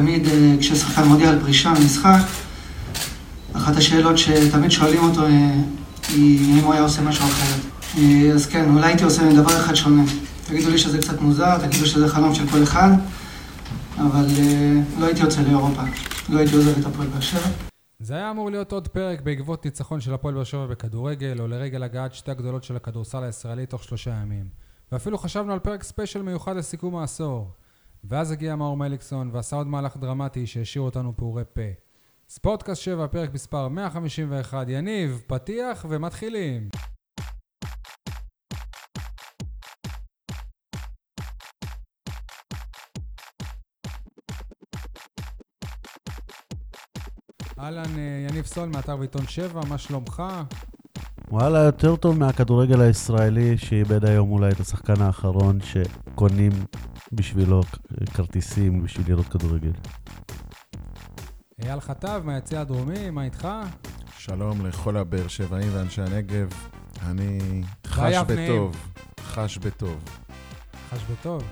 תמיד אה, כששחקן מודיע על פרישה ממשחק, אחת השאלות שתמיד שואלים אותו היא אם הוא היה עושה משהו אחרת. אז כן, אולי הייתי עושה דבר אחד שונה. תגידו לי שזה קצת מוזר, תגידו שזה חלום של כל אחד, אבל לא הייתי יוצא לאירופה. לא הייתי עוזב את הפועל באר שבע. זה היה אמור להיות עוד פרק בעקבות ניצחון של הפועל באר שבע בכדורגל, או לרגל הגעת שתי הגדולות של הכדורסל הישראלי תוך שלושה ימים. ואפילו חשבנו על פרק ספיישל מיוחד לסיכום העשור. ואז הגיע מאור מליקסון ועשה עוד מהלך דרמטי שהשאיר אותנו פעורי פה. ספורטקאסט 7, פרק מספר 151, יניב, פתיח ומתחילים. אהלן, אה, יניב סול מאתר ועיתון 7, מה שלומך? וואלה, יותר טוב מהכדורגל הישראלי, שאיבד היום אולי את השחקן האחרון שקונים בשבילו כרטיסים בשביל לראות כדורגל. אייל חטב מהיציע הדרומי, מה איתך? שלום לכל הבאר שבעים ואנשי הנגב, אני חש בטוב, חש בטוב. חש בטוב?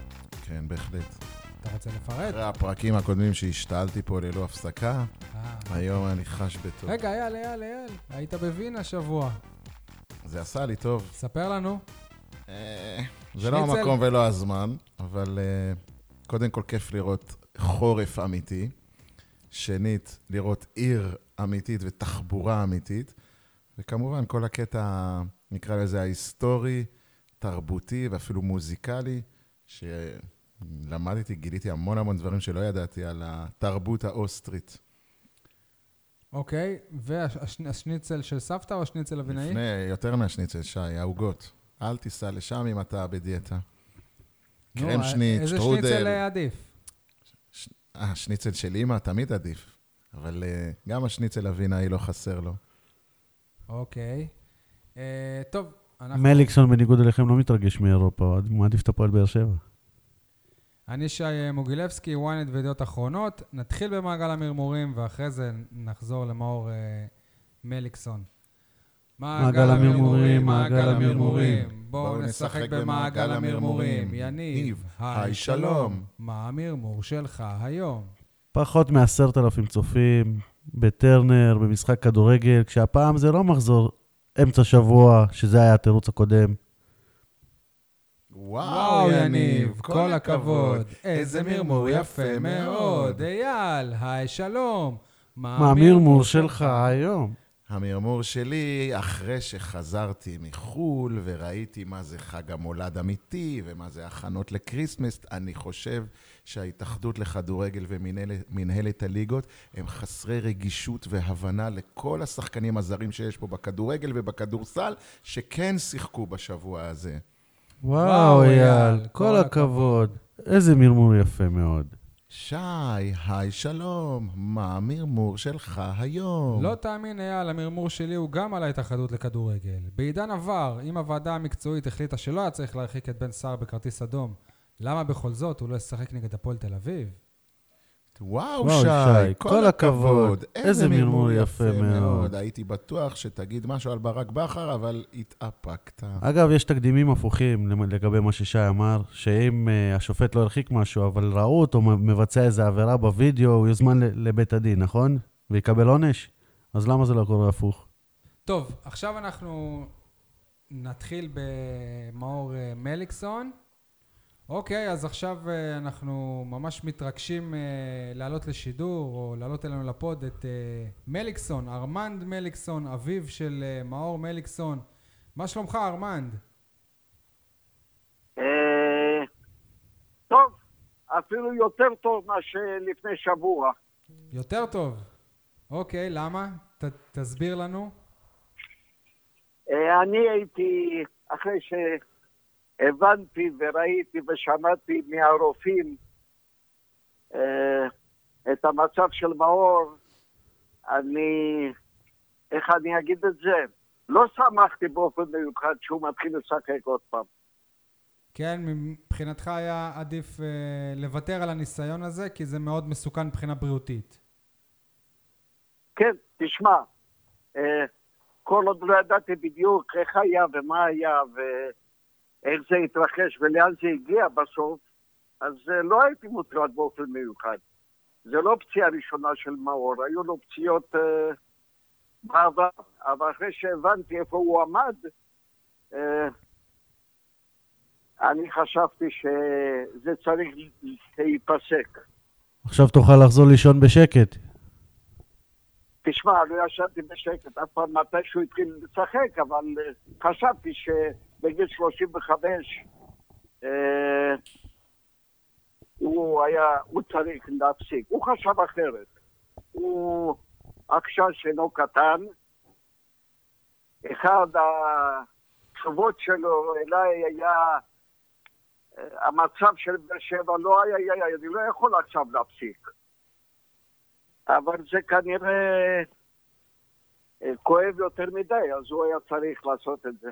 כן, בהחלט. אתה רוצה לפרט? אחרי הפרקים הקודמים שהשתעלתי פה ללא הפסקה, אה. היום אני חש בטוב. רגע, אייל, אייל, אייל, היית בווינה השבוע. זה עשה לי טוב. ספר לנו. אה, זה לא המקום ולא הזמן, אבל אה, קודם כל כיף לראות חורף אמיתי. שנית, לראות עיר אמיתית ותחבורה אמיתית. וכמובן, כל הקטע, נקרא לזה ההיסטורי, תרבותי ואפילו מוזיקלי, שלמדתי, גיליתי המון המון דברים שלא ידעתי על התרבות האוסטרית. אוקיי, והשניצל של סבתא או השניצל אבינאי? לפני, יותר מהשניצל, שי, העוגות. אל תיסע לשם אם אתה בדיאטה. קרם שניץ, איזה שטרודל. איזה שניצל עדיף? השניצל של אימא תמיד עדיף, אבל uh, גם השניצל אבינאי לא חסר לו. אוקיי. טוב, אנחנו... מליקסון, בניגוד אליכם, לא מתרגש מאירופה, הוא מעדיף את הפועל באר שבע. אני שי מוגילבסקי, ynet וידיעות אחרונות. נתחיל במעגל המרמורים, ואחרי זה נחזור למאור אה, מליקסון. מעגל המרמורים, מעגל המרמורים. בואו נשחק במעגל המרמורים. יניב, היי שלום. מה המרמור שלך היום? פחות מעשרת אלפים צופים בטרנר, במשחק כדורגל, כשהפעם זה לא מחזור אמצע שבוע, שזה היה התירוץ הקודם. וואו, יניב, כל הכבוד. איזה מרמור יפה מאוד. אייל, היי, שלום. מה המרמור שלך היום? המרמור שלי, אחרי שחזרתי מחו"ל וראיתי מה זה חג המולד אמיתי ומה זה הכנות לקריסמס, אני חושב שההתאחדות לכדורגל ומנהלת הליגות הם חסרי רגישות והבנה לכל השחקנים הזרים שיש פה בכדורגל ובכדורסל, שכן שיחקו בשבוע הזה. וואו, אייל, כל הכבוד. איזה מרמור יפה מאוד. שי, היי, שלום, מה המרמור שלך היום? לא תאמין, אייל, המרמור שלי הוא גם על ההתאחדות לכדורגל. בעידן עבר, אם הוועדה המקצועית החליטה שלא היה צריך להרחיק את בן סער בכרטיס אדום, למה בכל זאת הוא לא ישחק נגד הפועל תל אביב? וואו, וואו שי, כל, כל הכבוד. איזה מרמור יפה מאוד. הייתי בטוח שתגיד משהו על ברק בכר, אבל התאפקת. אגב, יש תקדימים הפוכים לגבי מה ששי אמר, שאם uh, השופט לא הרחיק משהו, אבל ראו אותו מבצע איזה עבירה בווידאו, הוא יוזמן לבית הדין, נכון? ויקבל עונש? אז למה זה לא קורה הפוך? טוב, עכשיו אנחנו נתחיל במאור אה, מליקסון. אוקיי, אז עכשיו uh, אנחנו ממש מתרגשים uh, לעלות לשידור, או לעלות אלינו לפוד את uh, מליקסון, ארמנד מליקסון, אביו של מאור מליקסון. מה שלומך, ארמנד? טוב, אפילו יותר טוב מאשר לפני שבוע. יותר טוב? אוקיי, למה? ת, תסביר לנו. אני הייתי, אחרי ש... הבנתי וראיתי ושמעתי מהרופאים אה, את המצב של מאור, אני, איך אני אגיד את זה? לא שמחתי באופן מיוחד שהוא מתחיל לשחק עוד פעם. כן, מבחינתך היה עדיף אה, לוותר על הניסיון הזה, כי זה מאוד מסוכן מבחינה בריאותית. כן, תשמע, אה, כל עוד לא ידעתי בדיוק איך היה ומה היה, ו... איך זה התרחש ולאן זה הגיע בסוף, אז אה, לא הייתי מוטרד באופן מיוחד. זה לא פציעה ראשונה של מאור, היו לו פציעות אה, בעבר, אבל אחרי שהבנתי איפה הוא עמד, אה, אני חשבתי שזה צריך להיפסק. עכשיו תוכל לחזור לישון בשקט. תשמע, לא ישנתי בשקט, אף פעם מתי שהוא התחיל לשחק, אבל אה, חשבתי שבגיל 35 אה, הוא היה, הוא צריך להפסיק. הוא חשב אחרת. הוא עקשש אינו קטן. אחד התשובות שלו אליי היה, אה, המצב של באר שבע לא היה, היה, היה, אני לא יכול עכשיו להפסיק. אבל זה כנראה אה, כואב יותר מדי, אז הוא היה צריך לעשות את זה.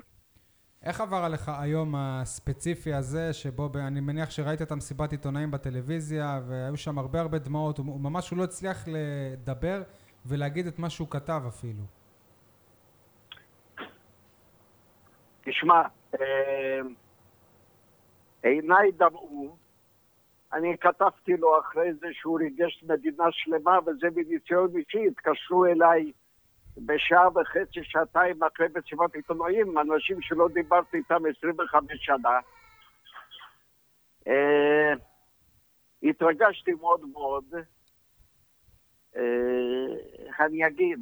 איך עבר עליך היום הספציפי הזה, שבו אני מניח שראית את המסיבת עיתונאים בטלוויזיה, והיו שם הרבה הרבה דמעות, הוא הוא ממש לא הצליח לדבר ולהגיד את מה שהוא כתב אפילו. תשמע, אה, עיניי דמעו. אני כתבתי לו אחרי זה שהוא ריגש מדינה שלמה, וזה מניסיון אישי. התקשרו אליי בשעה וחצי, שעתיים אחרי מסיבת עיתונאים, אנשים שלא דיברתי איתם 25 שנה. אה, התרגשתי מאוד מאוד. איך אני אגיד?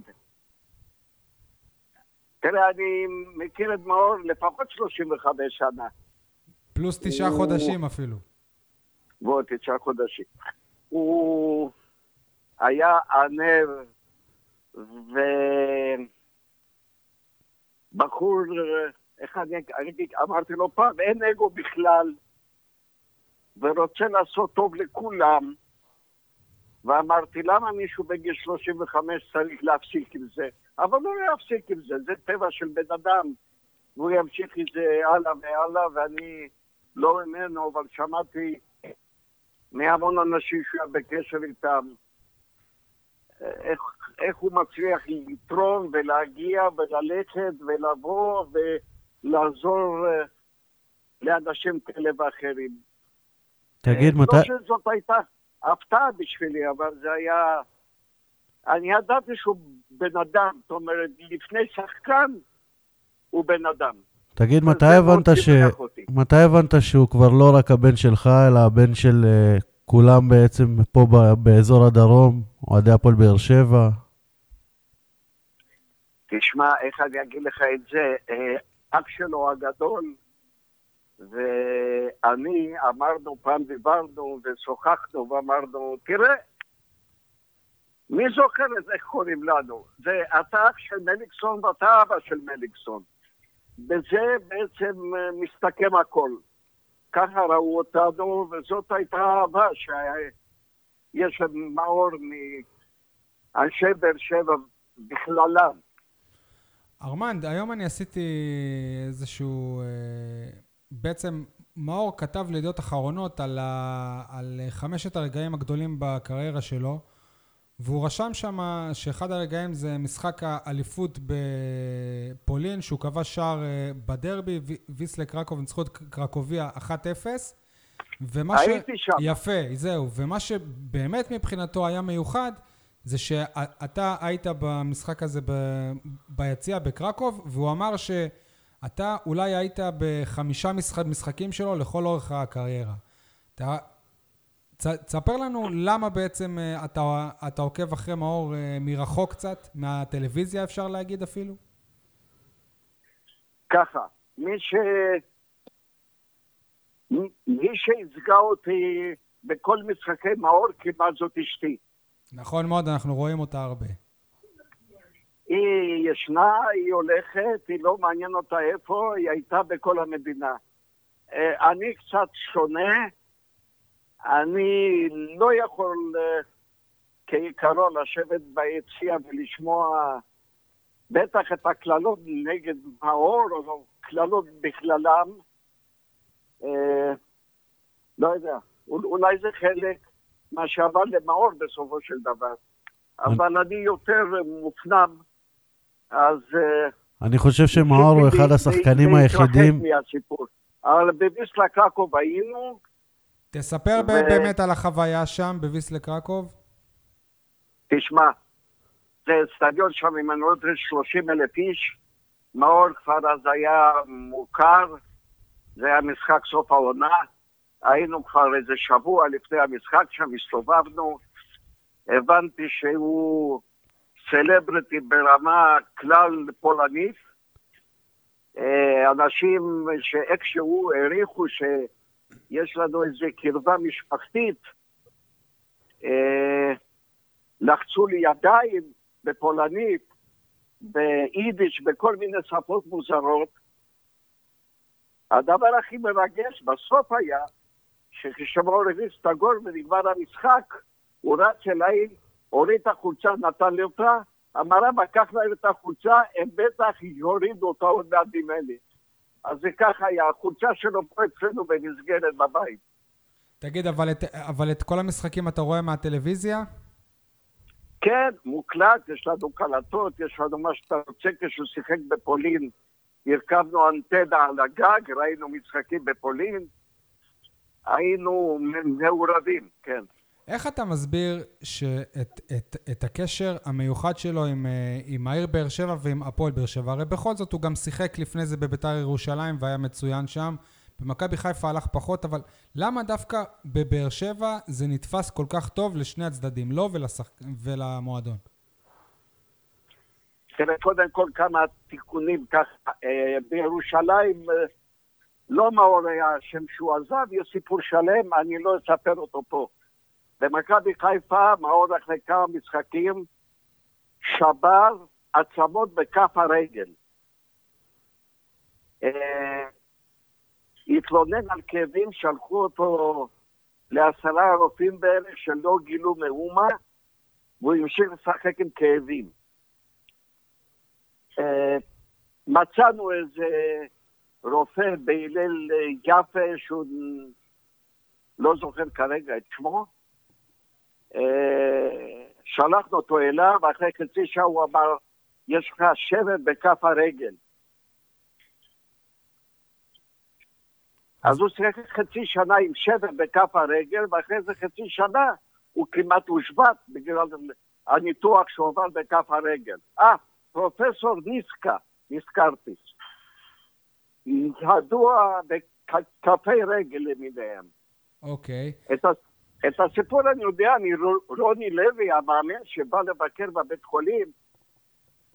תראה, אני מכיר את מאור לפחות 35 שנה. פלוס תשעה הוא- חודשים אפילו. ועוד תשעה חודשים. הוא היה ענב ובחור, איך אני, אמרתי לו פעם, אין אגו בכלל, ורוצה לעשות טוב לכולם. ואמרתי, למה מישהו בגיל 35 צריך להפסיק עם זה? אבל לא יפסיק עם זה, זה טבע של בן אדם. והוא ימשיך עם זה הלאה והלאה, ואני לא ממנו, אבל שמעתי מהמון אנשים שהוא היה בקשר איתם, איך, איך הוא מצליח לתרום ולהגיע וללכת ולבוא ולעזור אה, לאנשים כאלה ואחרים. תגיד, אה, מתי... לא שזאת הייתה הפתעה בשבילי, אבל זה היה... אני ידעתי שהוא בן אדם, זאת אומרת, לפני שחקן הוא בן אדם. תגיד, מתי הבנת ש... מתי הבנת שהוא כבר לא רק הבן שלך, אלא הבן של אה, כולם בעצם פה ב- באזור הדרום, אוהדי הפועל באר שבע? תשמע, איך אני אגיד לך את זה, אה, אח שלו הגדול ואני אמרנו, פעם דיברנו ושוחחנו ואמרנו, תראה, מי זוכר את איך קוראים לנו? זה אתה אח של מליקסון ואתה אבא של מליקסון. בזה בעצם אה, מסתכם הכל. ככה ראו אותנו, וזאת הייתה אהבה שיש מאור מאנשי באר שבע בכללם. ארמנד, היום אני עשיתי איזשהו... אה, בעצם מאור כתב לידיעות אחרונות על, ה, על חמשת הרגעים הגדולים בקריירה שלו, והוא רשם שם שאחד הרגעים זה משחק האליפות בפולין, שהוא כבש שער אה, בדרבי, ויסלה קרקוב ניצחו את קרקוביה 1-0. ומה הייתי שם. יפה, זהו. ומה שבאמת מבחינתו היה מיוחד, זה שאתה היית במשחק הזה ב- ביציע בקרקוב, והוא אמר שאתה אולי היית בחמישה משחק, משחקים שלו לכל אורך הקריירה. אתה, ת, תספר לנו למה בעצם אה, אתה, אתה עוקב אחרי מאור אה, מרחוק קצת, מהטלוויזיה אפשר להגיד אפילו? ככה, מי ש... מי שייצגה אותי בכל משחקי מאור כמעט זאת אשתי. נכון מאוד, אנחנו רואים אותה הרבה. היא ישנה, היא הולכת, היא לא מעניין אותה איפה, היא הייתה בכל המדינה. אה, אני קצת שונה, אני לא יכול אה, כעיקרון לשבת ביציע ולשמוע בטח את הקללות נגד מאור, או קללות בכללם. אה, לא יודע, אול- אולי זה חלק מה שעבר למאור בסופו של דבר. אבל אני יותר מופנם, אז... אה, אני חושב שמאור הוא אחד השחקנים היחידים... אבל בביסלה קרקוב היינו, תספר ו- באמת על החוויה שם בוויסלה קרקוב. תשמע, זה אצטדיון שם, אם אני לא טועה, 30 אלף איש. מאור כבר אז היה מוכר, זה היה משחק סוף העונה. היינו כבר איזה שבוע לפני המשחק שם, הסתובבנו. הבנתי שהוא סלבריטי ברמה כלל פולנית. אה, אנשים שאיכשהו העריכו שיש לנו איזו קרבה משפחתית, אה, לחצו לי ידיים בפולנית, ביידיש, בכל מיני שפות מוזרות. הדבר הכי מרגש בסוף היה שכשמור הכניס את הגול ונגמר המשחק, הוא רץ אליי, הוריד את החולצה, נתן לי אותה, אמר אבא, קח להם את החולצה, הם בטח יורידו אותה עוד מעט ממני. אז זה ככה היה, החולצה שלו פה אצלנו במסגרת בבית. תגיד, אבל את, אבל את כל המשחקים אתה רואה מהטלוויזיה? כן, מוקלט, יש לנו קלטות, יש לנו מה שאתה רוצה כשהוא שיחק בפולין. הרכבנו אנטנה על הגג, ראינו משחקים בפולין, היינו מעורבים, כן. איך אתה מסביר שאת, את, את הקשר המיוחד שלו עם, אה, עם העיר באר שבע ועם הפועל באר שבע? הרי בכל זאת הוא גם שיחק לפני זה בביתר ירושלים והיה מצוין שם. במכבי חיפה הלך פחות, אבל למה דווקא בבאר שבע זה נתפס כל כך טוב לשני הצדדים, לו ולשח... ולמועדון? תראה, קודם כל כמה תיקונים ככה. אה, בירושלים אה, לא מאור היה השם שהוא עזב, יש סיפור שלם, אני לא אספר אותו פה. במכבי חיפה, מאור אחרי כמה משחקים, שבר עצמות בכף הרגל. אה, התלונן על כאבים, שלחו אותו לעשרה רופאים בערך שלא גילו מאומה, והוא המשיך לשחק עם כאבים. Uh, מצאנו איזה רופא בהלל יפה, שהוא לא זוכר כרגע את שמו, uh, שלחנו אותו אליו, ואחרי חצי שעה הוא אמר, יש לך שבר בכף הרגל. אז הוא שיחק חצי שנה עם שבר בכף הרגל, ואחרי זה חצי שנה הוא כמעט הושבת בגלל הניתוח שהוא עבר בכף הרגל. אה, פרופסור ניסקה, נזכרתי. ידוע בכפי רגל למיניהם. אוקיי. Okay. את, את הסיפור אני יודע מרוני לוי, המאמן שבא לבקר בבית חולים,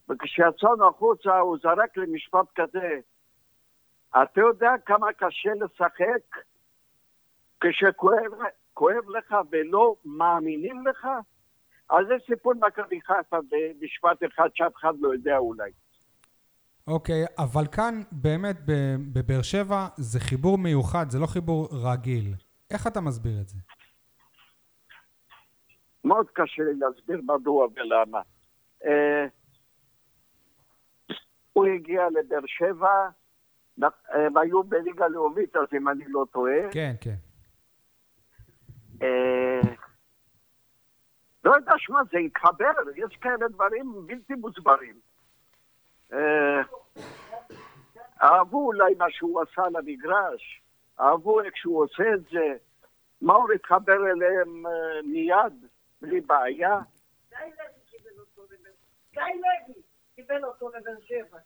וכשיצאנו החוצה הוא זרק לי משפט כזה, אתה יודע כמה קשה לשחק כשכואב לך ולא מאמינים לך? אז זה סיפור מכבי חיפה במשפט אחד שאף אחד לא יודע אולי. אוקיי, אבל כאן באמת בבאר שבע זה חיבור מיוחד, זה לא חיבור רגיל. איך אתה מסביר את זה? מאוד קשה לי להסביר מדוע ולמה. אה, הוא הגיע לבאר שבע, הם היו בליגה לאומית, אז אם אני לא טועה. כן, כן. אה, לא יודע, שמע, זה התחבר, יש כאלה דברים בלתי מוסברים. אה, אהבו אולי מה שהוא עשה למגרש, אהבו איך שהוא עושה את זה. מאור התחבר אליהם אה, מיד, בלי בעיה. גיא לוי קיבל אותו לבאר שבע.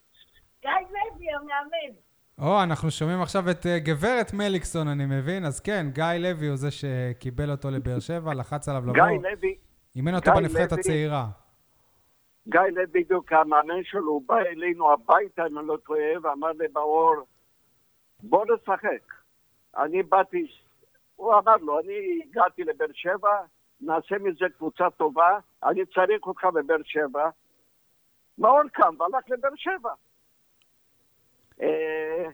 גיא לוי המאמן. או, אנחנו שומעים עכשיו את uh, גברת מליקסון, אני מבין. אז כן, גיא לוי הוא זה שקיבל אותו לבאר שבע, לחץ עליו לבוא. גיא לוי... אימן אותו בנבחרת הצעירה. גיא לוי בדיוק המאמן שלו, בא אלינו הביתה, אם אני לא טועה, ואמר לי באור, בוא נשחק. אני באתי, הוא אמר לו, אני הגעתי לבאר שבע, נעשה מזה קבוצה טובה, אני צריך אותך בבאר שבע. מאור קם והלך לבאר שבע. אה,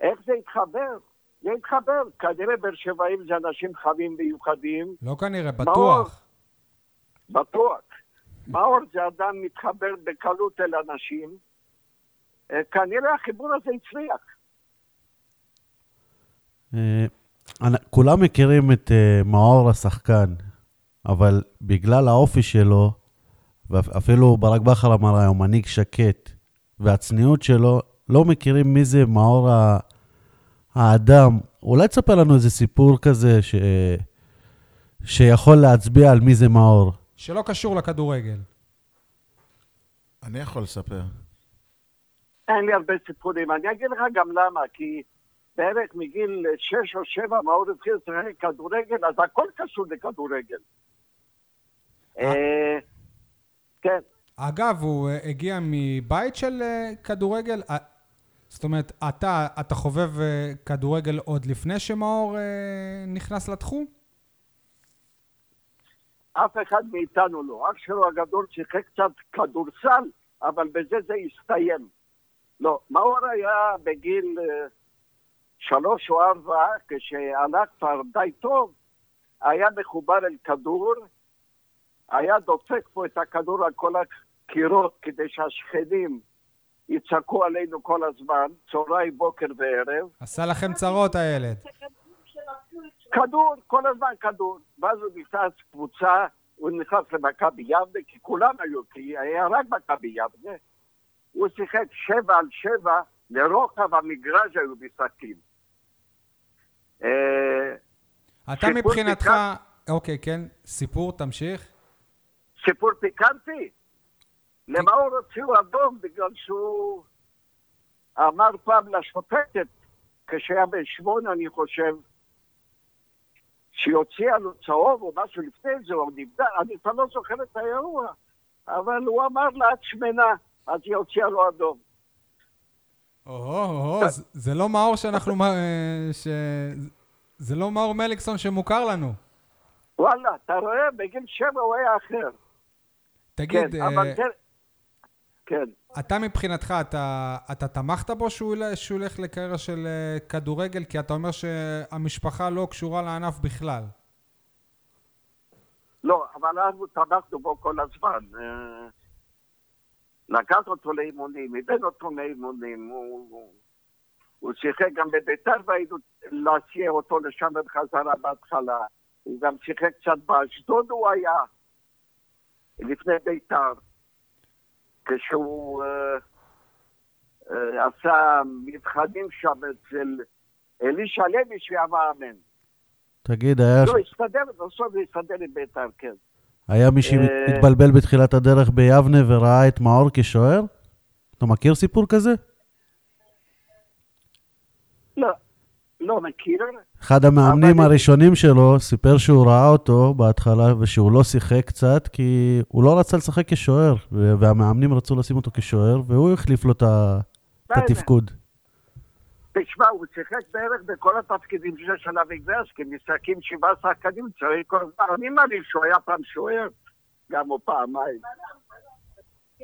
איך זה התחבר? זה התחבר. כנראה באר שבעים זה אנשים חמים מיוחדים. לא כנראה, בטוח. בטוח. מאור זה אדם מתחבר בקלות אל אנשים. אה, כנראה החיבור הזה הצליח. אה, כולם מכירים את מאור השחקן, אבל בגלל האופי שלו, ואפילו ברק בכר אמר היום, מנהיג שקט, והצניעות שלו, לא מכירים מי זה מאור האדם. אולי תספר לנו איזה סיפור כזה ש... שיכול להצביע על מי זה מאור. שלא קשור לכדורגל. אני יכול לספר. אין לי הרבה סיפורים. אני אגיד לך גם למה, כי בערך מגיל שש או שבע מאור התחיל לשחק כדורגל, אז הכל קשור לכדורגל. אה, כן, אגב, הוא אה, הגיע מבית של אה, כדורגל? אה, זאת אומרת, אתה, אתה חובב אה, כדורגל עוד לפני שמאור אה, נכנס לתחום? אף אחד מאיתנו לא. אח שלו הגדול שיחק קצת כדורסל, אבל בזה זה הסתיים. לא, מאור היה בגיל אה, שלוש או ארבע, כשהלך כבר די טוב, היה מחובר אל כדור, היה דופק פה את הכדור על כל הקירות כדי שהשכנים יצעקו עלינו כל הזמן, צהריים, בוקר וערב. עשה לכם צרות הילד. כדור, כל הזמן כדור. ואז הוא נכנס קבוצה, הוא נכנס למכבי יבנה, כי כולם היו, כי היה רק מכבי יבנה. הוא שיחק שבע על שבע, לרוחב המגרש היו משחקים. אה, אתה מבחינתך... אוקיי, כן, סיפור, תמשיך. סיפור פיקנטי. למאור הוציאו אדום בגלל שהוא אמר פעם לשופטת, כשהיה בן שמונה, אני חושב, שהיא הוציאה לו צהוב או משהו לפני זה, או נבדל, אני כבר לא זוכר את האירוע, אבל הוא אמר לה, את שמנה, אז היא הוציאה לו אדום. או-הו, או-הו, זה- לא מאור שאנחנו... אה, ש... זה לא מאור מליקסון שמוכר לנו. וואלה, אתה רואה? בגיל שבע הוא היה אחר. תגיד, כן, אה, אבל זה... כן. אתה מבחינתך, אתה, אתה תמכת בו שהוא, שהוא ילך לקריירה של אה, כדורגל? כי אתה אומר שהמשפחה לא קשורה לענף בכלל. לא, אבל אנחנו תמכנו בו כל הזמן. אה, לקח אותו לאימונים, הבאנו אותו לאימונים, הוא, הוא, הוא שיחק גם בביתר והיינו להסיע אותו לשם בחזרה בהתחלה. הוא גם שיחק קצת באשדוד הוא היה, לפני ביתר, כשהוא אה, אה, עשה מבחנים שם אצל אלישע לוי שהיה מאמן. תגיד, היה, לא, הסתדר, בסוף הסתדר עם ביתר, כן. היה מי אה, שהתבלבל בתחילת הדרך ביבנה וראה את מאור כשוער? אתה מכיר סיפור כזה? לא, לא מכיר. אחד המאמנים הראשונים שלו סיפר שהוא ראה אותו בהתחלה ושהוא לא שיחק קצת כי הוא לא רצה לשחק כשוער והמאמנים רצו לשים אותו כשוער והוא החליף לו את. התפקוד. תשמע, הוא שיחק בערך בכל התפקידים של של אבי גרסקי, משחקים שבעה שחקנים, צריך כל הזמן. אני מעריך שהוא היה פעם שוער, גם הוא פעמיים.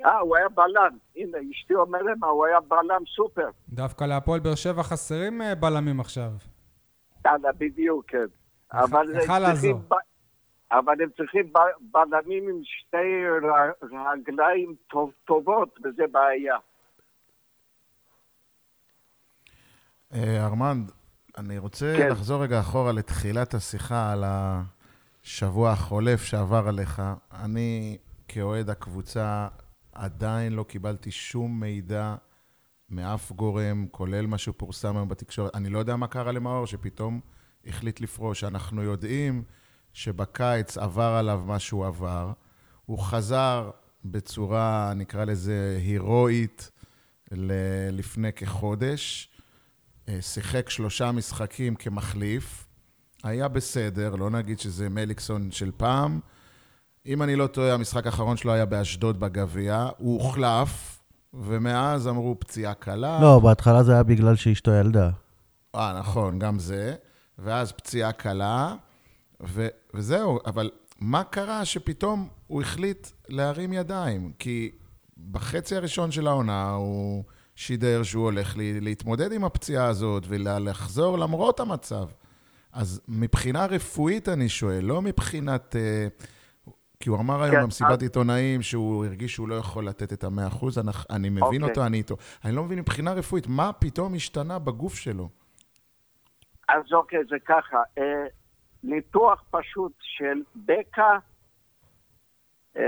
אה, הוא היה בלם. הנה, אשתי אומרת מה, הוא היה בלם סופר. דווקא להפועל באר שבע חסרים אה, בלמים עכשיו. יאללה, בדיוק, כן. אבל לעזור. צריכים ב- אבל הם צריכים ב- בלמים עם שתי ר- רגליים טוב- טובות, וזה בעיה. אה, ארמנד, אני רוצה כן. לחזור רגע אחורה לתחילת השיחה על השבוע החולף שעבר עליך. אני, כאוהד הקבוצה, עדיין לא קיבלתי שום מידע מאף גורם, כולל מה שפורסם היום בתקשורת. אני לא יודע מה קרה למאור, שפתאום החליט לפרוש. אנחנו יודעים שבקיץ עבר עליו מה שהוא עבר. הוא חזר בצורה, נקרא לזה, הירואית ל- לפני כחודש. אה, שיחק שלושה משחקים כמחליף. היה בסדר, לא נגיד שזה מליקסון של פעם. אם אני לא טועה, המשחק האחרון שלו היה באשדוד בגביע. הוא הוחלף, ומאז אמרו פציעה קלה. לא, בהתחלה זה היה בגלל שאשתו ילדה. אה, נכון, גם זה. ואז פציעה קלה, ו- וזהו. אבל מה קרה שפתאום הוא החליט להרים ידיים? כי בחצי הראשון של העונה הוא שידר שהוא הולך ל- להתמודד עם הפציעה הזאת ולחזור למרות המצב. אז מבחינה רפואית אני שואל, לא מבחינת... אה, כי הוא אמר היום כן, במסיבת אז- עיתונאים שהוא הרגיש שהוא לא יכול לתת את המאה אחוז, אני, אני מבין אוקיי. אותו, אני איתו. אני לא מבין מבחינה רפואית, מה פתאום השתנה בגוף שלו? אז אוקיי, זה ככה. אה, ניתוח פשוט של בקע אה,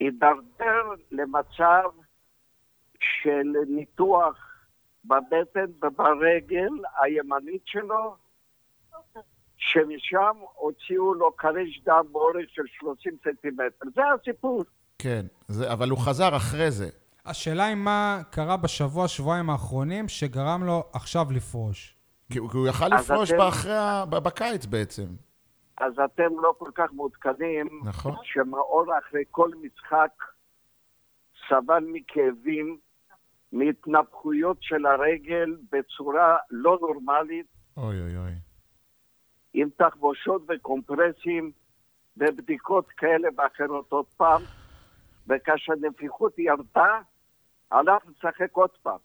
הידרדר למצב של ניתוח בבטן וברגל הימנית שלו, שמשם הוציאו לו קרש דם באורך של 30 סנטימטר. זה הסיפור. כן, זה, אבל הוא חזר אחרי זה. השאלה היא מה קרה בשבוע, שבועיים האחרונים, שגרם לו עכשיו לפרוש. כי הוא, כי הוא יכל לפרוש אתם- באחרי בקיץ בעצם. אז אתם לא כל כך מעודכנים נכון. שמאור אחרי כל משחק סבל מכאבים, מהתנפחויות של הרגל בצורה לא נורמלית, אוי אוי אוי. עם תחבושות וקומפרסים ובדיקות כאלה ואחרות עוד פעם, וכאשר נפיחות ירדה, הלך לשחק עוד פעם.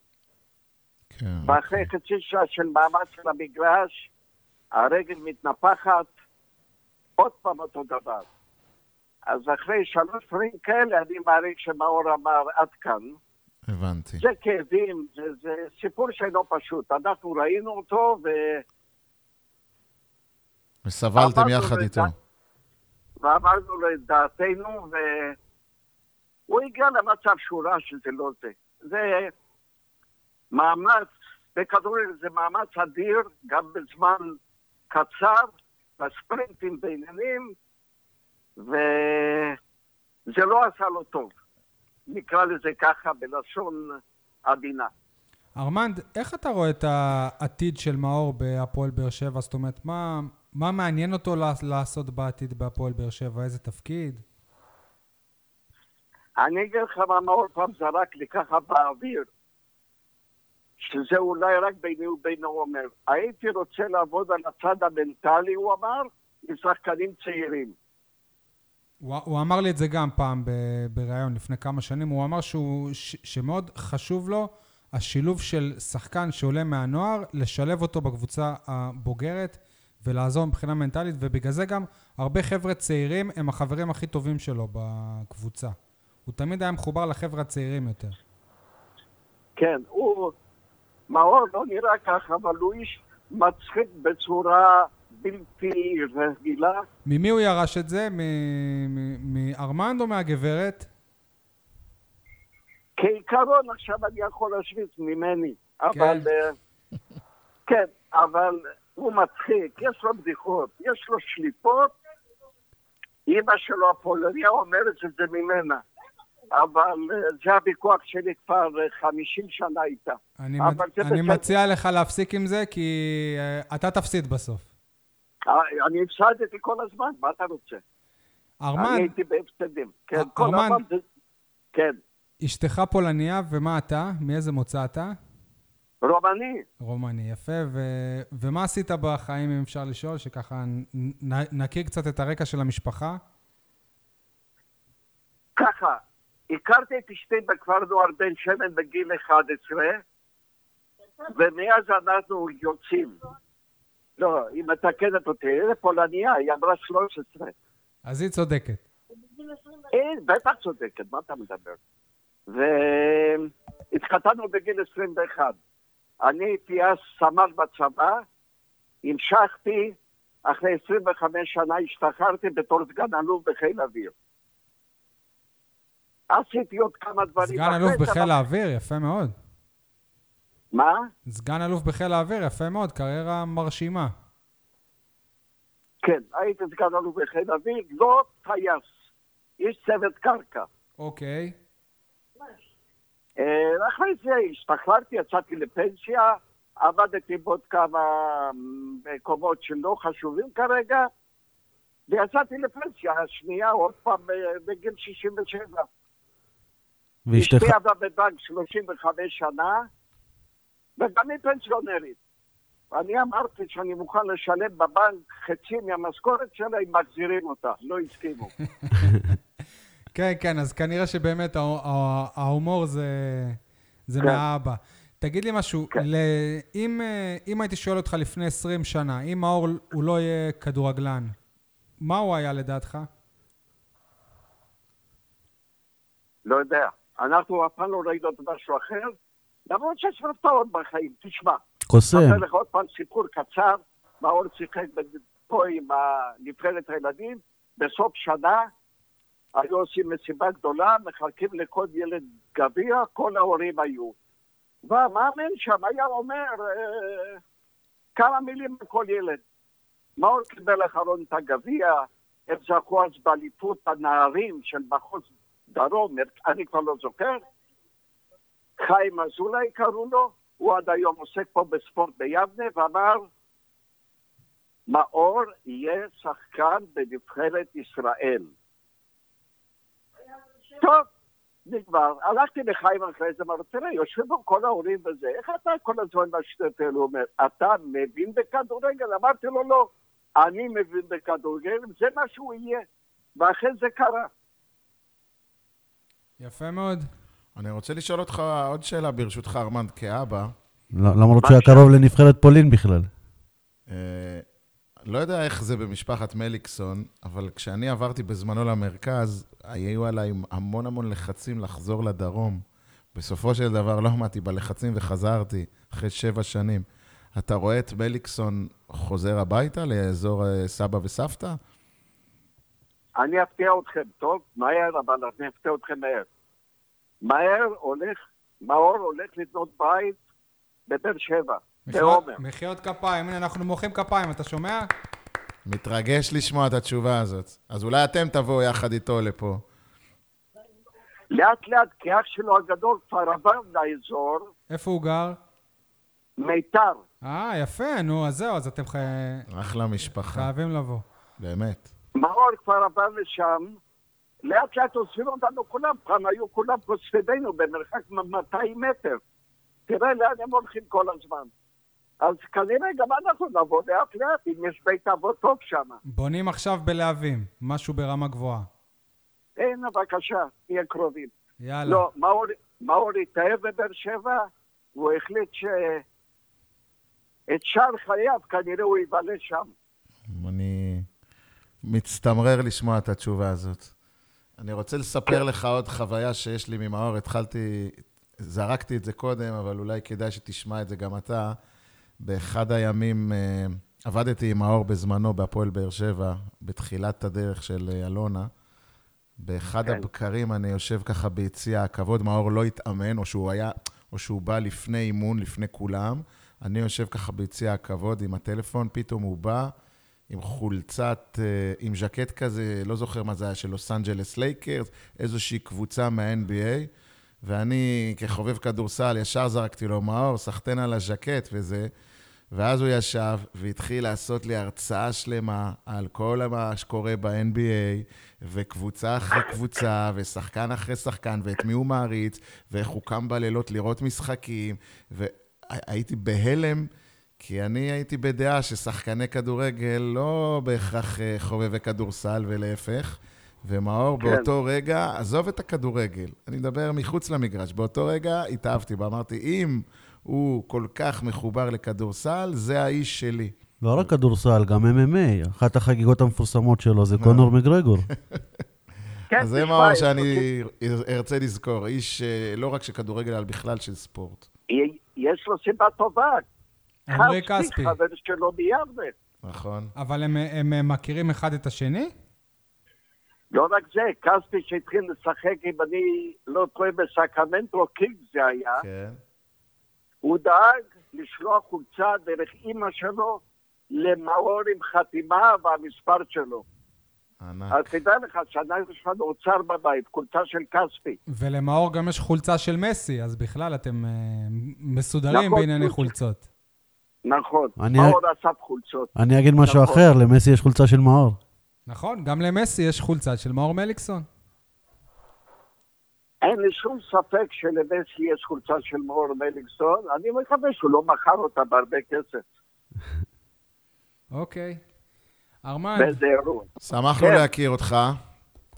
כן. ואחרי חצי שעה של מאמץ של המגרש, הרגל מתנפחת, עוד פעם אותו דבר. אז אחרי שלוש דברים כאלה, אני מעריך שמאור אמר עד כאן. הבנתי. זה כאבים, זה, זה סיפור שאינו פשוט. אנחנו ראינו אותו, ו... וסבלתם יחד איתו. ואמרנו לו את דעתנו, והוא הגיע למצב שהוא ראה שזה לא זה. זה מאמץ, בכדורגל זה מאמץ אדיר, גם בזמן קצר, בספרינטים בעניינים, וזה לא עשה לו טוב. נקרא לזה ככה בלשון עדינה. ארמנד, איך אתה רואה את העתיד של מאור בהפועל באר שבע? זאת אומרת, מה, מה מעניין אותו לעש- לעשות בעתיד בהפועל באר שבע? איזה תפקיד? אני אגיד לך מה מאור פעם זרק לי ככה באוויר, שזה אולי רק ביני ובינו אומר. הייתי רוצה לעבוד על הצד המנטלי, הוא אמר, עם שחקנים צעירים. הוא, הוא אמר לי את זה גם פעם בריאיון לפני כמה שנים, הוא אמר שהוא, ש, שמאוד חשוב לו השילוב של שחקן שעולה מהנוער, לשלב אותו בקבוצה הבוגרת ולעזור מבחינה מנטלית, ובגלל זה גם הרבה חבר'ה צעירים הם החברים הכי טובים שלו בקבוצה. הוא תמיד היה מחובר לחבר'ה הצעירים יותר. כן, הוא... מאור לא נראה ככה, אבל הוא איש מצחיק בצורה בלתי רגילה. ממי הוא ירש את זה? מ- מ- מארמנד או מהגברת? כעיקרון עכשיו אני יכול להשוויץ ממני, אבל... אה, כן, אבל הוא מצחיק, יש לו בדיחות, יש לו שליפות. אימא שלו הפולניה אומרת שזה ממנה. אבל אה, זה הוויכוח שלי כבר אה, 50 שנה איתה. אני, אבל מ- זה אני. מציע לך להפסיק עם זה, כי uh, אתה תפסיד בסוף. אה, אני הפסדתי כל הזמן, מה אתה רוצה? אני ארמנד, הייתי בהפסדים. כן, אה, כל. הזמן. כן, אשתך פולניה, ומה אתה? מאיזה מוצא אתה? רומני. רומני, יפה. ו... ומה עשית בחיים, אם אפשר לשאול, שככה נ... נכיר קצת את הרקע של המשפחה? ככה, הכרתי את אשתי בכפר נוער בן שמן בגיל 11, ומאז אנחנו יוצאים. לא, היא מתקנת אותי, זה פולניה, היא אמרה 13. אז היא צודקת. היא בטח צודקת, מה אתה מדבר? והתחתנו בגיל 21. אני הייתי אז סמל בצבא, המשכתי, אחרי 25 שנה השתחררתי בתור סגן אלוף בחיל אוויר. עשיתי עוד כמה דברים. סגן אלוף בחיל צבא. האוויר, יפה מאוד. מה? סגן אלוף בחיל האוויר, יפה מאוד, קריירה מרשימה. כן, הייתי סגן אלוף בחיל אוויר, לא טייס, איש צוות קרקע. אוקיי. אה, אחרי זה השתחררתי, יצאתי לפנסיה, עבדתי בעוד כמה מקומות שלא חשובים כרגע, ויצאתי לפנסיה השנייה עוד פעם אה, בגיל 67. ואשתך... אשתי עבדה בבנק 35 שנה, וגם היא פנסיונרית. אני אמרתי שאני מוכן לשלם בבנק חצי מהמשכורת שלה אם מחזירים אותה, לא הסכימו. כן, כן, אז כנראה שבאמת ההומור זה, זה כן. מהאבא. תגיד לי משהו, כן. ל... אם, אה, אם הייתי שואל אותך לפני 20 שנה, אם מאור הוא לא יהיה כדורגלן, מה הוא היה לדעתך? לא יודע. אנחנו אף פעם לא ראינו משהו אחר, למרות שיש הפתעות בחיים. תשמע, קוסם. אספר לך עוד פעם סיפור קצר, מאור שיחק פה עם נבחרת הילדים, בסוף שנה היו עושים מסיבה גדולה, מחלקים לכל ילד גביע, כל ההורים היו. והמאמן שם היה אומר אה, כמה מילים לכל ילד. מאור קיבל אחרון את הגביע, הם זכו אז באליפות הנערים של מחוז דרום, אני כבר לא זוכר. חיים אזולאי קראו לו, הוא עד היום עוסק פה בספורט ביבנה, ואמר, מאור יהיה שחקן בנבחרת ישראל. טוב, נגמר. הלכתי לחיים אחרי זה, אמרתי, תראה, יושבים פה כל ההורים וזה, איך אתה כל הזמן בשטות? הוא אומר, אתה מבין בכדורגל? אמרתי לו, לא. אני מבין בכדורגל, זה מה שהוא יהיה. ואכן זה קרה. יפה מאוד. אני רוצה לשאול אותך עוד שאלה, ברשותך, ארמנד, כאבא. למרות שהוא היה קרוב לנבחרת פולין בכלל. לא יודע איך זה במשפחת מליקסון, אבל כשאני עברתי בזמנו למרכז, היו עליי המון המון לחצים לחזור לדרום. בסופו של דבר לא עמדתי בלחצים וחזרתי אחרי שבע שנים. אתה רואה את מליקסון חוזר הביתה לאזור אה, סבא וסבתא? אני אפתיע אתכם, טוב? מהר, אבל אני אפתיע אתכם מהר. מהר הולך, מאור הולך לבנות בית בבאר שבע, בעומר. מחיאות כפיים, הנה אנחנו מוחאים כפיים, אתה שומע? מתרגש לשמוע את התשובה הזאת. אז אולי אתם תבואו יחד איתו לפה. לאט לאט, כי אח שלו הגדול כבר עבר לאזור, איפה הוא גר? מיתר. אה, יפה, נו, אז זהו, אז אתם חי... אחלה משפחה, חייבים לבוא. באמת. מאור כבר עבר לשם, לאט לאט עוזבים אותנו כולם, פעם היו כולם פה סביבנו במרחק 200 מטר. תראה לאן הם הולכים כל הזמן. אז כנראה גם אנחנו נבוא לאט לאט, אם יש בית אבות טוב שם. בונים עכשיו בלהבים, משהו ברמה גבוהה. הנה, בבקשה, תהיה קרובים. יאללה. לא, מאור, מאור התאהב בבאר שבע, הוא החליט ש... את שאר חייו כנראה הוא יבלה שם. אני מצטמרר לשמוע את התשובה הזאת. אני רוצה לספר לך עוד חוויה שיש לי ממאור. התחלתי, זרקתי את זה קודם, אבל אולי כדאי שתשמע את זה גם אתה. באחד הימים אה, עבדתי עם מאור בזמנו בהפועל באר שבע, בתחילת הדרך של אה, אלונה. באחד כן. הבקרים אני יושב ככה ביציע הכבוד, מאור לא התאמן, או שהוא היה, או שהוא בא לפני אימון, לפני כולם. אני יושב ככה ביציע הכבוד עם הטלפון, פתאום הוא בא עם חולצת, אה, עם ז'קט כזה, לא זוכר מה זה היה, של לוס אנג'לס לייקרס, איזושהי קבוצה מה-NBA, ואני, כחובב כדורסל, ישר זרקתי לו, מאור, סחטיין על הז'קט וזה. ואז הוא ישב והתחיל לעשות לי הרצאה שלמה על כל מה שקורה ב-NBA, וקבוצה אחרי קבוצה, ושחקן אחרי שחקן, ואת מי הוא מעריץ, ואיך הוא קם בלילות לראות משחקים, והייתי בהלם, כי אני הייתי בדעה ששחקני כדורגל לא בהכרח אה, חובבי כדורסל ולהפך. ומאור כן. באותו רגע, עזוב את הכדורגל, אני מדבר מחוץ למגרש, באותו רגע התאהבתי בו, אמרתי, אם הוא כל כך מחובר לכדורסל, זה האיש שלי. לא רק כדורסל, גם MMA. אחת החגיגות המפורסמות שלו זה קונור מגרגור. כן, אז זה לו שאני ארצה לזכור, איש אה, לא רק של כדורגל, אלא בכלל של ספורט. יש לו סיבה טובה. עמרי כספי. חבר שלו ביבנה. נכון. אבל הם מכירים אחד את השני? לא רק זה, כספי שהתחיל לשחק, אם אני לא טועה, בסקרמנטו קינג זה היה, כן. הוא דאג לשלוח חולצה דרך אימא שלו למאור עם חתימה והמספר שלו. ענק. אז תדע לך שאנחנו יש לנו אוצר בבית, חולצה של כספי. ולמאור גם יש חולצה של מסי, אז בכלל אתם אה, מסודרים נכון, בענייני. חולצות. נכון, אני- מאור אסף חולצות. אני אגיד משהו נכון. אחר, למסי יש חולצה של מאור. נכון, גם למסי יש חולצה של מאור מליקסון. אין לי שום ספק שלמסי יש חולצה של מאור מליקסון, אני מקווה שהוא לא מכר אותה בהרבה כסף. אוקיי. ארמן, באיזה אירוע. שמחנו כן. להכיר אותך.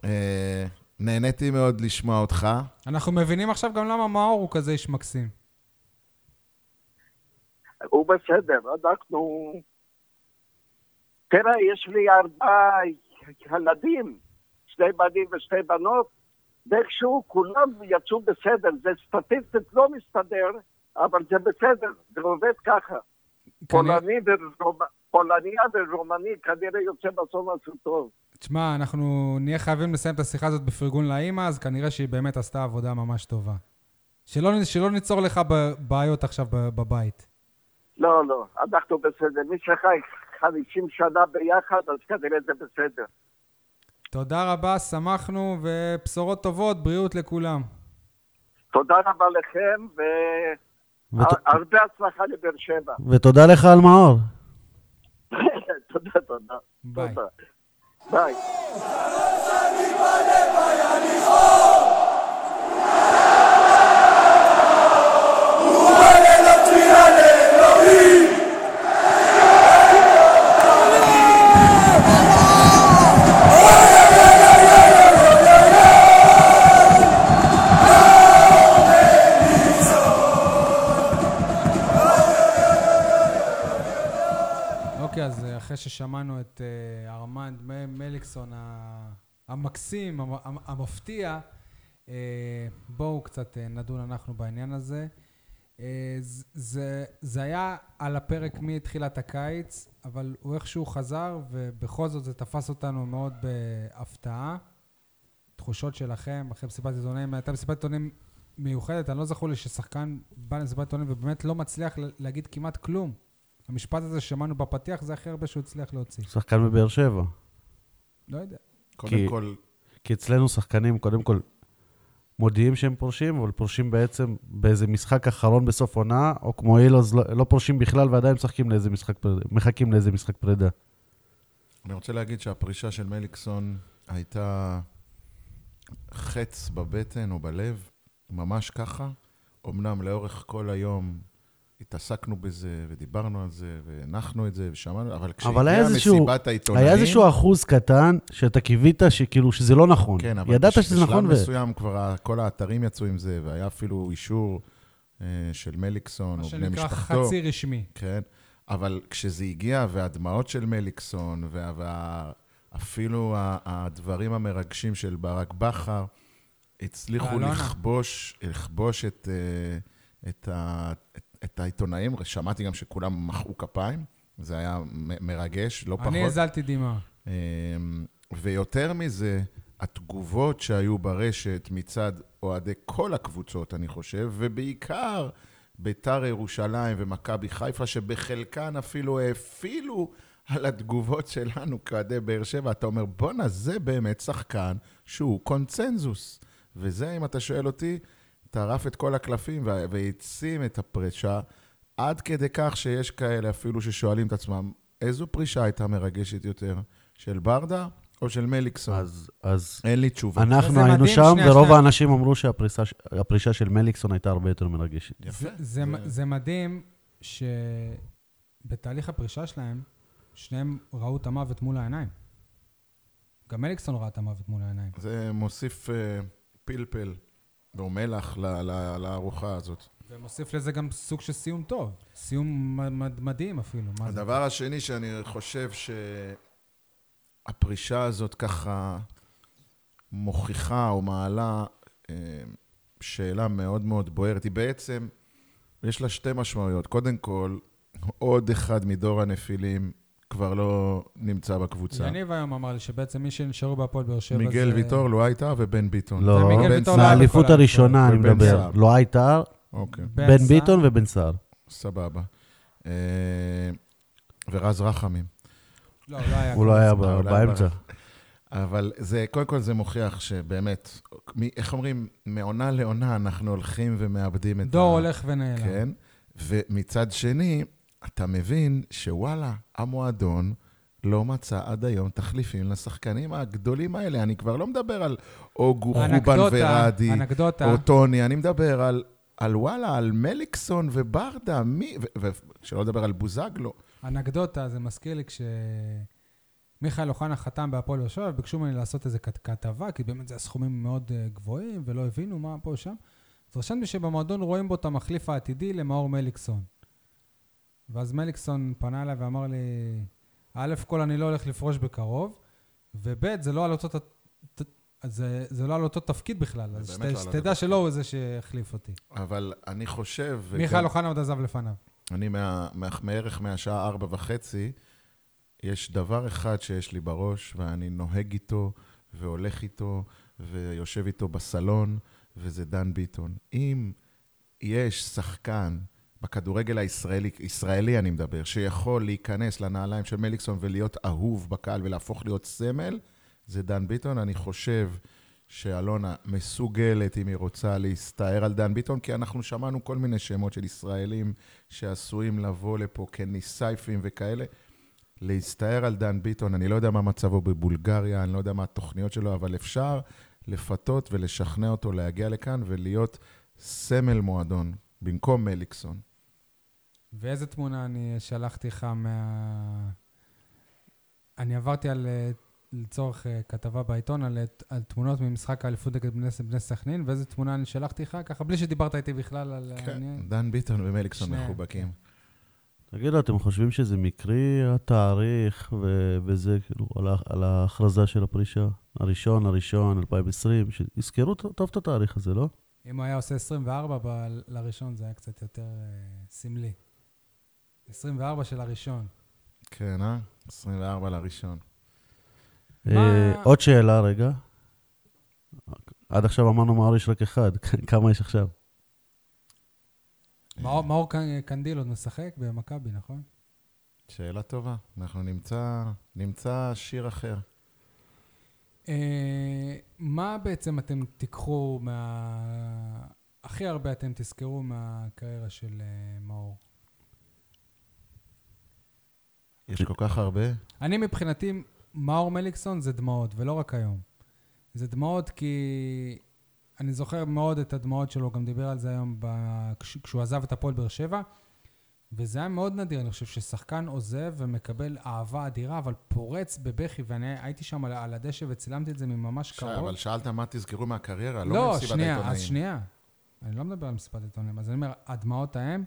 אה, נהניתי מאוד לשמוע אותך. אנחנו מבינים עכשיו גם למה מאור הוא כזה איש מקסים. הוא בסדר, אנחנו... תראה, יש לי ארבעה ילדים, שני בנים ושתי בנות, ואיכשהו כולם יצאו בסדר. זה סטטיסטית לא מסתדר, אבל זה בסדר, זה עובד ככה. פולני ורומ... פולניה ורומני כנראה יוצא בסוף משהו טוב. תשמע, אנחנו נהיה חייבים לסיים את השיחה הזאת בפרגון לאימא, אז כנראה שהיא באמת עשתה עבודה ממש טובה. שלא, שלא ניצור לך בעיות עכשיו בבית. לא, לא, אנחנו בסדר. מי שחי, 50 שנה ביחד, אז כנראה זה בסדר. תודה רבה, שמחנו, ובשורות טובות, בריאות לכולם. תודה רבה לכם, ות- והרבה הצלחה לבאר שבע. ותודה לך על מאור. תודה, תודה. ביי. תודה. ביי. אחרי ששמענו את אה, ארמנד מליקסון המקסים, המ- המ- המפתיע, אה, בואו קצת אה, נדון אנחנו בעניין הזה. זה, זה היה על הפרק מתחילת הקיץ, אבל הוא איכשהו חזר, ובכל זאת זה תפס אותנו מאוד בהפתעה. תחושות שלכם, אחרי מסיבת עיתונאים, הייתה מסיבת עיתונאים מיוחדת, אני לא זכור לי ששחקן בא למסיבת עיתונאים ובאמת לא מצליח להגיד כמעט כלום. המשפט הזה ששמענו בפתיח, זה הכי הרבה שהוא הצליח להוציא. שחקן בבאר שבע. לא יודע. קודם כי- כל, כי אצלנו שחקנים, קודם כל, מודיעים שהם פורשים, אבל פורשים בעצם באיזה משחק אחרון בסוף עונה, או כמו אילוז, לא, לא פורשים בכלל ועדיין משחקים לאיזה משחק פרידה, מחכים לאיזה משחק פרידה. אני רוצה להגיד שהפרישה של מליקסון הייתה חץ בבטן או בלב, ממש ככה. אמנם לאורך כל היום התעסקנו בזה, ודיברנו על זה, והנחנו את זה, ושמענו, אבל כשהגיעה מסיבת העיתונאים... היה איזשהו אחוז קטן שאתה קיווית שכאילו שזה לא נכון. כן, אבל ידעת בש- שזה נכון, ו... בשלב מסוים כבר כל האתרים יצאו עם זה, והיה אפילו אישור אה, של מליקסון מה או בני שנקרא משפחתו. חצי רשמי. כן, אבל כשזה הגיע, והדמעות של מליקסון, וה- וה- אפילו הדברים המרגשים של ברק בכר, הצליחו. לכבוש, לכבוש את, אה, את, ה- את, את העיתונאים. שמעתי גם שכולם מחאו כפיים, זה היה מרגש, לא פחות. אני הזלתי דמעה. אמ, ויותר מזה, התגובות שהיו ברשת מצד אוהדי כל הקבוצות, אני חושב, ובעיקר ביתר ירושלים ומכבי חיפה, שבחלקן אפילו האפילו על התגובות שלנו כאוהדי באר שבע. אתה אומר, בואנה, זה באמת שחקן שהוא קונצנזוס. וזה, אם אתה שואל אותי, טרף את כל הקלפים וה- והעצים את הפרישה, עד כדי כך שיש כאלה אפילו ששואלים את עצמם, איזו פרישה הייתה מרגשת יותר, של ברדה או של מליקסון? אז, אז אין לי תשובה. אנחנו היינו מדהים, שם, שנייה, ורוב שנייה. האנשים אמרו שהפרישה הפרישה של מליקסון הייתה הרבה יותר מרגשת. יפה. זה, זה, זה מדהים שבתהליך הפרישה שלהם, שניהם ראו את המוות מול העיניים. גם מליקסון ראה את המוות מול העיניים. זה מוסיף אה, פלפל או מלח ל- ל- לארוחה הזאת. ומוסיף לזה גם סוג של סיום טוב. סיום מדהים אפילו. הדבר השני שאני חושב שהפרישה הזאת ככה מוכיחה או מעלה אה, שאלה מאוד מאוד בוערת. היא בעצם, יש לה שתי משמעויות. קודם כל, עוד אחד מדור הנפילים כבר לא נמצא בקבוצה. יניב היום אמר לי שבעצם מי שנשארו בהפועל באר שבע זה... מיגל ויטור, לו הייתה ובן ביטון. לא. לא מהאליפות הראשונה אני מדבר. לא הייתה, אוקיי, בן. ביטון ובן סער. סבבה. אה, ורז רחמים. לא, הוא לא היה. הוא לא היה. ב- אולי באמצע. אבל זה, קודם כל זה מוכיח שבאמת, מי, איך אומרים, מעונה לעונה אנחנו הולכים ומאבדים את דור הולך ונעלם. כן, ומצד שני, אתה מבין שוואלה, המועדון לא מצא עד היום תחליפים לשחקנים הגדולים האלה. אני כבר לא מדבר על אוגו, חובן ורדי, אנקדוטה. או טוני, אני מדבר על, על וואלה, על מליקסון וברדה, מי, ו- ו- שלא לדבר על בוזגלו. אנקדוטה, זה מזכיר לי כש... מיכאל אוחנה חתם בהפועל באר שבע, וביקשו ממני לעשות איזה כת- כתבה, כי באמת זה הסכומים מאוד אה, גבוהים, ולא הבינו מה פה ושם. אז רשמתי שבמועדון רואים בו את המחליף העתידי למאור מליקסון. ואז מליקסון פנה אליי ואמר לי, א' כל אני לא הולך לפרוש בקרוב, וב' זה לא על אותו, זה, זה לא על אותו תפקיד בכלל, אז שת- לא שתדע. שלא הוא זה שהחליף אותי. אבל אני חושב... מיכאל אוחנה עוד עזב לפניו. אני מה, מה, מערך מהשעה ארבע וחצי, יש דבר אחד שיש לי בראש, ואני נוהג איתו, והולך איתו, ויושב איתו בסלון, וזה דן ביטון. אם יש שחקן בכדורגל הישראלי, ישראלי אני מדבר, שיכול להיכנס לנעליים של מליקסון ולהיות אהוב בקהל ולהפוך להיות סמל, זה דן ביטון. אני חושב שאלונה מסוגלת, אם היא רוצה, להסתער על דן ביטון, כי אנחנו שמענו כל מיני שמות של ישראלים שעשויים לבוא לפה כניסייפים וכאלה. להסתער על דן ביטון, אני לא יודע מה מצבו בבולגריה, אני לא יודע מה התוכניות שלו, אבל אפשר לפתות ולשכנע אותו להגיע לכאן ולהיות סמל מועדון, במקום מליקסון. ואיזה תמונה אני שלחתי לך מה... אני עברתי על, אה, לצורך אה, כתבה בעיתון, על, על תמונות ממשחק האליפות נגד בני, בני סכנין, ואיזה תמונה אני שלחתי לך, ככה בלי שדיברת איתי בכלל על... כן, העניין. דן ביטון ומליקסון מחובקים. תגידו, אתם חושבים שזה מקרי, התאריך ו- וזה, כאילו, על, ה- על ההכרזה של הפרישה? הראשון, הראשון, 2020, שיזכרו טוב את התאריך הזה, לא? אם הוא היה עושה 24 ב- לראשון, זה היה קצת יותר אה, סמלי. 24 של הראשון. כן, אה? 24 לראשון. מה- אה, עוד שאלה, רגע. עד עכשיו אמרנו מאור יש רק אחד, כמה יש עכשיו? מאור, מאור קנ- קנדיל עוד משחק במכבי, נכון? שאלה טובה. אנחנו נמצא, נמצא שיר אחר. אה, מה בעצם אתם תיקחו מה... הכי הרבה אתם תזכרו מהקריירה של אה, מאור? יש כל כך הרבה. אני מבחינתי, מאור מליקסון זה דמעות, ולא רק היום. זה דמעות כי אני זוכר מאוד את הדמעות שלו, גם דיבר על זה היום ב... כש... כשהוא עזב את הפועל באר שבע, וזה היה מאוד נדיר, אני חושב ששחקן עוזב ומקבל אהבה אדירה, אבל פורץ בבכי, ואני הייתי שם על, על הדשא וצילמתי את זה ממש שי, קרוב. אבל שאלת מה תזכרו מהקריירה, לא, לא, שנייה, העיתונאים. אז שנייה. אני לא מדבר על מסיבת עיתונאים, אז אני אומר, הדמעות ההם,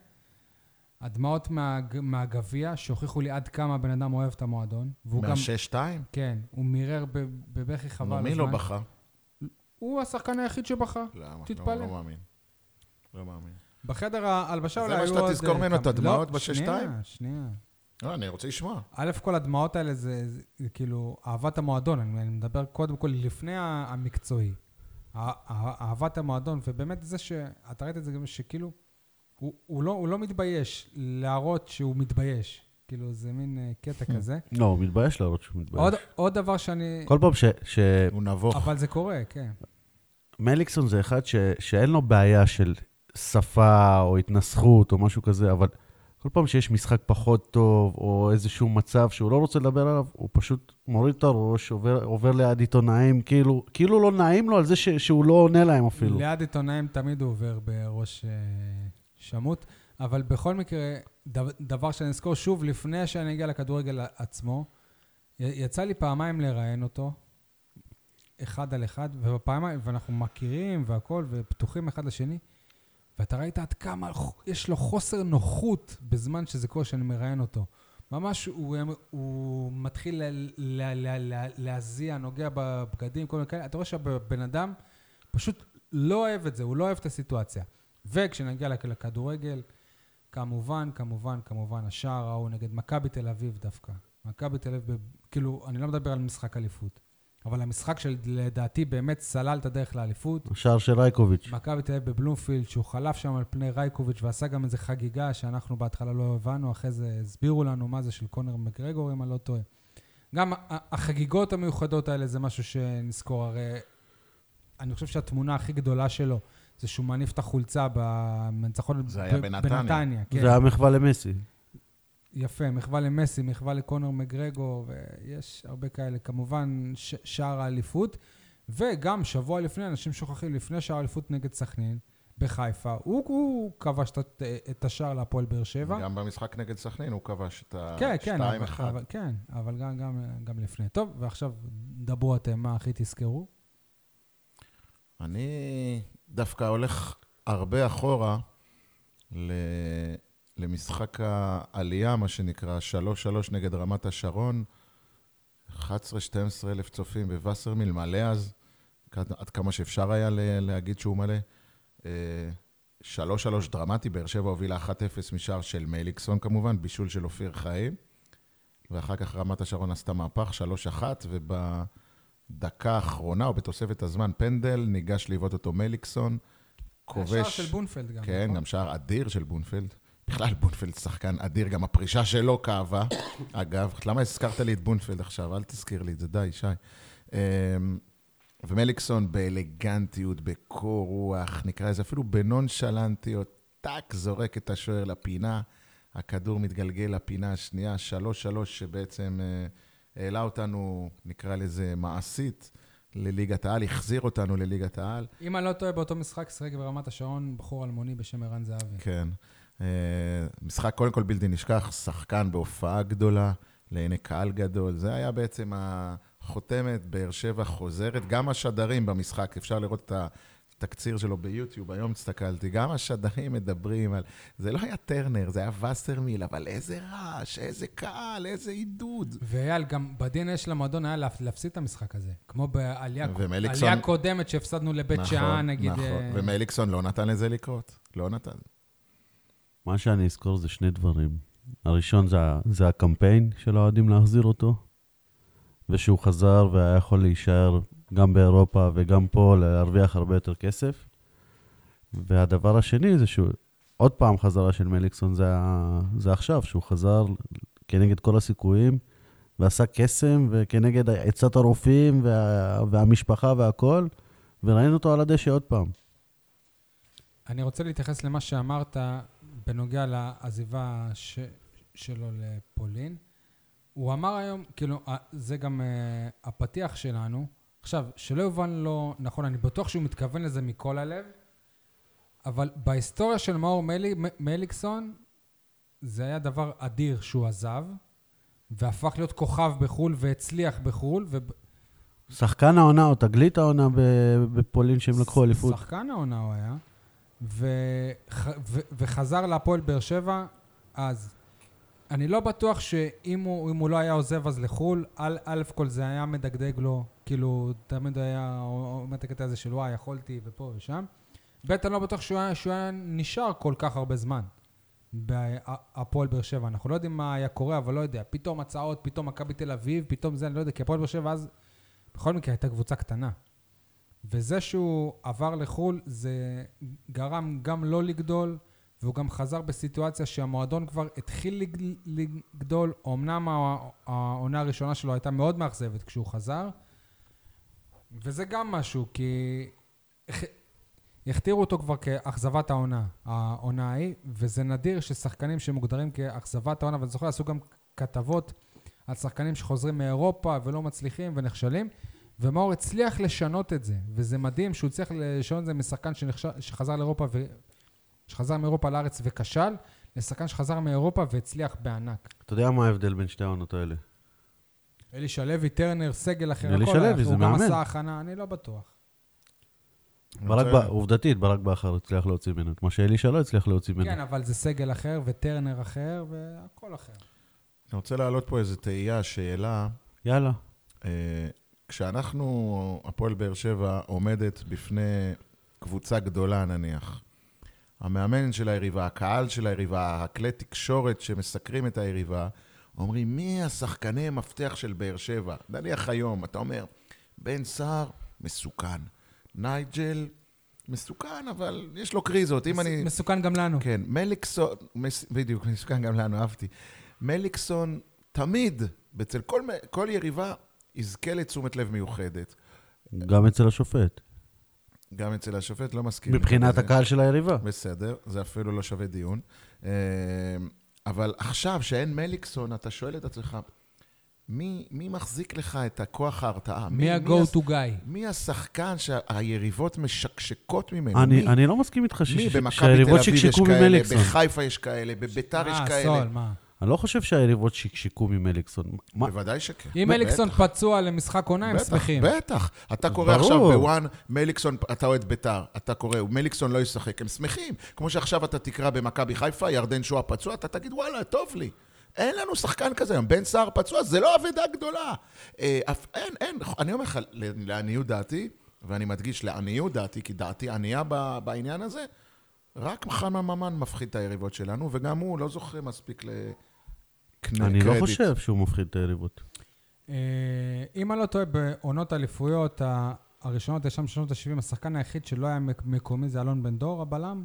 הדמעות מה, מהגביע, שהוכיחו לי עד כמה הבן אדם אוהב את המועדון. מהשש-שתיים? כן, הוא מירר בבכי חבל נו, הזמן. מי לא בכה? הוא השחקן היחיד שבכה. למה? תתפלא. לא, לא מאמין. לא מאמין. בחדר ההלבשה זה אולי מה היו שאתה עוד, תזכור אה, ממנו, את הדמעות לא, בשש-שתיים? שנייה, שנייה. לא, אני רוצה לשמוע. א' כל הדמעות האלה זה, זה, זה כאילו אהבת המועדון, אני, אני מדבר קודם כל לפני המקצועי. אה- אה- אהבת המועדון, ובאמת זה שאתה ראית את זה גם שכאילו, הוא, הוא, לא, הוא לא מתבייש להראות שהוא מתבייש. כאילו, זה מין אה, קטע כזה. לא, הוא מתבייש להראות שהוא מתבייש. עוד, עוד דבר שאני... כל פעם ש... ש... הוא נבוך. אבל זה קורה, כן. מליקסון זה אחד ש... שאין לו בעיה של שפה או התנסחות או משהו כזה, אבל כל פעם שיש משחק פחות טוב או איזשהו מצב שהוא לא רוצה לדבר עליו, הוא פשוט מוריד את הראש, עובר, עובר ליד עיתונאים, כאילו, כאילו לא נעים לו על זה ש... שהוא לא עונה להם אפילו. ליד עיתונאים תמיד הוא עובר בראש שמוט, אבל בכל מקרה, דבר שאני אזכור שוב, לפני שאני אגיע לכדורגל עצמו, יצא לי פעמיים לראיין אותו, אחד על אחד, ובפעמיים, ואנחנו מכירים והכול, ופתוחים אחד לשני, ואתה ראית עד כמה יש לו חוסר נוחות בזמן שזה קורה שאני מראיין אותו. ממש הוא, הוא מתחיל להזיע, נוגע בבגדים, כל מיני כאלה. אתה רואה שהבן אדם פשוט לא אוהב את זה, הוא לא אוהב את הסיטואציה. וכשנגיע לכ- לכדורגל, כמובן, כמובן, כמובן, השער ההוא נגד מכבי תל אביב דווקא. מכבי תל אביב, כאילו, אני לא מדבר על משחק אליפות, אבל המשחק שלדעתי באמת סלל את הדרך לאליפות. השער של רייקוביץ'. מכבי תל אביב בבלומפילד, שהוא חלף שם על פני רייקוביץ' ועשה גם איזו חגיגה שאנחנו בהתחלה לא הבנו, אחרי זה הסבירו לנו מה זה של קונר מקגרגור, אם אני לא טועה. גם החגיגות המיוחדות האלה זה משהו שנזכור, הרי אני חושב שהתמונה הכי גדולה שלו זה שהוא מניף את החולצה בניצחון זה היה בנתניה. בנתניה כן. זה היה מחווה למסי. יפה, מחווה למסי, מחווה לקונר מגרגו, ויש הרבה כאלה. כמובן, ש- שער האליפות. וגם שבוע לפני, אנשים שוכחים, לפני שער האליפות נגד סכנין, בחיפה, הוא, הוא כבש את, את השער להפועל באר שבע. גם במשחק נגד סכנין הוא כבש את כן, כן, אבל, ה-2-1. אבל, כן, אבל גם, גם, גם לפני. טוב, ועכשיו דברו אתם, מה הכי תזכרו? אני דווקא הולך הרבה אחורה. למשחק העלייה, מה שנקרא, 3-3 נגד רמת השרון, 11-12 אלף צופים בווסרמיל, מלא אז, עד, כמה שאפשר היה להגיד שהוא מלא. אה, 3-3 דרמטי, באר שבע הובילה 1-0 משער של מליקסון כמובן, בישול של אופיר חיים, ואחר כך רמת השרון עשתה מהפך, 3-1, ובדקה האחרונה, או בתוספת הזמן, פנדל, ניגש לבעוט אותו מליקסון, היה שער כובש... של בונפלד גם, כן, נכון? גם שער אדיר של בונפלד. בכלל, בונפלד שחקן אדיר, גם הפרישה שלו כאבה. אגב, למה הזכרת לי את בונפלד עכשיו? אל תזכיר לי את זה, די, שי. אמ, ומליקסון באלגנטיות, בקור רוח, נקרא לזה אפילו בנונשלנטיות, טאק, זורק את השוער לפינה, הכדור מתגלגל לפינה השנייה, שלוש-שלוש, שבעצם אה, העלה אותנו, נקרא לזה מעשית, לליגת העל, החזיר אותנו לליגת העל. אם אני לא טועה, באותו משחק שיחק ברמת השרון בחור אלמוני בשם ערן זהבי. כן. אה, משחק קודם כל בלתי נשכח, שחקן בהופעה גדולה, לעיני קהל גדול. זה היה בעצם החותמת, באר שבע חוזרת. גם השדרים במשחק, אפשר לראות את התקציר שלו ביוטיוב, היום הסתכלתי, גם השדרים מדברים על... זה לא היה טרנר, זה היה וסרמיל, אבל איזה רעש, איזה קהל, איזה עידוד. ואייל, גם ב-DNA של המועדון היה להפ- להפסיד את המשחק הזה. כמו בעלייה ומליקסון- קודמת שהפסדנו לבית שאן, נגיד... נכון, אה, ומליקסון לא נתן לזה לקרות. לא נתן. מה שאני אזכור זה שני דברים. הראשון זה, זה הקמפיין של האוהדים להחזיר אותו, ושהוא חזר והיה יכול להישאר גם באירופה וגם פה, להרוויח הרבה יותר כסף. והדבר השני זה שהוא, עוד פעם חזרה של מליקסון זה, זה עכשיו, שהוא חזר כנגד כל הסיכויים, ועשה קסם, וכנגד עצת הרופאים וה, והמשפחה והכל, וראינו אותו על הדשא עוד פעם. אני רוצה להתייחס למה שאמרת בנוגע לעזיבה ש... שלו לפולין. הוא אמר היום, כאילו, זה גם uh, הפתיח שלנו. עכשיו, שלא יובן לא נכון, אני בטוח שהוא מתכוון לזה מכל הלב, אבל בהיסטוריה של מאור מלי, מליקסון, זה היה דבר אדיר שהוא עזב, והפך להיות כוכב בחו"ל והצליח בחו"ל, ו... שחקן העונה או תגלית העונה בפולין שהם לקחו אליפות. שחקן העונה הוא היה, וח, ו, וחזר להפועל באר שבע, אז אני לא בטוח שאם הוא, הוא לא היה עוזב אז לחו"ל, א', א' כל זה היה מדגדג לו, כאילו, תמיד היה אומר את הקטע הזה של וואי, יכולתי ופה ושם. ב', אני לא בטוח שהוא היה, שהוא היה נשאר כל כך הרבה זמן בהפועל באר שבע. אנחנו לא יודעים מה היה קורה, אבל לא יודע. פתאום הצעות, פתאום מכבי תל אביב, פתאום זה, אני לא יודע, כי הפועל באר שבע אז, בכל מקרה, הייתה קבוצה קטנה. וזה שהוא עבר לחו"ל, זה גרם גם לא לגדול, והוא גם חזר בסיטואציה שהמועדון כבר התחיל לג- לגדול. אמנם הע- העונה הראשונה שלו הייתה מאוד מאכזבת כשהוא חזר, וזה גם משהו, כי הכ- הכתירו אותו כבר כאכזבת העונה, העונה ההיא, וזה נדיר ששחקנים שמוגדרים כאכזבת העונה, ואני זוכר, עשו גם כתבות על שחקנים שחוזרים מאירופה ולא מצליחים ונכשלים. ומאור הצליח לשנות את זה, וזה מדהים שהוא הצליח לשנות את זה משחקן. שחזר לאירופה ו... שחזר מאירופה לארץ וכשל, לשחקן שחזר מאירופה והצליח בענק. אתה יודע מה ההבדל בין שתי העונות האלה? אלישע לוי, טרנר, סגל אחר, אלישע הכל היה לוי, אחר. זה הוא גם מאמן. עשה הכנה, אני לא בטוח. ברק, ב- עובדתית, ברק בכר הצליח להוציא ממנו, את מה שאלישע לא הצליח להוציא ממנו. כן, אבל זה סגל אחר, וטרנר אחר, והכל אחר. אני רוצה להעלות פה איזו תהייה, שאלה. יאללה. אה, כשאנחנו, הפועל באר שבע, עומדת בפני קבוצה גדולה נניח, המאמן של היריבה, הקהל של היריבה, הכלי תקשורת שמסקרים את היריבה, אומרים, מי השחקני מפתח של באר שבע? נניח היום, אתה אומר, בן סער, מסוכן. נייג'ל, מסוכן, אבל יש לו קריזות. אם אני... מסוכן גם לנו. כן, מליקסון, מס- בדיוק, מסוכן גם לנו, אהבתי. מליקסון תמיד, אצל כל, כל יריבה, יזכה לתשומת לב מיוחדת. גם אצל השופט. גם אצל השופט, לא מסכים. מבחינת. הקהל של היריבה. בסדר, זה אפילו לא שווה דיון. אה, אבל עכשיו, שאין מליקסון, אתה שואל את עצמך, מי, מי מחזיק לך את הכוח ההרתעה? מי ה-go to guy? מי השחקן שהיריבות משקשקות ממנו? אני, מי? אני לא מסכים איתך ש- מי? במכבי תל שהיריבות אביב יש שקשקו כאלה, ממליקסון. בחיפה יש כאלה, בביתר יש מה, כאלה. סול, מה? אני לא חושב שהיריבות שקשקו ממליקסון. בוודאי שכן. אם אליקסון פצוע למשחק עונה, הם שמחים. בטח. אתה קורא ברור. עכשיו בוואן, מליקסון, אתה אוהד ביתר, אתה קורא, מליקסון לא ישחק, הם שמחים. כמו שעכשיו אתה תקרא במכבי חיפה, ירדן שואה פצוע, אתה תגיד, וואלה, טוב לי. אין לנו שחקן כזה היום, בן סער פצוע, זה לא אבדה גדולה. אה, אף- אין, אין, אני אומר לך, לעניות דעתי, ואני מדגיש לעניות דעתי, כי דעתי ענייה בעניין הזה, רק חנן ממן מפחיד את היריבות שלנו, וגם הוא לא זוכה מספיק לקרדיט. אני לא חושב שהוא מפחיד את היריבות. אה, אם אני לא טועה, בעונות אליפויות הראשונות, יש שם שנות ה-70, השחקן היחיד שלא היה מק- מקומי זה אלון בן דור, הבלם,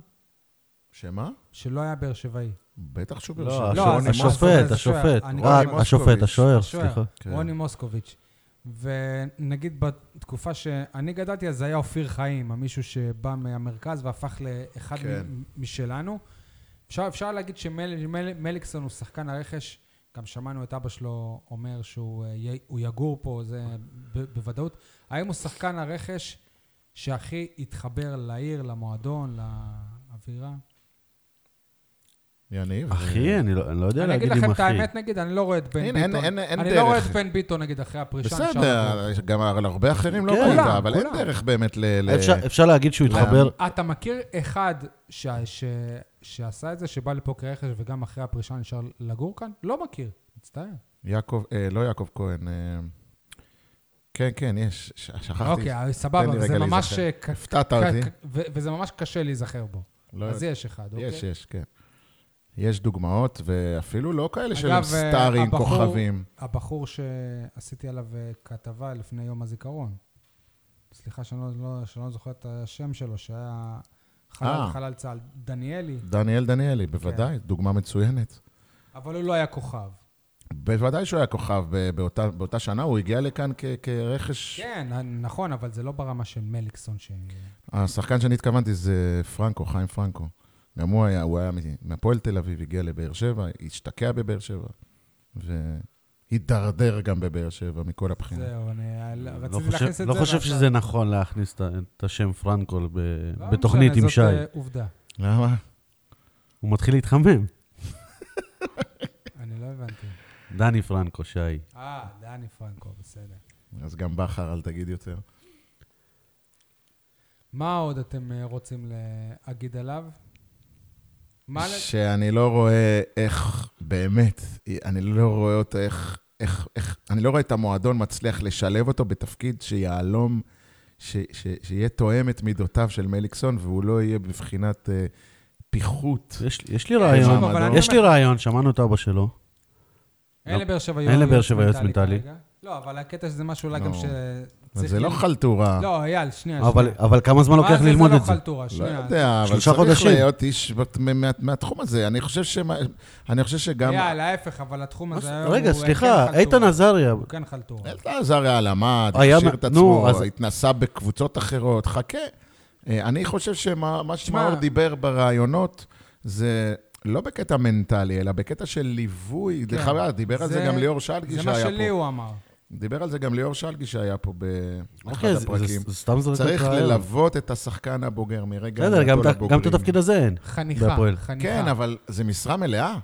שמה? שלא היה באר שבעי. בטח שהוא באר לא, שבע. לא, השופט, השופט. רוני השופט, השוער. סליחה. כן. רוני מוסקוביץ'. ונגיד בתקופה שאני גדלתי, אז זה היה אופיר חיים, המישהו שבא מהמרכז והפך לאחד כן. משלנו. אפשר, אפשר להגיד שמליקסון הוא שחקן הרכש, גם שמענו את אבא שלו אומר שהוא אה, יגור פה, זה ב- בוודאות. האם הוא שחקן הרכש שהכי התחבר לעיר, למועדון, לאווירה? יניב. אחי, אני לא אני לא יודע אני אגיד להגיד אם לכם אחי. את האמת, נגיד, אני לא רואה את בן אין- אין- ביטון. אין- אין אני דרך. לא רואה את בן ביטון, נגיד, אחרי הפרישה. בסדר. גם על הרבה אחרים לא כן. ראית, כולם, אבל אין. דרך באמת ל... ל- אפשר- אפשר להגיד שהוא? התחבר, אתה מכיר אחד ש... ש... שעשה את זה, שבא לפה כרכש וגם אחרי הפרישה נשאר לגור כאן? לא מכיר, מצטער. יעקב, אה, לא יעקב כהן. אה, כן, כן, יש, שכחתי. אוקיי, סבבה, זה ממש... ק- הפתעת אותי. וזה ממש קשה להיזכר בו. לא אז יש אחד, אוקיי? יש, יש, כן. יש דוגמאות, ואפילו לא כאלה של אגב, סטארים, הבחור- כוכבים. הבחור שעשיתי עליו אה, כתבה לפני יום הזיכרון, סליחה שאני לא, לא, שאני לא זוכר את השם שלו, שהיה חלל, אה. חלל צה"ל, דניאלי, דניאל דניאלי, כן. בוודאי, דוגמה מצוינת. אבל הוא לא היה כוכב. בוודאי שהוא היה כוכב באותה, באותה שנה, הוא הגיע לכאן כ- כרכש. כן, נכון, אבל זה לא ברמה של מליקסון ש... השחקן שאני התכוונתי זה פרנקו, חיים פרנקו. גם הוא היה, הוא היה מהפועל תל אביב, הגיע לבאר שבע, השתקע בבאר שבע, והידרדר גם בבאר שבע מכל הבחינות. זהו, אני לא רציתי חושב- להכניס את לא זה. חושב ועכשיו- שזה נכון להכניס את השם פרנקו ב- לא בתוכנית משנה, עם זאת, שי. אה, עובדה. למה? הוא מתחיל להתחמם. אני לא הבנתי. דני פרנקו, שי. אה, דני פרנקו, בסדר. אז גם בכר, אל תגיד יותר. מה עוד אתם אה, רוצים להגיד עליו? שאני לא רואה איך, באמת, אני לא רואה אותו איך, איך, איך, אני לא רואה את המועדון מצליח לשלב אותו בתפקיד שיהלום, ש, ש, שיהיה תואם את מידותיו של מליקסון, והוא לא יהיה בבחינת אה, פיחות. יש יש לי שוב, רעיון, יש לי רעיון, שמענו את אבא שלו. אין לא. לבאר שבע אין לבאר שבע יועץ מנטלי. לא, אבל הקטע שזה משהו אולי לא. גם אבל שצריך... זה לא חלטורה. לא, אייל, שנייה, אבל שנייה. אבל כמה זמן מה לוקח זה, ללמוד זה את לא זה? חלטורה, לא שנייה. יודע, אבל צריך. להיות איש מה- מהתחום הזה. אני חושב שמה- אני חושב שגם... אייל, ההפך, אבל התחום הזה היום רגע, הוא כן סליחה, חלטורה. איתן עזריה, הוא כן חלטורה. אלטר עזריה למד, הכשיר את עצמו, התנסה בקבוצות אחרות, חכה. אה, אני חושב שמה מה שמאור דיבר בראיונות, זה לא בקטע מנטלי, אלא בקטע של ליווי. כן. דרך אגב, דיבר על זה זה- גם ליאור שלגי זה מה שהיה שלי פה. הוא אמר. דיבר על זה גם ליאור שלגי שהיה פה באחד הפרקים. זה סתם זרקת צריך. ללוות את השחקן הבוגר מרגע בסדר, גם את ה- גם את לבוגרים. התפקיד הזה אין. חניכה. חניכה. כן, אבל זה משרה מלאה?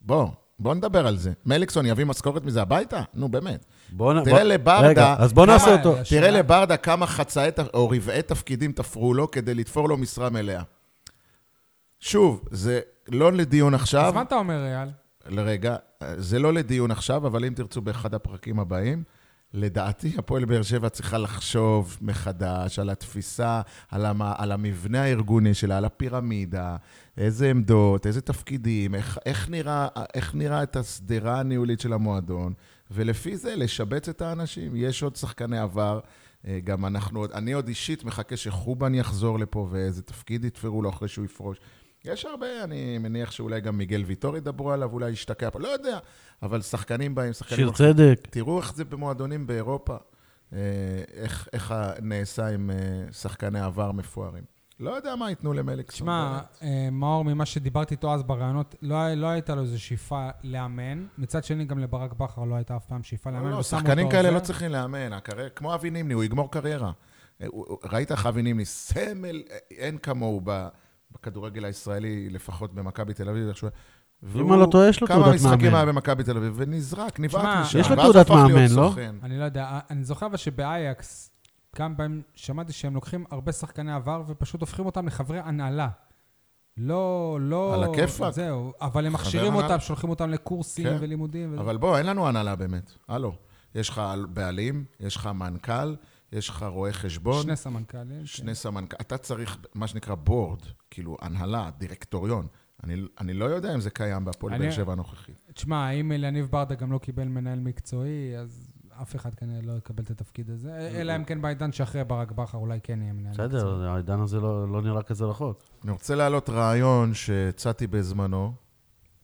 בוא, בוא נדבר על זה. מליקסון יביא משכורת מזה הביתה? נו, באמת. בוא תראה בוא- לברדה- רגע, אז בוא נעשה כמה- אותו. תראה לברדה כמה חצאי או רבעי תפקידים תפרו לו כדי לתפור לו משרה מלאה. שוב, זה לא לדיון עכשיו, אז מה אתה אומר, אייל? לרגע, זה לא לדיון עכשיו, אבל אם תרצו באחד הפרקים הבאים, לדעתי הפועל באר שבע צריכה לחשוב מחדש על התפיסה, על, המ, על המבנה הארגוני שלה, על הפירמידה, איזה עמדות, איזה תפקידים, איך, איך, נראה, איך נראה את השדרה הניהולית של המועדון, ולפי זה לשבץ את האנשים. יש עוד שחקני עבר, אה, גם אנחנו, אני עוד אישית מחכה שחובן יחזור לפה ואיזה תפקיד יתפרו לו אחרי שהוא יפרוש. יש הרבה, אני מניח שאולי גם מיגל ויטור ידברו עליו, אולי ישתקע פה, לא יודע, אבל שחקנים באים, שחקנים... שיר הולכים. צדק. תראו איך זה במועדונים באירופה, אה, איך, איך נעשה עם אה, שחקני עבר מפוארים. לא יודע מה ייתנו למליקסון. באמת. אה, מאור, ממה שדיברתי איתו אז בראיונות, לא, לא הייתה לו איזו שאיפה לאמן. מצד שני, גם לברק בכר לא הייתה אף פעם שאיפה לאמן. לא, לא, שחקנים כאלה זה. לא צריכים לאמן, הקריירה, כמו אבי נימני, הוא יגמור קריירה. ראית איך אבי נימני, סמל, אין כמוהו ב- בכדורגל הישראלי, לפחות במכבי תל אביב, איך שהוא... אם אני לא טועה, יש לו כמה תעודת משחקים מאמן. היה במכבי תל אביב, ונזרק, נבעט משם. יש לו תעודת מאמן, לא? אני לא יודע, אני זוכר אבל שבאייקס, גם בהם שמעתי שהם לוקחים הרבה שחקני עבר ופשוט הופכים אותם לחברי הנהלה. לא, לא... על הכיפאק. זהו, אבל הם מכשירים. אותם, שולחים אותם לקורסים כן. ולימודים. אבל בוא, אין לנו הנהלה באמת. הלו. יש לך בעלים, יש לך מנכ"ל, יש לך רואה חשבון, שני סמנכ"לים. שני סמנכ"ל. אתה צריך מה שנקרא בורד, כאילו הנהלה, דירקטוריון. אני, אני לא יודע אם זה קיים בהפועל אני- באר שבע הנוכחית. כן. תשמע, אם יניב ברדה גם לא קיבל מנהל מקצועי, אז אף אחד כנראה לא יקבל את התפקיד הזה. אלא אם כן בעידן שאחרי ברק בכר אולי כן יהיה מנהל מקצועי. בסדר, העידן הזה לא לא נראה כזה רחוק. אני רוצה להעלות רעיון שהצעתי בזמנו,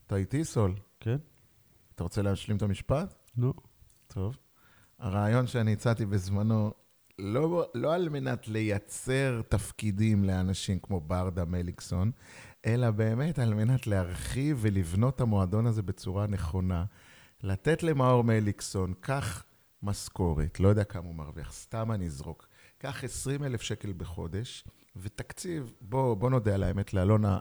אתה איתי, סול? כן? אתה רוצה להשלים את המשפט? לא. טוב. הרעיון שאני הצעתי בזמנו, לא, לא על מנת לייצר תפקידים לאנשים כמו ברדה מליקסון, אלא באמת על מנת להרחיב ולבנות את המועדון הזה בצורה נכונה. לתת למאור מליקסון, קח משכורת, לא יודע כמה הוא מרוויח, סתם אני אזרוק. קח 20 אלף שקל בחודש, ותקציב, בוא, בוא נודה על האמת, לאלונה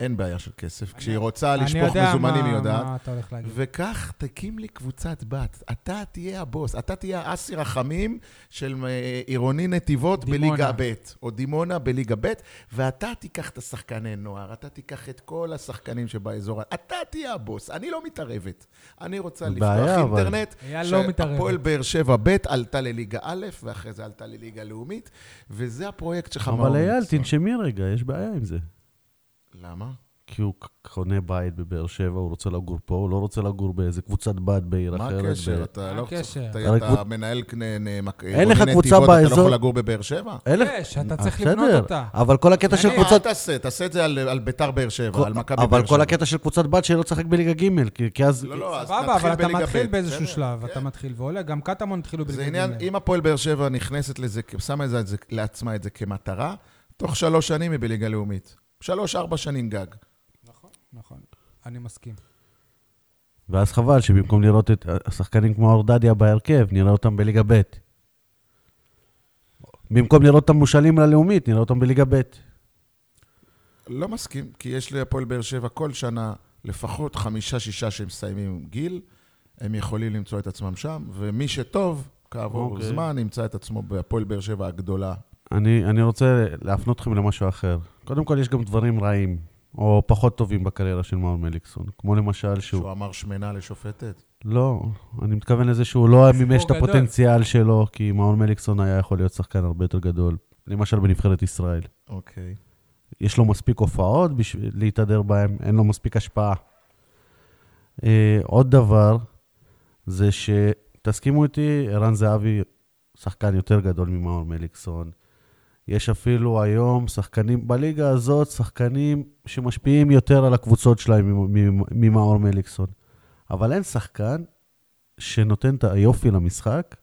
אין בעיה של כסף. כשהיא רוצה אני לשפוך יודע מזומנים, מה- היא יודעת. מה אתה הולך להגיד. וכך תקים לי קבוצת בת. אתה תהיה הבוס, אתה תהיה אסי רחמים של אה, עירוני נתיבות דימונה. בליגה ב', או דימונה בליגה ב', ואתה תיקח את השחקני נוער, אתה תיקח את כל השחקנים שבאזור, אתה תהיה הבוס, אני לא מתערבת. אני רוצה לפתוח אבל. אינטרנט, אייל לא. שהפועל באר שבע ב' עלתה לליגה א', ואחרי זה עלתה לליגה לאומית, וזה הפרויקט שלך. אבל אייל. תנשמי רגע, יש בעיה עם זה. למה? כי הוא קונה בית בבאר שבע, הוא רוצה לגור פה, הוא לא רוצה לגור באיזה קבוצת בת בעיר מה אחרת. הקשר? ב- אתה מה לא הקשר? צריך... הרי אתה- אתה מנהל אין לך קבוצה נתיבות, אתה לא באזור- יכול לגור בבאר שבע? אין לך- יש, אתה אה, צריך לבנות אותה. אבל כל הקטע של קבוצת... תעשה? תעשה את זה על על ביתר באר שבע, על מכבי באר אבל שבע. כל הקטע של קבוצת בת שלא תשחק בליגה ג', כי- כי אז... לא, לא, אז סבבה, נתחיל אבל אתה בליגה מתחיל ב', באיזשהו? שלב, כן. אתה מתחיל ועולה, גם קטמון התחילו זה בליגה עניין, ג'. אם הפועל באר שבע נכנסת לזה, שמה את זה לעצמה את זה כמטרה, תוך שלוש שנים היא בליגה לאומית. שלוש-ארבע שנים גג. נכון, נכון. אני מסכים. ואז חבל שבמקום לראות את השחקנים כמו אורדדיה בהרכב, נראה אותם בליגה ב'. במקום לראות אותם מושאלים ללאומית, נראה אותם בליגה ב'. לא מסכים, כי יש להפועל באר שבע כל שנה לפחות חמישה-שישה שמסיימים גיל, הם יכולים למצוא את עצמם שם, ומי שטוב, כעבור אוקיי. זמן, ימצא את עצמו בהפועל באר שבע הגדולה. אני, אני רוצה להפנות אתכם למשהו אחר. קודם כל, יש גם דברים רעים, או פחות טובים בקריירה של מאור מליקסון. כמו למשל שהוא... שהוא אמר שמנה לשופטת. לא, אני מתכוון לזה שהוא לא מימש את גדול. הפוטנציאל שלו, כי מאור מליקסון היה יכול להיות שחקן הרבה יותר גדול. למשל בנבחרת ישראל. אוקיי. יש לו מספיק הופעות בשביל להתהדר בהם, אין לו מספיק השפעה. אה, עוד דבר, זה שתסכימו איתי, ערן זהבי שחקן יותר גדול ממאור מליקסון. יש אפילו היום שחקנים, בליגה הזאת, שחקנים שמשפיעים יותר על הקבוצות שלהם ממ- ממ- ממאור מליקסון. אבל אין שחקן שנותן את היופי למשחק,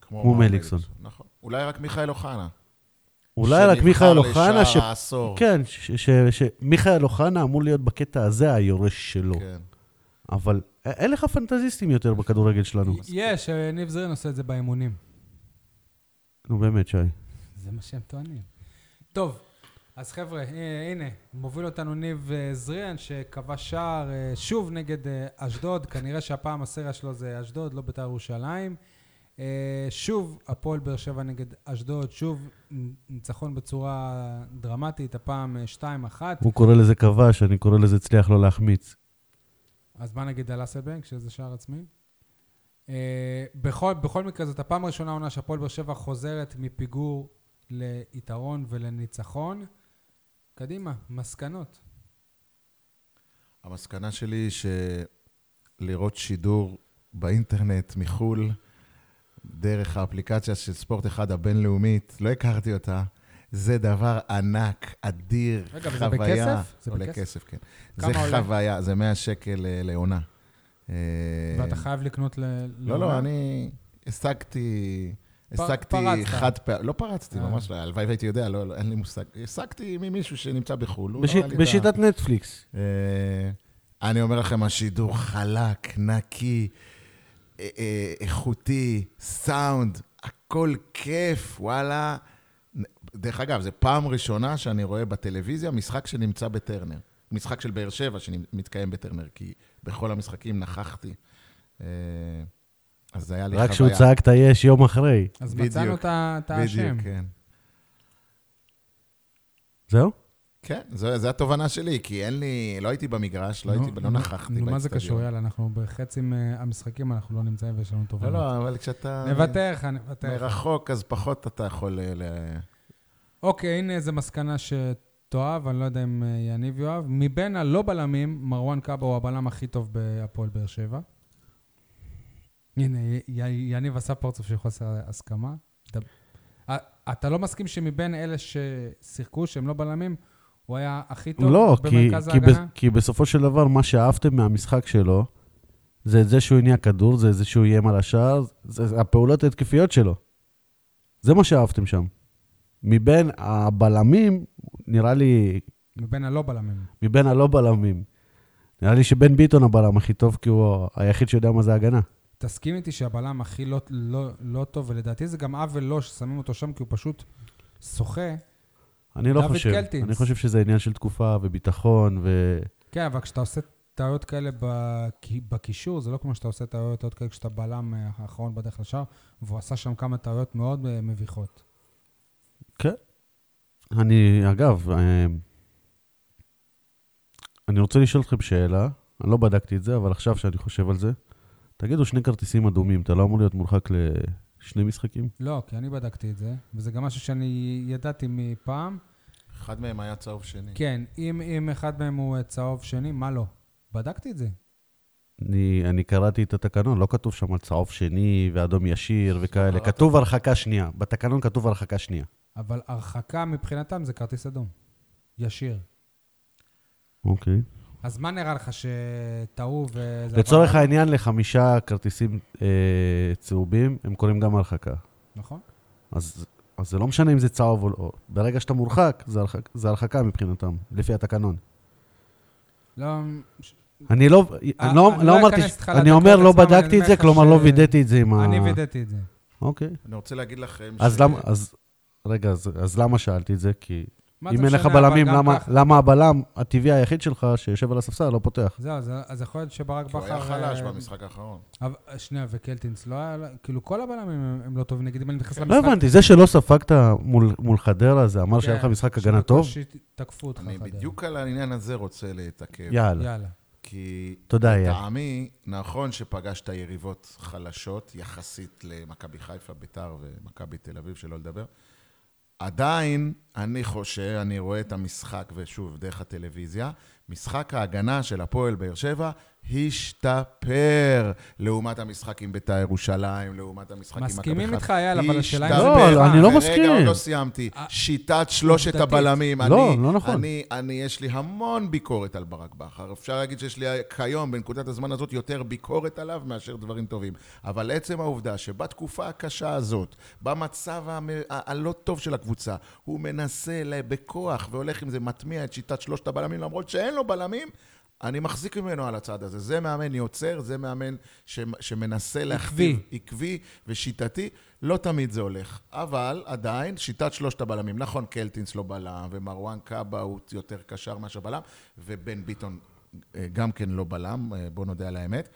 כמו מליקסון. נכון. אולי רק מיכאל אוחנה. אולי רק מיכאל אוחנה, ש... שנבחר לשער העשור. כן, שמיכאל אוחנה אמור להיות בקטע הזה היורש שלו. כן. אבל אין לך פנטזיסטים יותר בכדורגל שלנו. יש, אה, ניב זרין עושה את זה באימונים. נו באמת, שי. זה מה שהם טוענים. טוב, אז חבר'ה, אה, הנה, מוביל אותנו ניב אה, זריאן, שכבש שער אה, שוב נגד אשדוד. כנראה שהפעם הסריה שלו זה אשדוד, לא בית"ר ירושלים. שוב, הפועל באר שבע נגד אשדוד, שוב ניצחון בצורה דרמטית, הפעם אה, 2-1. הוא קורא לזה כבש, אני קורא לזה הצליח לא להחמיץ. אז מה נגיד על אסלבנק, שזה שער עצמי? בכל, בכל מקרה, זאת הפעם הראשונה עונה שהפועל באר שבע חוזרת מפיגור ליתרון ולניצחון. קדימה, מסקנות. המסקנה שלי היא שלראות שידור באינטרנט מחו"ל, דרך האפליקציה של ספורט אחד הבינלאומית, לא הכרתי אותה, זה דבר ענק, אדיר, רגע, וזה חוויה. בכסף? זה עולה בכסף? כסף, כן. זה עולה? חוויה, זה 100 שקל אה, לעונה. ואתה חייב לקנות ל... לא? לא, אני השגתי... השגתי. חד פעם, לא פרצתי, אה. ממש לא, הלוואי והייתי יודע, לא, לא, אין לי מושג. השגתי ממישהו שנמצא בחו"ל. בשיטת נטפליקס. אה, אני אומר לכם, השידור חלק, נקי, אה, איכותי, סאונד, הכל כיף, וואלה. דרך אגב, זו פעם ראשונה שאני רואה בטלוויזיה משחק שנמצא בטרנר. משחק של באר שבע שמתקיים בטרנר, כי בכל המשחקים נכחתי. אז זה היה לי רק חוויה. כשהוא צעק את היש יום אחרי. אז בדיוק, מצאנו את האשם. בדיוק, כן. זהו? כן, זו, זו התובנה שלי, כי אין לי, לא הייתי במגרש, לא, הייתי, לא נכחתי נו, מה זה באצטדיון. קשור? יאללה, אנחנו בחצי מהמשחקים, אנחנו לא נמצאים ויש לנו לא, תובנות. לא, אבל כשאתה נוותר לך, נוותר לך. מרחוק, אז פחות אתה יכול... אה, ל- אוקיי, הנה איזה מסקנה שתאהב, אני לא יודע אם אה, יניב יאהב. מבין הלא בלמים, מרואן קאבה הוא הבלם הכי טוב בהפועל באר שבע. הנה, יניב עשה פרצוף של חוסר הסכמה. אתה- לא מסכים שמבין אלה ששיחקו, שהם לא בלמים, הוא היה הכי טוב לא, במרכז כי, ההגנה? כי בסופו של דבר, מה שאהבתם מהמשחק שלו, זה את זה שהוא הניע כדור, זה זה שהוא איים על השער, זה הפעולות ההתקפיות שלו. זה מה שאהבתם שם. מבין הבלמים, נראה לי, מבין הלא בלמים. מבין הלא בלמים, נראה לי שבן ביטון הבלם הכי טוב, כי הוא היחיד שיודע מה זה הגנה. תסכים איתי שהבלם הכי לא, לא, לא טוב, ולדעתי זה גם עוול לא ששמים אותו שם, כי הוא פשוט שוחה. אני לא חושב. קלטינס. אני חושב שזה עניין של תקופה וביטחון, ו... כן, אבל כשאתה עושה טעויות כאלה בק- בקישור, זה לא כמו שאתה עושה טעויות טעויות כאלה כשאתה בלם אה, האחרון בדרך לשער, והוא עשה שם כמה טעויות מאוד אה, מביכות. כן. אני, אגב, אה, אני רוצה לשאול אתכם שאלה, אני לא בדקתי את זה, אבל עכשיו שאני חושב על זה, תגידו שני כרטיסים אדומים, אתה לא אמור להיות מורחק לשני משחקים? לא, כי אני בדקתי את זה, וזה גם משהו שאני ידעתי מפעם. אחד מהם היה צהוב שני. כן, אם, אם אחד מהם הוא צהוב שני, מה לא? בדקתי את זה. אני, אני קראתי את התקנון, לא כתוב שם על צהוב שני ואדום ישיר וכאלה? כתוב הרחקה שנייה. בתקנון כתוב הרחקה שנייה. אבל הרחקה מבחינתם זה כרטיס אדום. ישיר. אוקיי. אז מה נראה לך שטעו וזה... לצורך עבר? העניין, לחמישה כרטיסים אה, צהובים, הם קוראים גם הרחקה. נכון. אז, אז זה לא משנה אם זה צהוב או לא. ברגע שאתה מורחק, זה, הרחק, זה הרחקה מבחינתם, לפי התקנון. לא... אני לא, אני לא, אני לא לא אמרתי, אני אומר לא בדקתי את זה, כלומר ש- לא וידאתי את זה עם ה... אני וידאתי את זה. אוקיי. אני רוצה להגיד לכם אז למה, אז, רגע, אז, אז למה שאלתי את זה? כי אם אין לך בלמים, למה, למה הבלם הטבעי היחיד שלך שיושב על הספסל לא פותח? זהו, אז- אז יכול להיות שברק כי הוא בכר... היה חלש אה, במשחק האחרון. אבל- שנייה, וקלטינס לא היה... כאילו, כל הבלמים הם- הם לא טובים. נגיד, אם אני נכנס לא למשחק... הבנתי, זה שלא ספגת מול, מול חדרה, זה אמר שהיה לך כן, משחק הגנה טוב? תקפו אותך. אני חדרה. בדיוק על העניין הזה רוצה להתעכב. יאללה. יאללה. כי. לטעמי, נכון שפגשת יריבות חלשות יחסית למכבי חיפה, ביתר ומכבי תל אביב, שלא לדבר. עדיין, אני חושב, אני רואה את המשחק, ושוב, דרך הטלוויזיה, משחק ההגנה של הפועל באר שבע השתפר לעומת המשחק עם ביתר ירושלים, לעומת המשחק עם מכבי חיפה. מסכימים איתך, אייל, אבל השאלה אם זה השתפר. לא, אני לא מסכים. עוד לא סיימתי. אה, שיטת שלושת. הבלמים. לא, אני- לא נכון. אני, אני, יש לי המון ביקורת על ברק בכר. אפשר להגיד שיש לי כיום, בנקודת הזמן הזאת, יותר ביקורת עליו מאשר דברים טובים. אבל עצם העובדה שבתקופה הקשה הזאת, במצב הלא טוב של הקבוצה, הוא מנסה בכוח והולך עם זה, מטמיע את שיטת שלושת הבלמים, למרות שאין לו בלמים, אני מחזיק ממנו על הצד הזה. זה מאמן יוצר, זה מאמן ש, שמנסה להכתיב... עקבי ושיטתי. לא תמיד זה הולך. אבל עדיין, שיטת שלושת הבלמים. נכון, קלטינס לא בלם, ומרואן קאבה הוא יותר קשר מאשר בלם, ובן ביטון אה, גם כן לא בלם, אה, בוא נודה על האמת.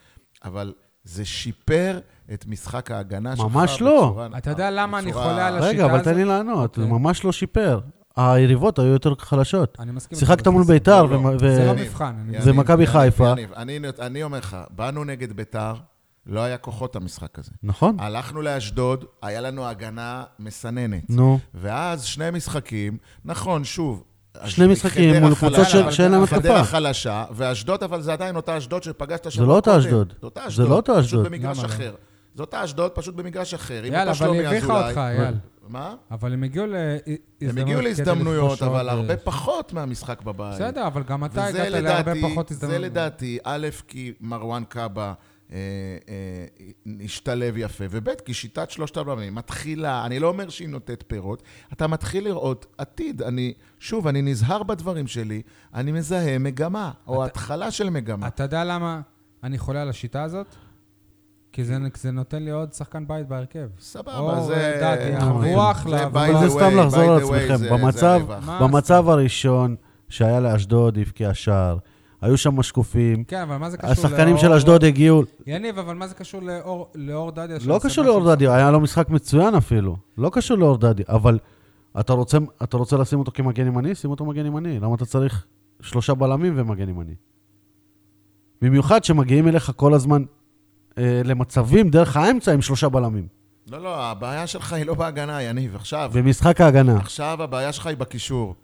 אבל זה שיפר את משחק ההגנה שלך ממש לא. בצורה... אתה יודע למה אני חולה על השיטה רגע, אבל תן הזאת? לי לענות, זה אוקיי. ממש לא שיפר. היריבות היו יותר חלשות. אני מסכים. שיחקת מול. ביתר, לא, לא. זה לא. אני- ומכבי חיפה. אני, אני אומר לך, באנו נגד ביתר, לא היה כוחות המשחק הזה. נכון? הלכנו לאשדוד, היה לנו הגנה מסננת. נו. ואז שני משחקים, נכון, שוב. שני משחקים חדרה מול קבוצות של- שאין להם חדרה התקפה. חלשה, ואשדוד, אבל זה עדיין אותה אשדוד שפגשת שבוע לא אותה. אשדוד. זה זה. לא אותה אשדוד. פשוט במגרש? אחר. זו אותה אשדוד, פשוט במגרש אחר. יאללה, אבל הביכה אזולאי. אותך, אייל. מה? אבל הם הגיעו להזדמנות הם הגיעו להזדמנויות, אבל הרבה אה, פחות מהמשחק בבית. בסדר, אבל גם אתה הגעת להרבה פחות זה הזדמנויות. לדעתי, א', כי מרואן קאבה אה, אה, השתלב יפה, וב', כי שיטת שלושת הבלמים מתחילה, אני לא אומר שהיא נותנת פירות, אתה מתחיל לראות עתיד. אני, שוב, אני נזהר בדברים שלי, אני מזהה מגמה, או אתה- התחלה של מגמה. אתה יודע למה אני חולה על השיטה הזאת? כי זה, זה נותן לי עוד שחקן בית בהרכב. סבבה, זה... דדיה, נו, רוח זה סתם לחזור על עצמכם. במצב- במצב הראשון שהיה לאשדוד, הבקיע שער, היו שם משקופים, כן, אבל מה זה קשור השחקנים של לאור- אשדוד הגיעו, יניב, אבל מה זה קשור לאור, לאור דדיה? לא קשור לאור דדיה, היה לו משחק מצוין אפילו. לא קשור לאור דדיה, אבל אתה רוצה, אתה רוצה לשים אותו כמגן ימני? שים אותו מגן ימני. למה אתה צריך שלושה בלמים ומגן ימני? במיוחד שמגיעים אליך כל הזמן למצבים דרך האמצע עם שלושה בלמים. לא, לא, הבעיה שלך היא לא בהגנה, יניב. עכשיו, במשחק ההגנה. עכשיו הבעיה שלך היא בקישור.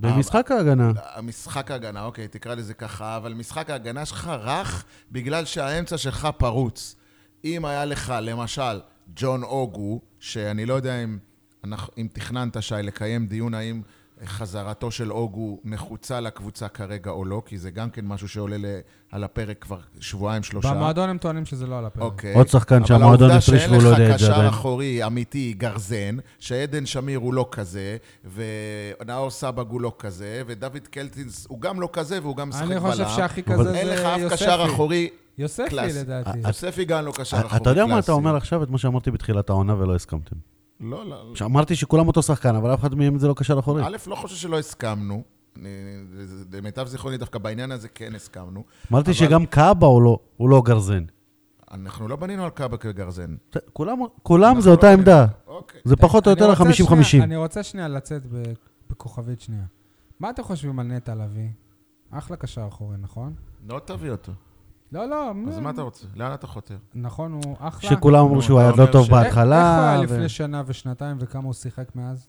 במשחק ההגנה. המשחק ההגנה, אוקיי, תקרא לזה ככה, אבל משחק ההגנה שלך רך בגלל שהאמצע שלך פרוץ. אם היה לך, למשל, ג'ון אוגו, שאני לא יודע אם, אנחנו, אם תכננת, שי, לקיים דיון האם חזרתו של אוגו נחוצה לקבוצה כרגע או לא, כי זה גם כן משהו שעולה ל- על הפרק כבר שבועיים, שלושה. במועדון הם טוענים שזה לא על הפרק. אוקיי. עוד שחקן שהמועדון הפריש והוא לא יודע אבל את זה העובדה שאין לך. קשר אחורי אמיתי, גרזן, שעדן שמיר הוא לא כזה, ונאור סבג הוא לא כזה, ודוד קלטינס הוא גם לא כזה, והוא גם משחק אני בלם. חושב שהכי אבל כזה זה אין לך אף יוספי. קשר אחורי יוספי קלאסי. לדעתי. יוספי גם לא קשר אחורי אה, אתה יודע מה אתה קלאסי. אומר עכשיו? את מה שאמרתי בתחילת העונה ולא הסכמתם. לא, לא. שאמרתי שכולם אותו שחקן, אבל אף אחד מהם זה לא קשר אחורי. א', לא חושב שלא הסכמנו. למיטב זיכרוני, דווקא בעניין הזה כן הסכמנו. אמרתי אבל- שגם קאבה הוא לא- הוא לא גרזן. אנחנו לא בנינו על קאבה כגרזן. כולם- כולם זה לא אותה בנינו- עמדה. אוקיי. זה פחות או יותר רוצה ה-50-50. שנייה- אני רוצה שנייה לצאת ב- בכוכבית שנייה. מה אתם חושבים על נטע לביא? אחלה קשר אחורי, נכון? לא תביא אותו. לא, לא. אז מה אתה רוצה? לאן אתה חותר? נכון, הוא אחלה. שכולם אמרו שהוא היה לא טוב בהתחלה. איך הוא היה לפני שנה ושנתיים וכמה הוא שיחק מאז?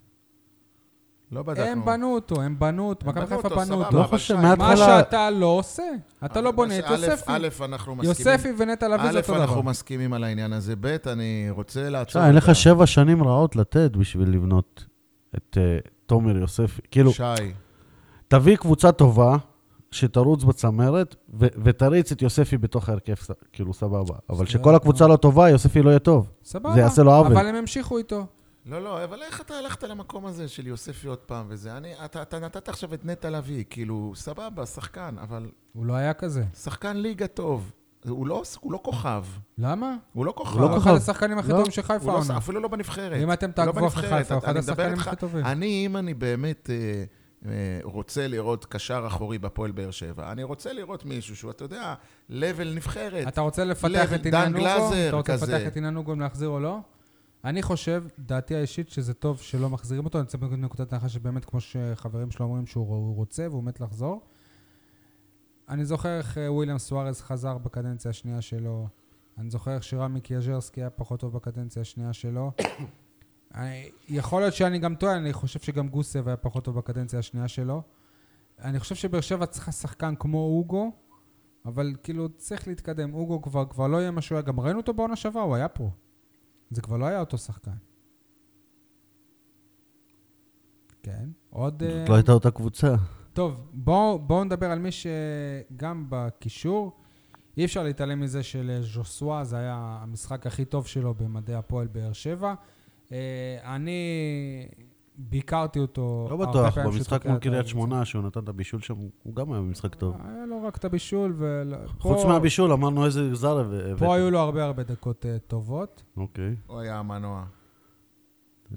לא בדקנו. הם בנו אותו, הם בנו אותו, מכבי חיפה בנו אותו. לא חושב, מההתחלה- מה שאתה לא עושה, אתה לא אבל בונה את א', יוספי. א', אנחנו מסכימים. יוספי ונטע לביא זה א', אותו אנחנו דבר. מסכימים על העניין הזה. ב', אני רוצה לעצור... אין את לך שבע שנים רעות לתת בשביל לבנות את אה, תומר יוספי. כאילו, שי, תביא קבוצה טובה, שתרוץ בצמרת, ו- ותריץ את יוספי בתוך ההרכב, ס- כאילו, סבבה. אבל בסדר. שכל הקבוצה לא טובה, יוספי לא יהיה טוב. סבבה. זה יעשה לו עוול. אבל הם המשיכו איתו. לא, לא, אבל איך אתה הלכת למקום הזה של יוספי עוד פעם וזה? אני, אתה, אתה נתת עכשיו את נטע לביא, כאילו, סבבה, שחקן, אבל הוא לא היה כזה. שחקן ליגה טוב. הוא לא, הוא לא כוכב. למה? הוא לא כוכב. הוא לא הוא כוכב. אחד השחקנים הכי לא. טובים של חיפה הוא לא, העונה. אפילו לא בנבחרת. אם אתם לא תעקבו אחרי. חיפה, הוא אחד השחקנים הכי טובים. אני, אם אני באמת אה, רוצה לראות קשר אחורי בפועל באר שבע, אני רוצה לראות מישהו שהוא, אתה יודע, level נבחרת. אתה רוצה לפתח את עניין נוגו? אתה רוצה כזה. לפתח את עניין נוגו אם להחזיר או לא? אני חושב, דעתי האישית, שזה טוב שלא מחזירים אותו. אני יוצא מנקודת הנחה שבאמת, כמו שחברים שלו אומרים, שהוא רוצה והוא מת לחזור. אני זוכר איך אה, וויליאם סוארז חזר בקדנציה השנייה שלו. אני זוכר איך שרמי קיאז'רסקי היה פחות טוב בקדנציה השנייה שלו. אני, יכול להיות שאני גם טועה, אני חושב שגם גוסב היה פחות טוב בקדנציה השנייה שלו. אני חושב שבאר שבע צריכה שחקן כמו אוגו, אבל כאילו צריך להתקדם. אוגו כבר, כבר לא יהיה מה שהוא היה, גם ראינו אותו בעונה שעברה, הוא היה פה. זה כבר לא היה אותו שחקן. כן, עוד... זאת אה, לא הייתה אותה קבוצה. טוב, בואו בוא נדבר על מי שגם בקישור, אי אפשר להתעלם מזה שלז'וסווה זה היה המשחק הכי טוב שלו במדעי הפועל באר שבע. אה, אני ביקרתי אותו לא בטוח, במשחק מול קריית. שמונה, שהוא נתן את הבישול שם, הוא גם היה במשחק טוב. היה לו רק את הבישול, ו... חוץ מהבישול, אמרנו איזה זר הבאת. פה היו לו הרבה הרבה דקות אה, טובות. אוקיי. הוא היה המנוע.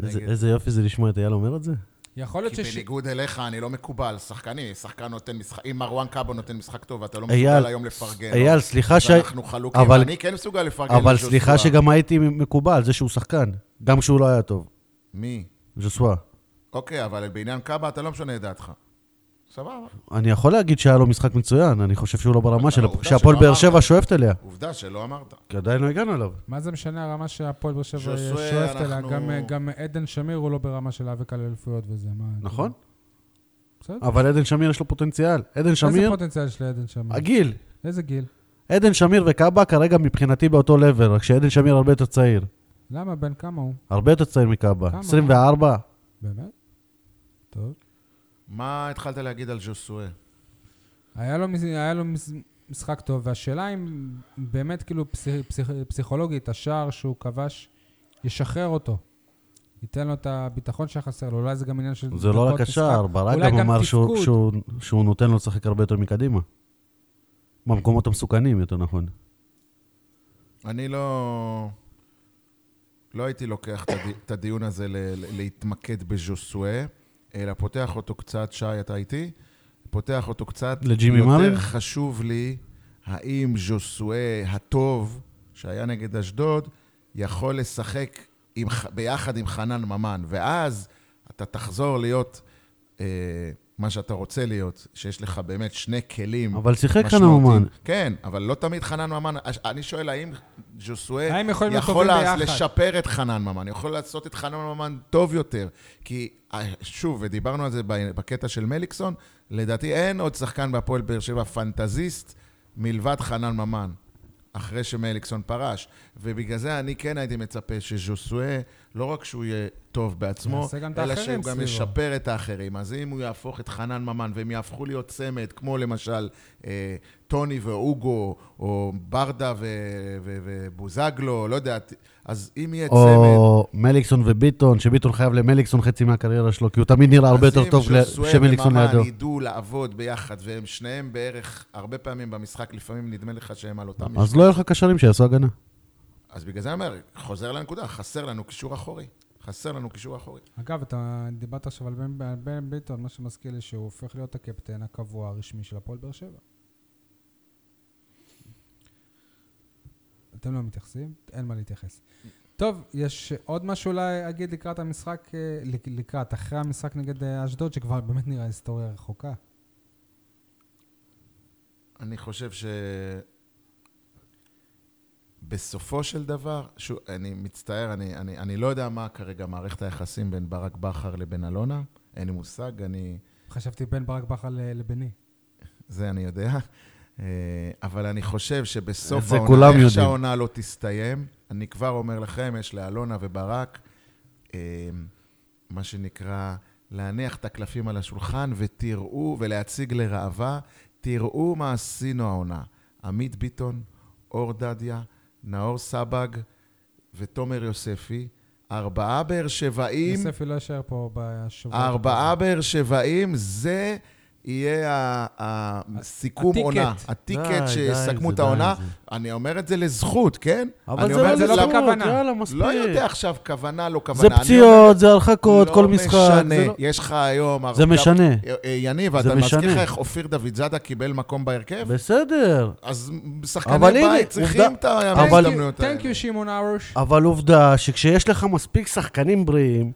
איזה יופי זה לשמוע את אייל אומר את זה. יכול להיות כי שש... בניגוד אליך, אני לא מקובל. שחקני, שחקן נותן משחק, אם מרואן קאבו נותן משחק טוב, ואתה לא אייל, מסוגל היום לפרגן. אייל, סליחה ש... אנחנו חלוקים, אבל- אני כן מסוגל לפרגן אבל. סליחה שגם הייתי מקובל, זה שהוא שחקן. גם כשהוא לא היה טוב. מי? ז'וסווה. אוקיי, אבל בעניין קאבה אתה לא משנה את דעתך. סבבה. אני יכול להגיד שהיה לו משחק מצוין, אני חושב שהוא לא ברמה שהפועל באר. שבע שואפת אליה. עובדה שלא אמרת. כי עדיין לא הגענו אליו. מה זה משנה הרמה שהפועל באר שבע שואפת אליה? גם- גם עדן שמיר הוא לא ברמה של להיאבק על אליפויות וזה. מה- נכון? בסדר. אבל עדן שמיר יש לו פוטנציאל. עדן איזה שמיר, פוטנציאל יש לעדן שמיר? הגיל. איזה גיל? עדן שמיר וקאבה כרגע מבחינתי באותו לבל, רק שעדן שמיר הרבה יותר צעיר. למה? בן כמה הוא? הרבה יותר צעיר מקאבה. כמה? 24. באמת? טוב. מה התחלת להגיד על ז'וסווה? היה לו, היה לו משחק טוב, והשאלה אם באמת כאילו פסיכ, פסיכ, פסיכולוגית, השער שהוא כבש, ישחרר אותו. ייתן לו את הביטחון שחסר לו, אולי זה גם עניין של זה לא רק השער. ברק גם אמר שהוא-. שהוא- שהוא נותן לו לשחק הרבה יותר מקדימה. במקומות המסוכנים, יותר נכון. אני לא... לא הייתי לוקח את הדי- את הדיון הזה ל- ל- להתמקד בז'וסווה, אלא פותח אותו קצת, שי, אתה איתי? פותח אותו קצת... לג'ימי יותר מרין? חשוב לי, האם ז'וסווה הטוב, שהיה נגד אשדוד, יכול לשחק עם, ביחד עם חנן ממן, ואז אתה תחזור להיות אה, מה שאתה רוצה להיות, שיש לך באמת שני כלים אבל שיחק חנן. ממן. כן, אבל לא תמיד חנן ממן. אני שואל, האם ז'וסווה האם יכולים להיות יכול טובים לה- ביחד? לשפר את חנן ממן, יכול לעשות את חנן ממן טוב יותר? כי, אה, שוב, ודיברנו על זה ב- בקטע של מליקסון, לדעתי אין עוד שחקן בהפועל באר שבע פנטזיסט מלבד חנן ממן. אחרי שמליקסון פרש. ובגלל זה אני כן הייתי מצפה שז'וסווה לא רק שהוא יהיה טוב בעצמו, אלא שהוא גם. ישפר את האחרים. אז אם הוא יהפוך את חנן ממן והם יהפכו להיות צמד, כמו למשל אה, טוני ואוגו, או ברדה ובוזגלו, לא יודע, אז אם יהיה צמד... או מליקסון וביטון, שביטון חייב למליקסון חצי מהקריירה שלו, כי הוא תמיד נראה הרבה יותר טוב אז אם ז'וסואל כשמליקסון לידו. וממן ידעו לעבוד ביחד, והם שניהם בערך, הרבה פעמים במשחק, לפעמים נדמה לך שהם על אותם אז לא יהיה לך קשרים שיעשו הגנה. אז בגלל זה אני אומר, חוזר לנקודה, חסר לנו קישור אחורי. חסר לנו קישור אחורי. אגב, אתה דיברת עכשיו על בן, על בן ביטון, מה שמזכיר לי שהוא הופך להיות הקפטן הקבוע הרשמי של הפועל באר שבע. אתם לא מתייחסים? אין מה להתייחס. טוב, יש עוד משהו אולי אגיד לקראת המשחק, אה, לק- לקראת, אחרי המשחק נגד אה, אשדוד, שכבר באמת נראה היסטוריה רחוקה. אני חושב ש... בסופו של דבר, שוב, אני מצטער, אני, אני, אני לא יודע מה כרגע מערכת היחסים בין ברק בכר לבין אלונה, אין לי מושג, אני... חשבתי בין ברק בכר ל- לבני. זה אני יודע. אה, אבל אני חושב שבסוף העונה, איך יודעים. שהעונה לא תסתיים, אני כבר אומר לכם, יש לאלונה וברק, אה, מה שנקרא, להניח את הקלפים על השולחן ותראו, ולהציג לראווה, תראו מה עשינו העונה. עמית ביטון, אור דדיה, נאור סבג ותומר יוספי, ארבעה באר שבעים יוספי לא יישאר פה בשבוע. ארבעה באר שבעים, זה יהיה הסיכום הטיקט. עונה. הטיקט די, די, שיסכמו את העונה. זה. אני אומר את זה לזכות, כן? אבל זה לא זה לא לזכות, בכוונה. יאללה, מספיק. לא יודע עכשיו כוונה, לא כוונה. זה פציעות, זה הרחקות, כל משחק. לא משנה, זה לא- יש לך היום... זה הרבה- משנה. אה, אה, יניב, אתה מזכיר משנה. לך איך אופיר דוד זאדה קיבל מקום בהרכב? בסדר. אז אבל שחקני בית צריכים את ההזדמנויות האלה. תנק יו שמעון ארוש. אבל עובדה שכשיש לך מספיק שחקנים בריאים,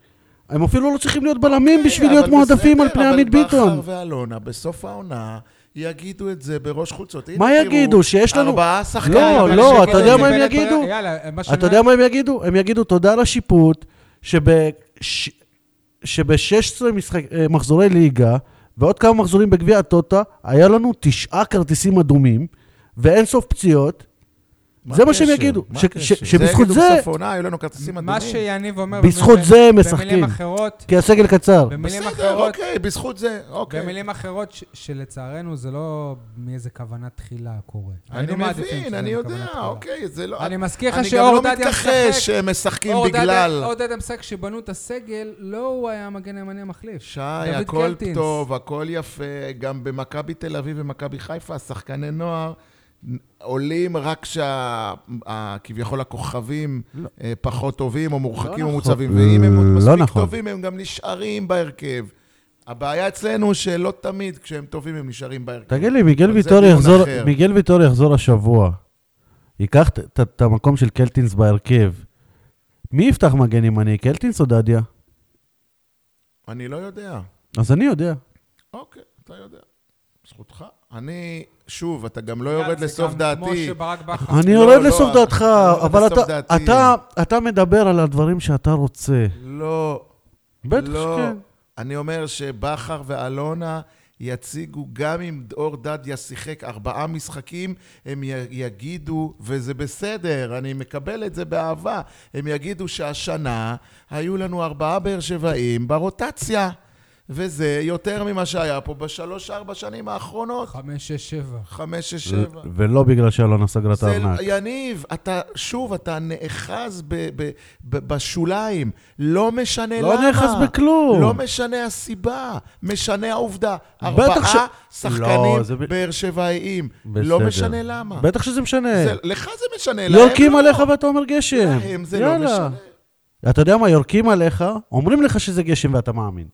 הם אפילו לא צריכים להיות בלמים בשביל אוקיי, להיות אבל מועדפים על פני עמית אבל ביטון. בכר ואלונה, בסוף העונה, יגידו את זה בראש חוצות. הנה, מה תראו, יגידו? שיש לנו- ארבעה שחקנים. לא, אבל לא, שכל אתה יודע מה הם יגידו? יאללה, אתה יודע מה הם יגידו? הם יגידו תודה לשיפוט, שב-16 אה, מחזורי ליגה ועוד כמה מחזורים בגביע הטוטה, היה לנו תשעה כרטיסים אדומים ואין סוף פציעות. מה זה מה שהם? יגידו, שבזכות זה... זה- יגידו בסוף העונה, היו לנו כרטיסים אדומים. מה שיניב אומר... בזכות זה הם במילים משחקים. אחרות, כי הסגל קצר. במילים בסדר, אחרות, אוקיי, בזכות זה, אוקיי. במילים אחרות, שלצערנו זה לא מאיזה כוונה תחילה קורה. אני מבין, אני יודע. אוקיי, זה לא... אני מזכיר לך אני גם שאור לא דדיה מתכחש משחק. שהם משחקים דדיה- בגלל... אור דדיה משחק, כשבנו את הסגל, לא הוא היה המגן הימני המחליף. שי, הכל. טוב, הכל יפה. גם במכבי תל אביב ומכבי חיפה, שחקני נוער עולים רק כשכביכול הכוכבים אה, פחות טובים או מורחקים או נכון. מוצבים, ואם הם עוד לא מספיק נכון. טובים, הם גם נשארים בהרכב. הבעיה אצלנו שלא תמיד כשהם טובים הם נשארים בהרכב. תגיד לי, מיגל ויטור יחזור. מיגל ויטור יחזור השבוע. ייקח את המקום של קלטינס בהרכב. מי יפתח מגן ימני, קלטינס או דדיה? אני לא יודע. אז אני יודע. אוקיי, אתה יודע. זכותך. אני, שוב, אתה גם לא יאללה, יורד זה לסוף דעתי. אני לא, יורד לא, לסוף דעתך, לא יורד אבל אתה- דעתי. אתה- אתה מדבר על הדברים שאתה רוצה. לא. בטח לא. שכן. אני אומר שבכר ואלונה יציגו, גם אם אור דדיה שיחק ארבעה משחקים, הם יגידו, וזה בסדר, אני מקבל את זה באהבה, הם יגידו שהשנה היו לנו ארבעה באר שבעים ברוטציה, וזה יותר ממה שהיה פה בשלוש-ארבע שנים האחרונות. חמש, שש, שבע. חמש, שש, שבע. ולא בגלל שאלונה סגרה את זה, הארנק. יניב, אתה, שוב, אתה נאחז ב, ב, ב, בשוליים. לא משנה לא למה. נאחז בכלום. לא משנה הסיבה, משנה העובדה. ארבעה ש- שחקנים לא, זה ב- באר שבעיים. בסדר. לא משנה למה. בטח שזה משנה. זה, לך זה משנה, להם יורקים לא. עליך ואתה אומר גשם. להם זה לא יאללה. משנה. אתה יודע מה, יורקים עליך, אומרים לך שזה גשם ואתה מאמין.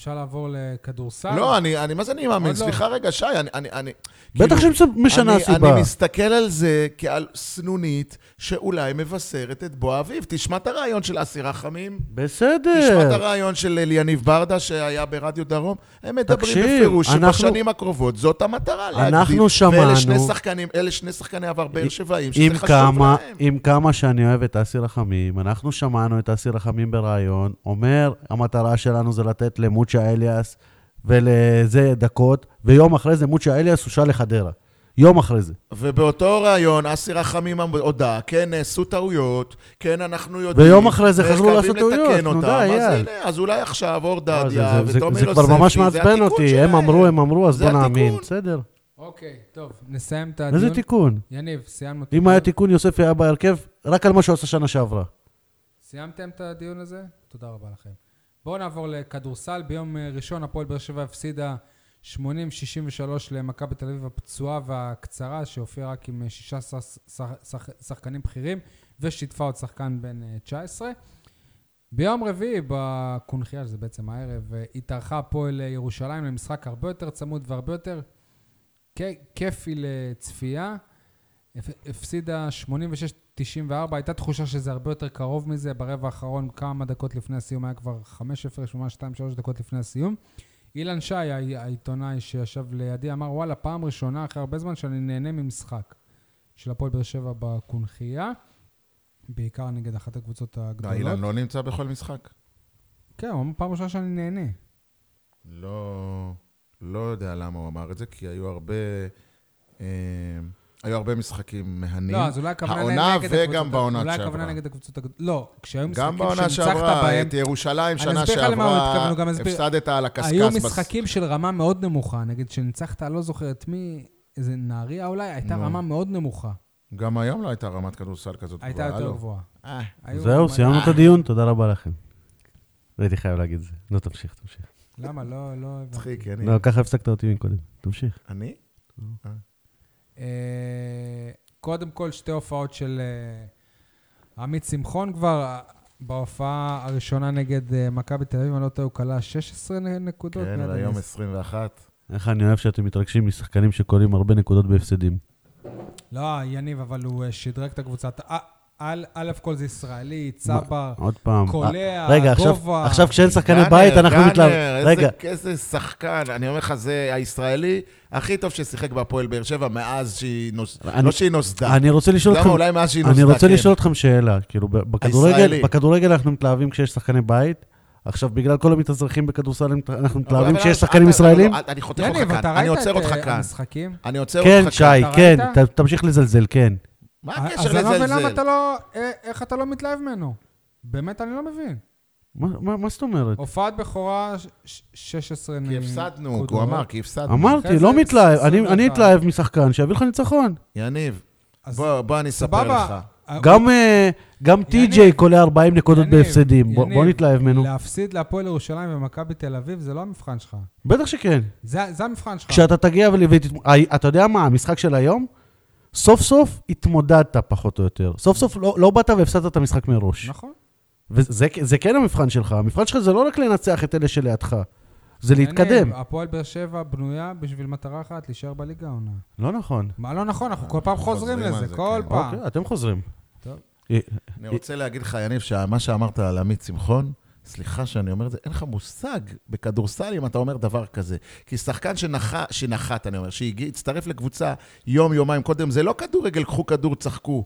אפשר לעבור לכדורסל. לא, אני, אני, מה זה אני מאמין? לא. סליחה רגע, שי, אני... אני, אני בטח כאילו, שמשנה אני, הסיבה. אני מסתכל על זה כעל סנונית שאולי מבשרת את בוא האביב. תשמע את הרעיון של אסי רחמים. תשמע את בסדר. הרעיון של אליניב ברדה שהיה ברדיו דרום. הם מדברים תקשיב, בפירוש אנחנו- שבשנים הקרובות זאת המטרה, אנחנו להגדיל. שמענו- ואלה שני שחקנים, אלה שני שחקני עבר באר שבעים, שזה עם חשוב כמה, להם. עם כמה שאני אוהב את אסי רחמים, אנחנו שמענו את אסי רחמים בריאיון, אומר, המטרה שלנו זה לתת למוצ'ה אליאס ולזה דקות, ויום אחרי זה מוצ'ה אליאס הושאל לחדרה. יום אחרי זה. ובאותו ראיון, אסי רחמים הודה, כן, נעשו טעויות, כן, אנחנו יודעים. ויום אחרי זה חזרו לעשות טעויות, נו. די. הנה, אז אולי עכשיו אור אה, זה- דדיה זה- זה- ותומר זה כבר ממש מעצבן התיקון אותי, הם. אמרו, הם אמרו, אז בוא נאמין. התיקון. בסדר. אוקיי, טוב, נסיים את הדיון. איזה תיקון? יניב, סיימנו את אם היה תיקון, יוסף היה בהרכב רק על מה שהוא עשה שנה שעברה. סיימתם את הדיון הזה? תודה רבה לכם. בואו נעבור לכדורסל. ביום אה, ראשון הפועל באר שבע הפסידה 80-63 למכבי תל אביב הפצועה והקצרה, שהופיעה רק עם אה, שישה שח, שח, שח, שחקנים בכירים, ושיתפה עוד שחקן בן אה, 19. ביום רביעי, בקונחייה, שזה בעצם הערב, התארחה הפועל ירושלים למשחק הרבה יותר צמוד והרבה יותר כיפי לצפייה. הפסידה 86 94, הייתה תחושה שזה הרבה יותר קרוב מזה, ברבע האחרון כמה דקות לפני הסיום, היה כבר חמש הפרש, ממש 2-3 דקות לפני הסיום. אילן שי, העיתונאי שישב לידי, אמר, וואלה, פעם ראשונה אחרי הרבה זמן שאני נהנה ממשחק של הפועל באר שבע בקונכייה, בעיקר נגד אחת הקבוצות הגדולות. אילן לא נמצא בכל משחק. כן, הוא אמר פעם ראשונה שאני נהנה. לא, לא יודע למה הוא אמר את זה, כי היו הרבה... אה, היו הרבה משחקים מהנים. לא, אז אולי הכוונה העונה נגד הקבוצות... וגם בעונה אולי הכוונה שעברה. נגד הקבוצות הגדולות. לא, כשהיו גם משחקים בעונה שניצחת שעברה, בהם, את ירושלים אני שנה אסביר לך למה הוא שעברה, התכוון, הוא גם הפסדת על הקשקש. היו משחקים של רמה מאוד נמוכה, נגיד שניצחת, אני לא זוכר את מי, איזה נהריה אולי, הייתה. רמה מאוד נמוכה. גם היום לא הייתה רמת כדורסל כזאת הייתה יותר לא? גבוהה. אה, זהו, סיימנו את הדיון, תודה רבה לכם. הייתי חייב להגיד את זה. לא, תמשיך, תמשיך. למה? לא, לא. מצחיק, אני... לא, ככה הפסקת אותי מקודם. תמשיך. אני? אה, קודם כל, שתי הופעות של אה, עמית שמחון כבר. בהופעה הראשונה נגד אה, מכבי תל אביב, אני לא טועה, הוא כלה 16 נ- נקודות. כן, והיום אני- 21. איך אני אוהב שאתם מתרגשים משחקנים שקולים הרבה נקודות בהפסדים. לא, יניב, אבל הוא אה, שדרג את הקבוצה. אתה- אה, א', א' כל זה ישראלי, צבר. קולע, אה, רגע, עכשיו- גובה. עכשיו כשאין שחקני בית, אנחנו גאנר, מתלהבים. איזה- רגע, איזה שחקן, אני אומר לך, זה הישראלי הכי טוב ששיחק בהפועל באר שבע מאז שהיא נוסדה. אני- לא שהיא נוסדה. אני רוצה לשאול למה? אתכם... אולי מאז שהיא אני נוסדה, רוצה כן. לשאול אתכם שאלה. כאילו, בכדורגל. בכדורגל אנחנו מתלהבים כשיש שחקני בית. עכשיו, בגלל כל המתאזרחים בכדורסל, אנחנו מתלהבים אבל- שחקנים ישראלים? אני חותך אותך כאן, אני עוצר את אותך כאן. אני עוצר כן, אותך שי, כאן. כן, ראית? ת- תמשיך לזלזל, כן. מה אז הקשר אני לא מבין למה לזלזל? אתה לא... אה, איך אתה לא מתלהב ממנו? באמת, אני לא מבין. מה- מה מה זאת אומרת? הופעת בכורה ש- ש- 16 כי. הפסדנו, הוא אמר, כי הפסדנו. אמרתי, לא מתלהב. אני- 21. אני אתלהב משחקן שיביא לך ניצחון. יניב, אז בוא בוא אני אספר. לך. אה, גם, אה, גם טי.ג'יי קולע 40 נקודות בהפסדים. בוא נתלהב ממנו. להפסיד להפועל ירושלים ומכבי תל אביב זה לא המבחן שלך. בטח שכן. זה זה המבחן שלך. כשאתה תגיע. אה, אתה יודע מה, המשחק של היום, סוף סוף התמודדת פחות או יותר. סוף סוף לא, לא באת והפסדת את המשחק מראש. נכון. וזה זה כן המבחן שלך. המבחן שלך זה לא רק לנצח את אלה שלידך, זה להתקדם. הפועל באר שבע בנויה בשביל מטרה אחת, להישאר בליגה העונה. לא נכון. מה לא נכון? אנחנו כל פעם חוזרים חוזרים לזה, זה, כל כן. פעם. אוקיי, אתם חוזרים. טוב. אה, אני רוצה להגיד לך, יניב, שמה שאמרת על עמית שמחון, סליחה שאני אומר את זה, אין לך מושג בכדורסל אם אתה אומר דבר כזה. כי שחקן שנח, שנחת, אני אומר, שהצטרף לקבוצה יום, יומיים קודם, זה לא כדורגל, קחו כדור, צחקו.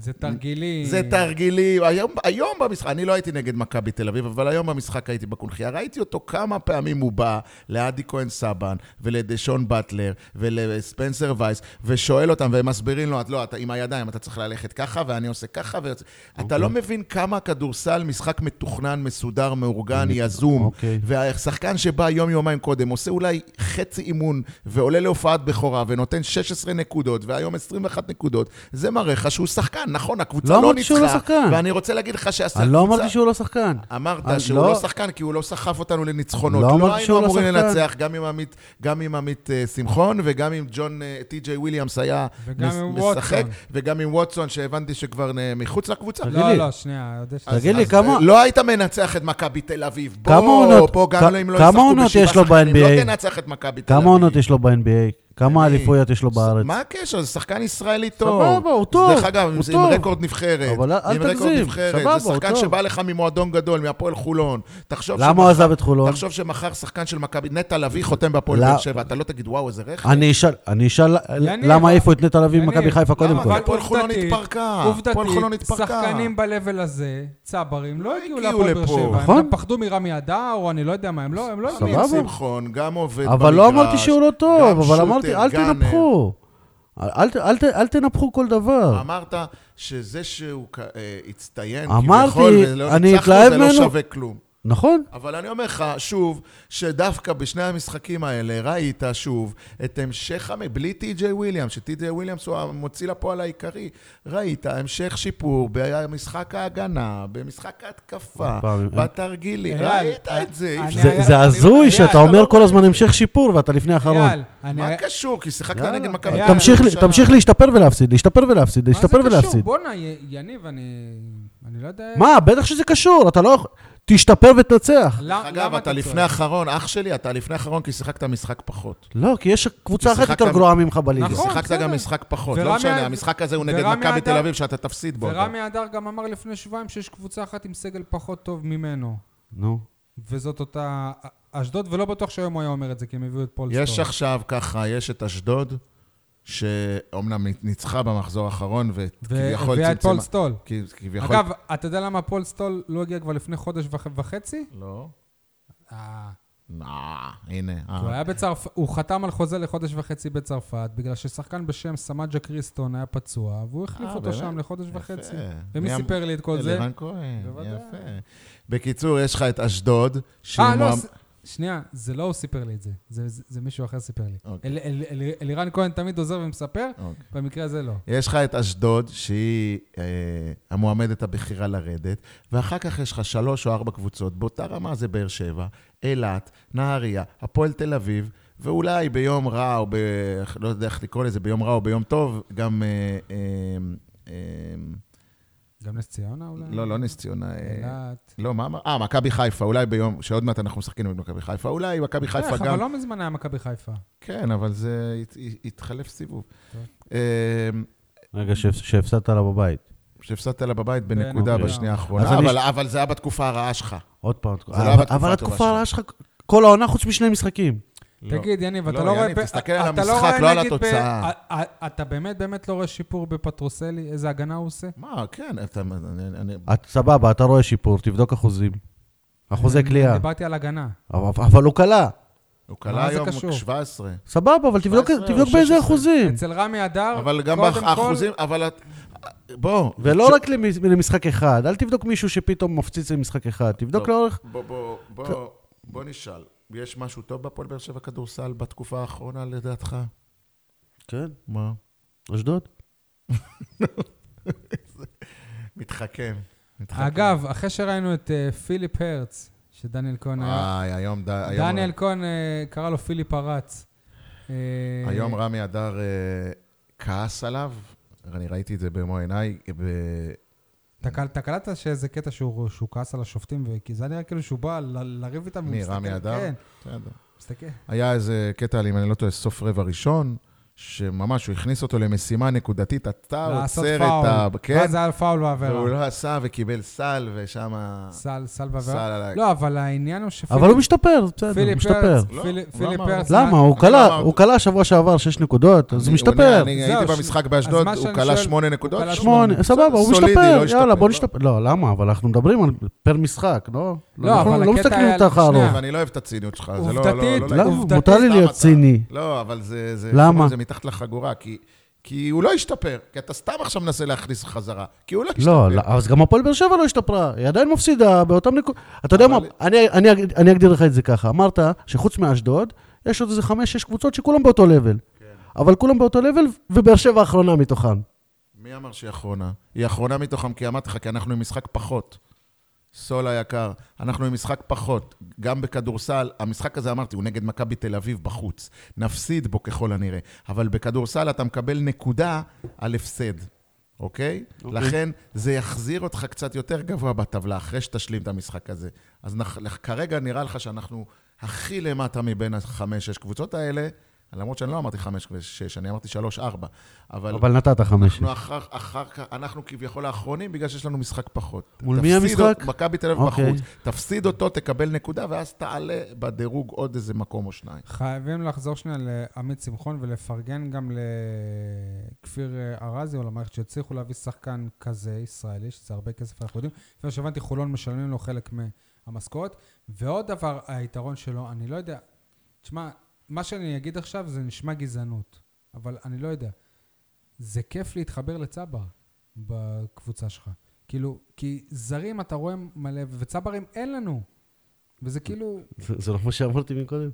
זה תרגילים. זה תרגילים. היום, היום במשחק, אני לא הייתי נגד מכבי תל אביב, אבל היום במשחק הייתי בקונחייה. ראיתי אותו כמה פעמים הוא בא לעדי כהן סבן, ולדשון באטלר, ולספנסר וייס, ושואל אותם, והם מסבירים לו, את לא, אתה עם הידיים, אתה צריך ללכת ככה, ואני עושה ככה, ויוצא... אתה לא מבין כמה כדורסל, משחק מתוכנן, מסודר, מאורגן, יזום. אוקיי. והשחקן שבא יום-יומיים קודם, עושה אולי חצי אימון, ועולה להופעת בכורה, ונותן 16 נקודות, והיום 21 נקודות, זה מראה לך שהוא שחקן. נכון, הקבוצה לא לא אמרתי שהוא לא ניצחה, שחקן. ואני רוצה להגיד לך שהקבוצה... אני לא אמרתי שהוא לא שחקן. אמרת אני שהוא לא- לא שחקן, כי הוא לא סחף אותנו לניצחונות. לא לא אמרתי היינו שהוא לא אמורים שחקן. לנצח, גם עם עמית- גם עם עמית אה, שמחון, וגם עם ג'ון אה, טי.ג'יי וויליאמס היה מס- משחק, ווטסון. וגם עם ווטסון, שהבנתי שכבר אה, מחוץ לקבוצה. תגיד לא, לי. לא, שנייה. תגיד לי, כמה- לא היית מנצח את מכבי תל אביב. בוא, כמה עונות- פה גם כ- אם לא כמה ישחקו בשבעה יש לו שחקנים, ב-NBA? לא תנצח את מכבי תל אביב. כמה עונות יש לו ב-NBA? כמה אליפויות יש לו בארץ? מה הקשר? זה שחקן ישראלי טוב. סבבה, הוא טוב, דרך אגב, הוא עם טוב. רקורד נבחרת. אבל אל- תגזים. סבבה, זה הוא שחקן טוב. שבא לך ממועדון גדול, מהפועל חולון. תחשוב למה הוא עזב את חולון? תחשוב שמחר שחקן של מכבי, נטע לביא חותם בהפועל לא. באר שבע, אתה לא תגיד, וואו, איזה רכב. אני אשאל, אני אשאל למה העיפו את נטע לביא ממכבי חיפה קודם? כל. אבל הפועל חולון התפרקה. עובדתית. שחקנים ב-level הזה, צברים, לא הגיעו הגיעו להפועל באר. שבע. נכון. הם גם פחדו מרמי אדר, או אני לא יודע מה, הם לא הם לא סבבה. הבינו. עמית שמחון, גם עובד אבל לא אמרתי שהוא לא טוב, אבל אמרתי, אל גאנר. תנפחו. אל, ת- אל, ת- אל תנפחו כל דבר. אמרת שזה שהוא אה, הצטיין אמרתי, כביכול ולא אני ניצחנו, זה לא. שווה כלום. נכון? אבל אני אומר לך, שוב, שדווקא בשני המשחקים האלה ראית שוב את המשך, המ- בלי טי.ג'יי וויליאמס, שטי.ג'יי וויליאמס הוא המוציא לפועל העיקרי, ראית המשך שיפור במשחק ההגנה, במשחק ההתקפה, פעם, בתרגילים, ראית את זה. אפשר- זה, זה הזוי שאתה אתה אומר לא כל הזמן. המשך שיפור ואתה לפני האחרון. מה קשור? כי שיחקת. נגד מכבי. תמשיך, ירושלים. תמשיך להשתפר ולהפסיד, להשתפר ולהפסיד, מה זה להשתפר קשור? ולהפסיד. בואנה, יניב, אני... אני לא יודע... מה, בטח שזה קשור, אתה לא יכול... תשתפר ותנצח. למה- אגב, אתה לפני? אחרון, אח שלי, אתה לפני אחרון כי שיחקת משחק פחות. לא, כי יש קבוצה אחת שיחקת- יותר גרועה ממך בליגה. נכון. שיחקת בסדר. גם משחק פחות, לא משנה, המשחק הזה הוא נגד מכבי תל הדר- אביב שאתה תפסיד בו. ורמי אדר גם אמר לפני שבועיים שיש קבוצה אחת עם סגל פחות טוב ממנו. נו. וזאת אותה אשדוד, ולא בטוח שהיום הוא היה אומר את זה, כי הם הביאו את פולסטול. יש עכשיו ככה, יש את אשדוד, שאומנם ניצחה במחזור האחרון, וכביכול והביאה את צמצמה... פולסטול. כי- כביכול... אגב, אתה יודע למה פולסטול לא הגיע כבר לפני חודש וח- וחצי? לא. אה, אה, הנה. אה. הוא היה בצרפת, הוא חתם על חוזה לחודש וחצי בצרפת, בגלל ששחקן בשם סמג'ה קריסטון היה פצוע, והוא החליף אה, אותו? שם לחודש. וחצי. מי ומי סיפר לי את כל זה? אלירן כהן. יפה. בקיצור, יש לך את אשדוד, שהיא שנייה, זה לא הוא סיפר לי את זה, זה- זה זה מישהו אחר סיפר לי. אוקיי. אל- אל- אל- אלירן כהן תמיד עוזר ומספר, אוקיי. במקרה הזה לא. יש לך את אשדוד, שהיא אה, המועמדת הבכירה לרדת, ואחר כך יש לך שלוש או ארבע קבוצות, באותה רמה זה באר שבע, אילת, נהריה, הפועל תל אביב, ואולי ביום רע, או ב... לא יודע איך לקרוא לזה, ביום רע או ביום טוב, גם... אה, אה, אה, גם נס ציונה אולי? לא, לא נס ציונה. אה, אילת. לא, מה אמר? אה, מכבי חיפה, אולי ביום, שעוד מעט אנחנו משחקים עם מכבי חיפה, אולי מכבי חיפה איך, גם... אבל לא מזמן היה מכבי חיפה. כן, אבל זה הת- התחלף סיבוב. אה, רגע, שהפ- שהפסדת לה בבית. שהפסדת לה בבית בנקודה אוקיי. בשנייה האחרונה, אבל, אבל זה היה בתקופה הרעה שלך. עוד פעם. זה לא אבל- התקופה. הרעה שלך, כל העונה חוץ משני משחקים. תגיד, יניב, אתה לא, לא רואה... יניב, פ- תסתכל על אתה המשחק, לא על התוצאה. אתה באמת באמת לא רואה שיפור בפטרוסלי? איזה הגנה הוא עושה? מה, כן, אתה... אני, אני, את סבבה, אתה רואה שיפור, תבדוק אחוזים. אחוזי קליעה. דיברתי על הגנה. אבל הוא קלה. הוא כלה היום קשור? 17. סבבה, אבל תבדוק 17 או תבדוק באיזה 16. אחוזים. אצל רמי אדר, אבל גם קודם כל- באחוזים, אבל... בוא. ולא ש- רק למש- למשחק אחד, אל תבדוק מישהו שפתאום מפציץ למשחק אחד, תבדוק. לאורך... בוא, בוא, בוא, בוא נשאל. יש משהו טוב בהפועל באר שבע כדורסל בתקופה האחרונה, לדעתך? כן, מה? אשדוד. מתחכם. מתחכם. אגב, אחרי שראינו את אה, פיליפ הרץ, שדניאל כהן היה... איי, היום... ד- היום- דניאל כהן אה, קרא לו פיליפ הרץ. אה, היום רמי אדר כעס עליו, אני ראיתי את זה במו עיניי, ב- אתה קל- אתה קלטת שאיזה קטע שהוא כעס על השופטים, כי זה נראה כאילו שהוא בא לריב איתם. רמי אדר? כן. מסתכל. היה איזה קטע, אם אני לא טועה, סוף רבע ראשון, שממש הוא הכניס אותו למשימה נקודתית, אתה עוצר. את ה... כן, ואז היה פאול והוא בעבירה. לא עשה וקיבל סל, ושם... סל, סל סל בעבירה. עליי. לא, אבל העניין הוא שפיליפ... אבל הוא משתפר, בסדר, הוא משתפר. לא, פיליפ- אמר. פרץ... למה? הוא אני קלע, לא שבוע שעבר שש נקודות, אז הוא אני- משתפר. אני הייתי במשחק באשדוד, הוא כלה שמונה נקודות. כלה שמונה, סבבה, הוא משתפר, לא יאללה, בוא לא. נשתפר. לא, למה? אבל אנחנו מדברים על פר משחק, לא? לא, אנחנו אבל לא הקטע מסתכלים היה- אותך. ארוך. ואני לא אוהב את הציניות שלך, זה לא... לא- עובדתית, לא- לא- למה? עובדתית, מותר לי סתם להיות אתה. ציני. לא, אבל זה... זה- למה? מתחת לחגורה, כי... כי הוא לא השתפר, כי אתה סתם עכשיו מנסה להכניס חזרה, כי הוא לא השתפר. לא, לא, אז גם הפועל באר שבע לא השתפרה, היא עדיין מפסידה באותם נקודות. אתה יודע מה, אבל- אני- אני אני אגדיר לך את זה ככה, אמרת שחוץ מאשדוד, יש עוד איזה חמש, שש קבוצות שכולם באותו לבל. כן. אבל כולם באותו לבל, ובאר שבע האחרונה מתוכם. מי אמר שהיא אחרונה? היא אחרונה מתוכם, כי אמרתי לך, כי אנחנו עם משחק פחות. סול היקר, אנחנו עם משחק פחות. גם בכדורסל, המשחק הזה אמרתי, הוא נגד מכבי תל אביב בחוץ. נפסיד בו ככל הנראה. אבל בכדורסל אתה מקבל נקודה על הפסד, אוקיי? אוקיי. לכן זה יחזיר אותך קצת יותר גבוה בטבלה, אחרי שתשלים את המשחק הזה. אז נח, כרגע נראה לך שאנחנו הכי למטה מבין החמש-שש קבוצות האלה, למרות שאני לא אמרתי חמש ושש, אני אמרתי שלוש-ארבע. אבל... אבל נתת חמש. אנחנו אחר, אחר כך, אנחנו כביכול האחרונים בגלל שיש לנו משחק פחות. מול מי המשחק? מכבי תל אביב אוקיי. בחוץ. תפסיד אותו, תקבל נקודה, ואז תעלה בדירוג עוד איזה מקום או שניים. חייבים לחזור שנייה לעמית שמחון ולפרגן גם לכפיר אה, ארזי או למערכת שהצליחו להביא שחקן כזה, ישראלי, שזה הרבה כסף, אנחנו יודעים. לפי מה שהבנתי, חולון משלמים לו חלק מהמשכורת. ועוד דבר, היתרון שלו, אני לא יודע, תשמע, מה שאני אגיד עכשיו זה נשמע גזענות, אבל אני לא יודע. זה כיף להתחבר לצבר בקבוצה שלך. כאילו, כי זרים אתה רואה מלא, וצברים אין לנו. וזה כאילו... זה לא מה שאמרתי מקודם.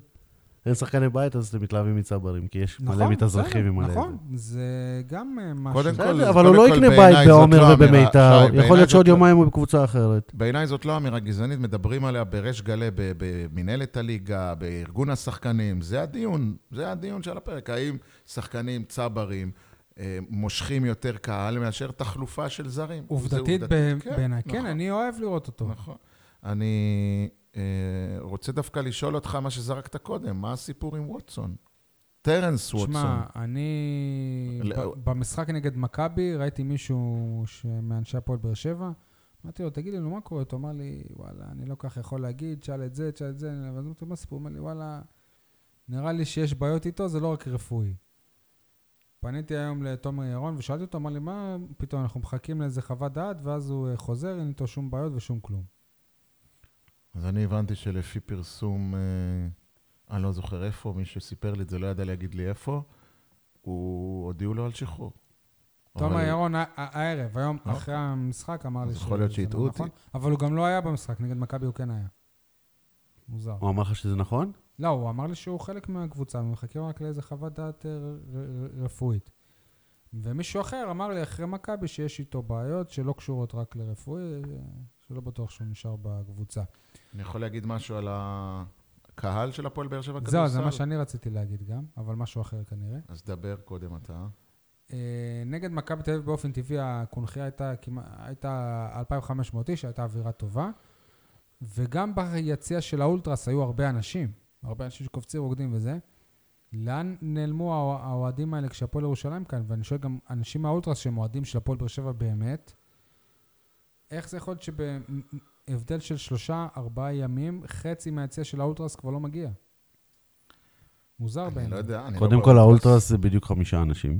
אין שחקני בית, אז אתם מתלהבים מצברים, כי יש מלא נכון, מתאזרחים בסדר, ומלא... נכון, זה גם אה, משהו. קודם כל, אבל הוא לא יקנה בעיניי בית בעומר לא אמירה- ובמיתר, שי, יכול בעיניי להיות שעוד לא- יומיים הוא בקבוצה אחרת. בעיניי זאת לא אמירה גזענית, מדברים עליה בריש גלי, במנהלת הליגה, בארגון השחקנים. זה הדיון, זה הדיון של הפרק. האם שחקנים צברים אה, מושכים יותר קהל מאשר תחלופה של זרים? עובדתית ב- כן, בעיניי. כן, נכון, אני אוהב לראות אותו. נכון. אני רוצה דווקא לשאול אותך מה שזרקת קודם, מה הסיפור עם ווטסון? טרנס ווטסון. שמע, אני... לא- ב- במשחק נגד מכבי, ראיתי מישהו מאנשי הפועל באר שבע. אמרתי לו, תגיד לי, נו, מה קורה? הוא אמר לי, וואלה, אני לא כך יכול להגיד, תשאל את זה, תשאל את זה. ואז אמרתי לו, מה הסיפור? הוא אמר לי, וואלה, נראה לי שיש בעיות איתו, זה לא רק רפואי. פניתי היום לתומר ירון ושאלתי אותו, אמר לי, מה פתאום, אנחנו מחכים לאיזה חוות דעת, ואז הוא אה, חוזר, אין איתו שום בעיות ושום כלום. אז אני הבנתי שלפי פרסום, אה, אני לא זוכר איפה, מי שסיפר לי את זה לא ידע להגיד לי איפה, הוא הודיעו לו על שחרור. תומר אבל- ירון הערב, היום אוקיי. אחרי המשחק, אמר לי אז יכול להיות שזה לא שהטעו אותי. נכון, אבל הוא גם לא היה במשחק, נגד מכבי הוא כן היה. מוזר. הוא אמר לך שזה נכון? לא, הוא אמר לי שהוא חלק מהקבוצה, ומחכים רק לאיזה חוות דעת אה, ר- ר- רפואית. ומישהו אחר אמר לי אחרי מכבי שיש איתו בעיות שלא קשורות רק לרפואי, אה, שלא בטוח שהוא נשאר בקבוצה. אני יכול להגיד משהו על הקהל של הפועל באר שבע זהו, זה מה שאני רציתי להגיד גם, אבל משהו אחר כנראה. אז דבר קודם אתה. אה, נגד מכבי תל אביב באופן טבעי הקונכייה הייתה הייתה 2,500 איש, הייתה אווירה טובה. וגם ביציע של האולטרס היו הרבה אנשים, הרבה אנשים שקופצים, רוקדים וזה. לאן נעלמו האוה- האוהדים האלה כשהפועל ירושלים כאן? ואני שואל גם אנשים מהאולטרס שהם אוהדים של הפועל באר שבע באמת, איך זה יכול להיות שבהבדל של שלושה, ארבעה ימים, חצי מהיציע של האולטרס כבר לא מגיע? מוזר אני בעיניי. לא יודע, אני לא קודם כל, באולטרס. האולטרס זה בדיוק חמישה אנשים.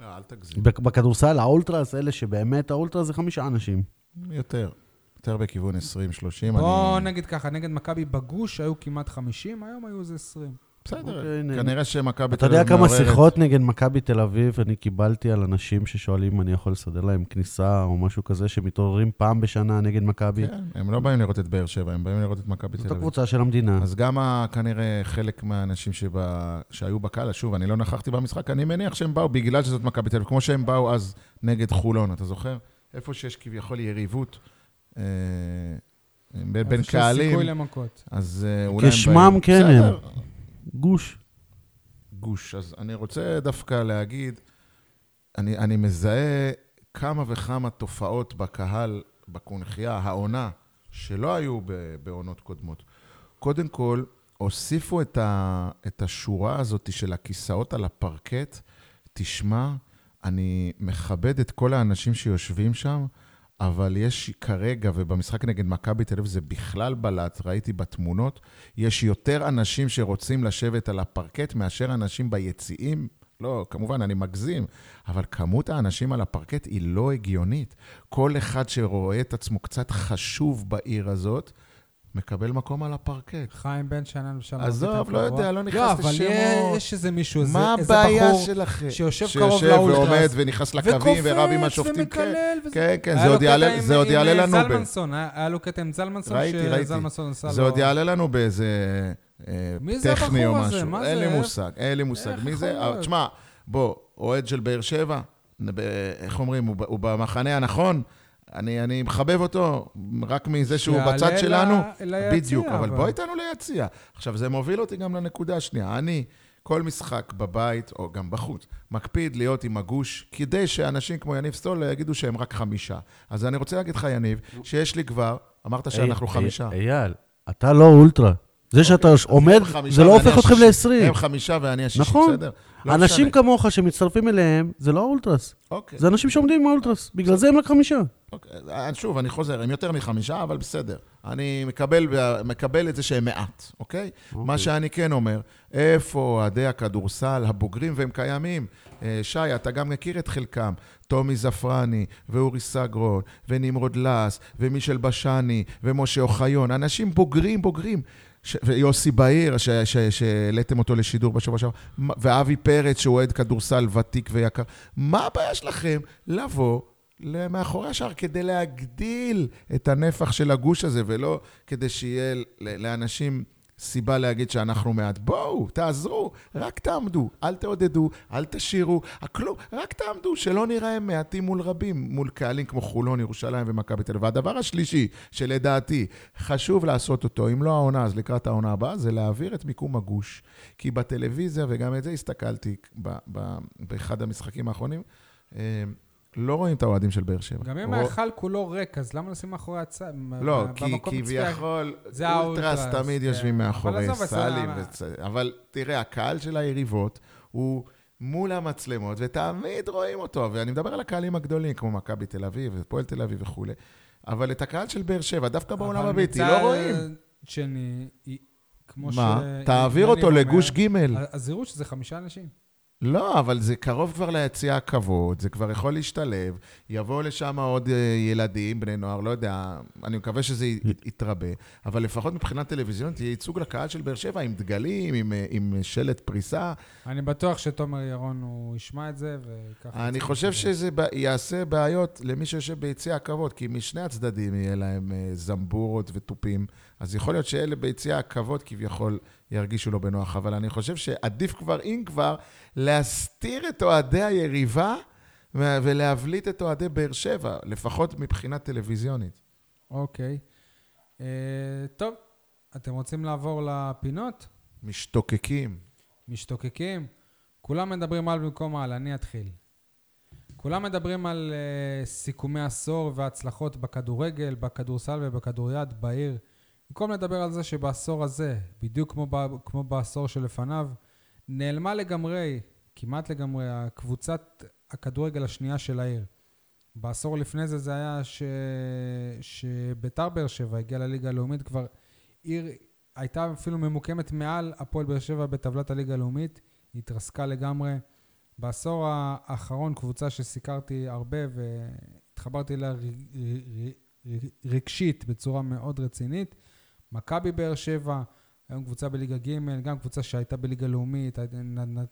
אה, אל תגזים. בכ- בכדורסל, האולטרס, אלה שבאמת האולטרס זה חמישה אנשים. יותר. יותר בכיוון 20-30. בוא אני- נגיד ככה, נגד מכבי בגוש היו כמעט 50, היום היו איזה 20. בסדר, אוקיי, הנה. כנראה שמכבי אתה תל יודע אביב כמה מעוררת- שיחות נגד מכבי תל אביב אני קיבלתי על אנשים ששואלים אם אני יכול לסדר להם כניסה או משהו כזה, שמתעוררים פעם בשנה נגד מכבי? כן, הם לא באים לראות את באר שבע, הם באים לראות את מכבי תל זאת אביב. הקבוצה של המדינה. אז גם ה- כנראה חלק מהאנשים שבא, שהיו בקהל, שוב, אני לא נכחתי במשחק, אני מניח שהם באו בגלל שזאת מכבי תל אביב, כמו שהם באו אז נגד חולון, אתה זוכר? איפה שיש כביכול יריבות אה, בין, קהלים, סיכוי למכות. אז אה, אולי הם כשמם באים. כן הם. גוש. גוש. אז אני רוצה דווקא להגיד, אני, אני מזהה כמה וכמה תופעות בקהל, בקונכייה, העונה, שלא היו בעונות קודמות. קודם כל, הוסיפו את, ה, את השורה הזאת של הכיסאות על הפרקט. תשמע, אני מכבד את כל האנשים שיושבים שם, אבל יש כרגע, ובמשחק נגד מכבי תל אביב זה בכלל בלט, ראיתי בתמונות, יש יותר אנשים שרוצים לשבת על הפרקט מאשר אנשים ביציעים. לא, כמובן, אני מגזים, אבל כמות האנשים על הפרקט היא לא הגיונית. כל אחד שרואה את עצמו קצת חשוב בעיר הזאת, מקבל מקום על הפרקט. חיים בן שאנן ושם... עזוב, לא יודע, לא נכנס לא, לשמות. אבל יש איזה מישהו, איזה מה איזה הבעיה בחור שלכם? שיושב קרוב שיושב לאולטרס. ועומד ונכנס לקווים ורב עם השופטים. כן, ומקלל. כן, כן, זה עוד יעלה- עם- עם, אה, לנו ב... זלמנסון, היה לו קטע עם זלמנסון, ראיתי, ראיתי. שזלמנסון עשה לו... זה עוד יעלה לנו באיזה אה, טכני או? משהו. מה אין? לי מושג, אין לי מושג. מי זה? תשמע, בוא, אוהד של באר שבע, ב- איך אומרים, הוא במחנה הנכון, אני אני מחבב אותו, רק מזה שהוא בצד שלנו. ליציע, בדיוק, אבל אבל. בוא איתנו ליציע. עכשיו, זה מוביל אותי גם לנקודה השנייה. אני, כל משחק בבית, או גם בחוץ, מקפיד להיות עם הגוש, כדי שאנשים כמו יניב סטול יגידו שהם רק חמישה. אז אני רוצה להגיד לך, יניב, שיש לי כבר, אמרת שאנחנו אי- חמישה. אי- אייל, אתה לא אולטרה. זה שאתה עומד, הם חמישה זה לא הופך אתכם השישי. ל-20. הם חמישה ואני השישי, נכון. בסדר? לא אנשים משנה. כמוך שמצטרפים אליהם, זה לא האולטרס. אוקיי. זה אנשים שעומדים עם האולטרס. בגלל זה הם רק חמישה. אוקיי. אה, שוב, אני חוזר, הם יותר מחמישה, אבל בסדר. אני מקבל, מקבל את זה שהם מעט, אוקיי? מה שאני כן אומר, איפה אוהדי הכדורסל הבוגרים, והם קיימים? אה, שי, אתה גם מכיר את חלקם. טומי זפרני, ואורי סגרון, ונמרוד לס, ומישל בשני, ומשה אוחיון. אנשים בוגרים, בוגרים. ש- ויוסי בהיר, שהעליתם אותו לשידור בשבוע שעבר, ואבי פרץ, שהוא אוהד כדורסל ותיק ויקר. מה הבעיה שלכם לבוא מאחורי השער כדי להגדיל את הנפח של הגוש הזה, ולא כדי שיהיה לאנשים סיבה להגיד שאנחנו מעט. בואו, תעזרו, רק תעמדו, אל תעודדו, אל תשאירו, הכלום, רק תעמדו, שלא נראה מעטים מול רבים, מול קהלים כמו חולון, ירושלים ומכבי תל אביב. והדבר השלישי, שלדעתי חשוב לעשות אותו, אם לא העונה, אז לקראת העונה הבאה, זה להעביר את מיקום הגוש. כי בטלוויזיה, וגם את זה הסתכלתי באחד המשחקים האחרונים, אה, לא רואים את האוהדים של באר שבע. גם אם ההיכל כולו ריק, אז למה לשים מאחורי הצד? לא, כי? כביכול, אולטרס תמיד כן. יושבים מאחורי סלים. אבל תראה, הקהל של היריבות הוא מול המצלמות, ותמיד רואים אותו. ואני מדבר על הקהלים הגדולים, כמו מכבי תל אביב, ופועל תל אביב וכולי. אבל את הקהל של באר שבע, דווקא בעולם הביתי, לא רואים. שני, כמו מה? ש... תעביר יניב אותו אומר, לגוש ג'. אז יראו שזה חמישה אנשים. לא, אבל זה קרוב כבר ליציע הכבוד, זה כבר יכול להשתלב, יבואו לשם עוד אה, ילדים, בני נוער, לא יודע, אני מקווה שזה יתרבה, אבל לפחות מבחינת טלוויזיונית יהיה ייצוג לקהל של באר שבע עם דגלים, עם, אה, עם שלט פריסה. אני בטוח שתומר ירון, הוא ישמע את זה, וככה... אני חושב. שזה ב- יעשה בעיות למי שיושב ביציע הכבוד, כי משני הצדדים יהיה להם אה, זמבורות ותופים, אז יכול להיות שאלה ביציע הכבוד כביכול ירגישו לא בנוח, אבל אני חושב שעדיף כבר, אם כבר, להסתיר את אוהדי היריבה ולהבליט את אוהדי באר שבע, לפחות מבחינה טלוויזיונית. אוקיי. אה, טוב, אתם רוצים לעבור לפינות? משתוקקים. משתוקקים? כולם מדברים על במקום על, אני אתחיל. כולם מדברים על uh, סיכומי עשור והצלחות בכדורגל, בכדורסל ובכדוריד בעיר. במקום לדבר על זה שבעשור הזה, בדיוק כמו, ב, כמו בעשור שלפניו, נעלמה לגמרי, כמעט לגמרי, הקבוצת הכדורגל השנייה של העיר. בעשור לפני זה זה היה ש... שביתר באר שבע הגיעה לליגה הלאומית, כבר עיר הייתה אפילו ממוקמת מעל הפועל באר שבע בטבלת הליגה הלאומית, היא התרסקה לגמרי. בעשור האחרון, קבוצה שסיקרתי הרבה והתחברתי אליה ר- ר- ר- רגשית בצורה מאוד רצינית, מכבי באר שבע, היום קבוצה בליגה ג', גם קבוצה שהייתה בליגה לאומית,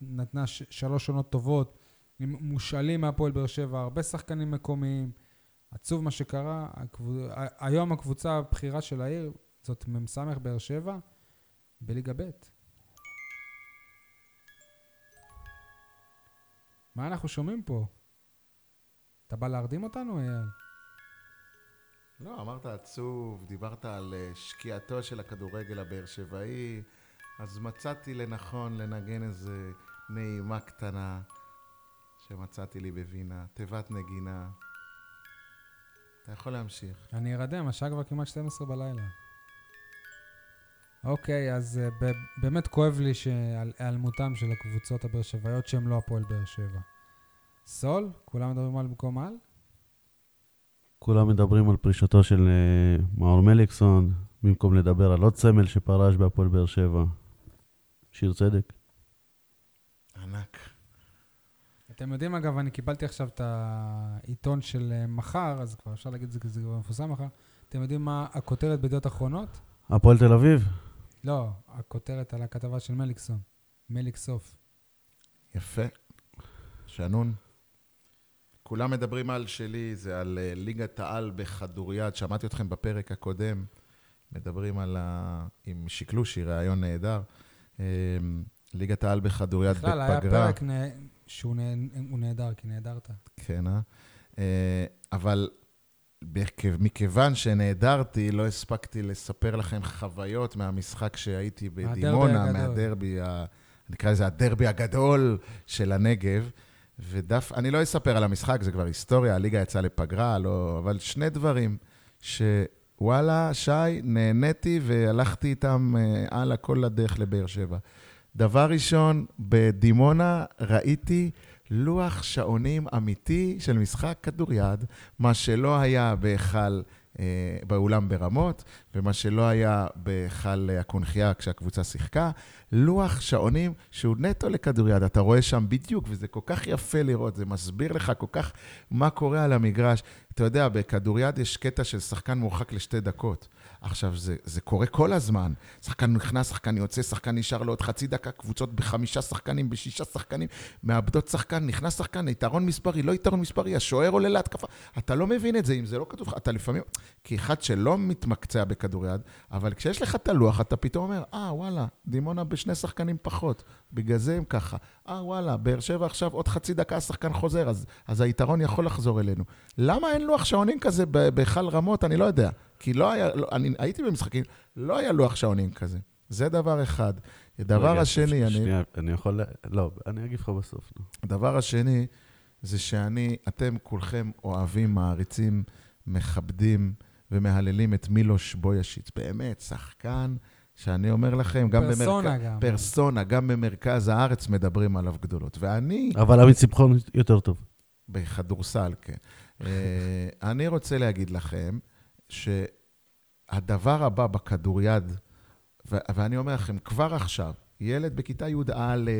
נתנה שלוש עונות טובות, מושאלים מהפועל באר שבע, הרבה שחקנים מקומיים. עצוב מה שקרה, הקבוצ... היום הקבוצה הבכירה של העיר זאת מ"ס באר שבע בליגה ב'. מה אנחנו שומעים פה? אתה בא להרדים אותנו, אייל? לא, אמרת עצוב, דיברת על אה, שקיעתו של הכדורגל הבאר שבעי, אז מצאתי לנכון לנגן איזה נעימה קטנה שמצאתי לי בווינה, תיבת נגינה. אתה יכול להמשיך. אני ארדם, השעה כבר כמעט 12 בלילה. אוקיי, אז ב- באמת כואב לי שעל היעלמותם של הקבוצות הבאר שבעיות שהן לא הפועל באר שבע. סול? כולם מדברים על במקום על? כולם מדברים על פרישתו של אה, מאור מליקסון, במקום לדבר על עוד סמל שפרש בהפועל באר שבע. שיר צדק. ענק. אתם יודעים, אגב, אני קיבלתי עכשיו את העיתון של אה, מחר, אז כבר אפשר להגיד את זה כי זה כבר מפורסם מחר. אתם יודעים מה הכותרת בידיעות אחרונות? הפועל תל אביב? לא, הכותרת על הכתבה של מליקסון. מליק סוף. יפה. שנון. כולם מדברים על שלי, זה על אה, ליגת העל בכדוריד. שמעתי אתכם בפרק הקודם, מדברים על ה... עם שקלושי, ראיון נהדר. אה, ליגת העל בכדוריד בפגרה. בכלל, היה פרק נה... שהוא נה... נהדר, כי נהדרת. כן, אה? אה? אבל מכיוון שנעדרתי, לא הספקתי לספר לכם חוויות מהמשחק שהייתי מהדרבי בדימונה, הגדול. מהדרבי, ה... נקרא לזה הדרבי הגדול של הנגב. ודף, אני לא אספר על המשחק, זה כבר היסטוריה, הליגה יצאה לפגרה, לא, אבל שני דברים שוואלה, שי, נהניתי והלכתי איתם אה, הלאה כל הדרך לבאר שבע. דבר ראשון, בדימונה ראיתי לוח שעונים אמיתי של משחק כדוריד, מה שלא היה בהיכל, אה, באולם ברמות, ומה שלא היה בהיכל הקונכייה כשהקבוצה שיחקה, לוח שעונים שהוא נטו לכדוריד. אתה רואה שם בדיוק, וזה כל כך יפה לראות, זה מסביר לך כל כך מה קורה על המגרש. אתה יודע, בכדוריד יש קטע של שחקן מורחק לשתי דקות. עכשיו, זה, זה קורה כל הזמן. שחקן נכנס, שחקן יוצא, שחקן נשאר לו עוד חצי דקה, קבוצות בחמישה שחקנים, בשישה שחקנים, מאבדות שחקן, נכנס שחקן, יתרון מספרי, לא יתרון מספרי, השוער עולה להתקפה. אתה לא מבין את זה, אם זה לא כתוב לך, אתה לפעמים... כאחד שלא מתמקצע בכדוריד, אבל כשיש לך את הלוח, אתה פתאום אומר, אה, וואלה, דימונה בשני שחקנים פחות, בגלל זה הם ככה. אה, וואלה, באר שבע עכשיו עוד חצי דקה השחקן חוזר, אז, אז היתרון יכול לחזור אלינו. למה אין לוח שעונים כזה בהיכל רמות? אני לא יודע. כי לא היה, לא, אני הייתי במשחקים, לא היה לוח שעונים כזה. זה דבר אחד. הדבר רגע, השני, אני... שנייה, אני יכול... לא, אני אגיב לך בסוף. הדבר השני, זה שאני, אתם כולכם אוהבים, מעריצים, מכבדים ומהללים את מילוש בוישיץ. באמת, שחקן שאני אומר לכם, גם פרסונה במרכז... גם. פרסונה, גם במרכז הארץ מדברים עליו גדולות. ואני, אבל עמית שמחון יותר טוב. בכדורסל, כן. אה, אני רוצה להגיד לכם שהדבר הבא בכדוריד, ו- ואני אומר לכם, כבר עכשיו, ילד בכיתה י"א,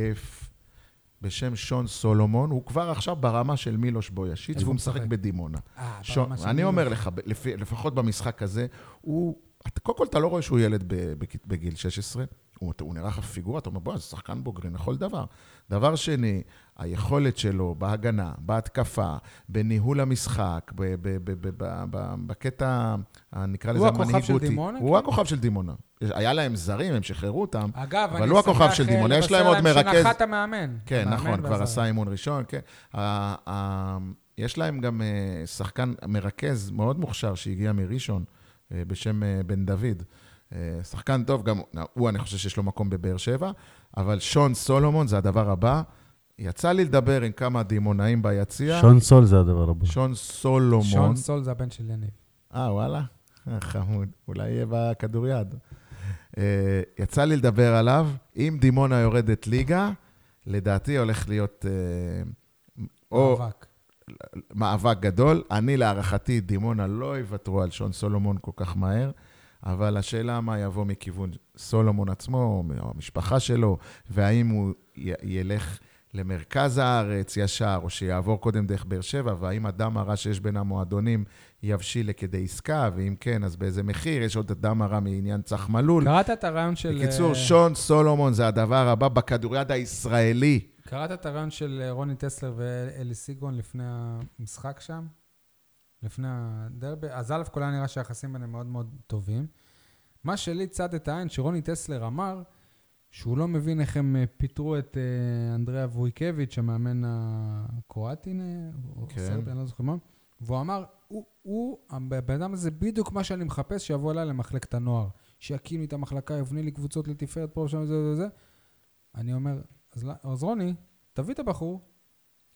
בשם שון סולומון, הוא כבר עכשיו ברמה של מילוש בוישיץ, איפה והוא הוא משחק? בדימונה. אה, ברמה של אני. אומר לך, לפחות במשחק הזה, הוא... קודם כל, אתה לא רואה שהוא ילד בגיל 16, הוא, הוא נראה לך פיגורה, אתה אומר, בוא, זה שחקן בוגרים לכל דבר. דבר שני, היכולת שלו בהגנה, בהתקפה, בניהול המשחק, ב- ב- ב- ב- ב- ב- בקטע, ה- נקרא לזה הוא הכוכב של המנהיגותי. דימונה, הוא כן? הכוכב של דימונה. היה להם זרים, הם שחררו אותם. אגב, אבל הוא הכוכב של אה, דימונה. יש להם עוד מרכז- שנחת המאמן. כן, נכון, כבר. עשה אימון ראשון, כן. יש להם גם אה, שחקן מרכז מאוד מוכשר שהגיע מראשון, אה, בשם אה, בן דוד. אה, שחקן טוב, גם הוא, אני חושב שיש לו מקום בבאר שבע, אבל שון סולומון זה הדבר הבא. יצא לי לדבר עם כמה דימונאים ביציע. שון סול זה הדבר הבא. שון סולומון. שון סול זה הבן של יניב. אה, וואלה? אה, חמוד. אולי יהיה בכדוריד. אה, יצא לי לדבר עליו. אם דימונה יורדת ליגה, לדעתי הולך להיות או מאבק. מאבק גדול. אני, להערכתי, דימונה לא יוותרו על שון סולומון כל כך מהר, אבל השאלה מה יבוא מכיוון סולומון עצמו, או המשפחה שלו, והאם הוא י- ילך למרכז הארץ ישר, או שיעבור קודם דרך באר שבע, והאם הדם הרע שיש בין המועדונים יבשיל לכדי עסקה, ואם כן, אז באיזה מחיר? יש עוד דם הרע מעניין צח מלול. קראת את הרעיון של... בקיצור, אה, שון סולומון זה הדבר הבא בכדוריד הישראלי. קראת את הרעיון של אה, רוני טסלר ואלי סיגון לפני המשחק שם? לפני הדרבי? אז א' כל היה נראה שהיחסים ביניהם מאוד מאוד טובים. מה שלי צד את העין, שרוני טסלר אמר שהוא לא מבין איך הם אה, פיטרו את אה, אנדריאה וויקביץ', המאמן הקרואטי, אה, או כן. סרבי, אני לא זוכר מה, והוא אמר, הוא, הוא, הבן אדם הזה בדיוק מה שאני מחפש, שיבוא אליי למחלקת הנוער. שיקים לי את המחלקה, יבנה לי קבוצות לתפארת פה ושם וזה וזה. אני אומר, אז, אז רוני, תביא את הבחור,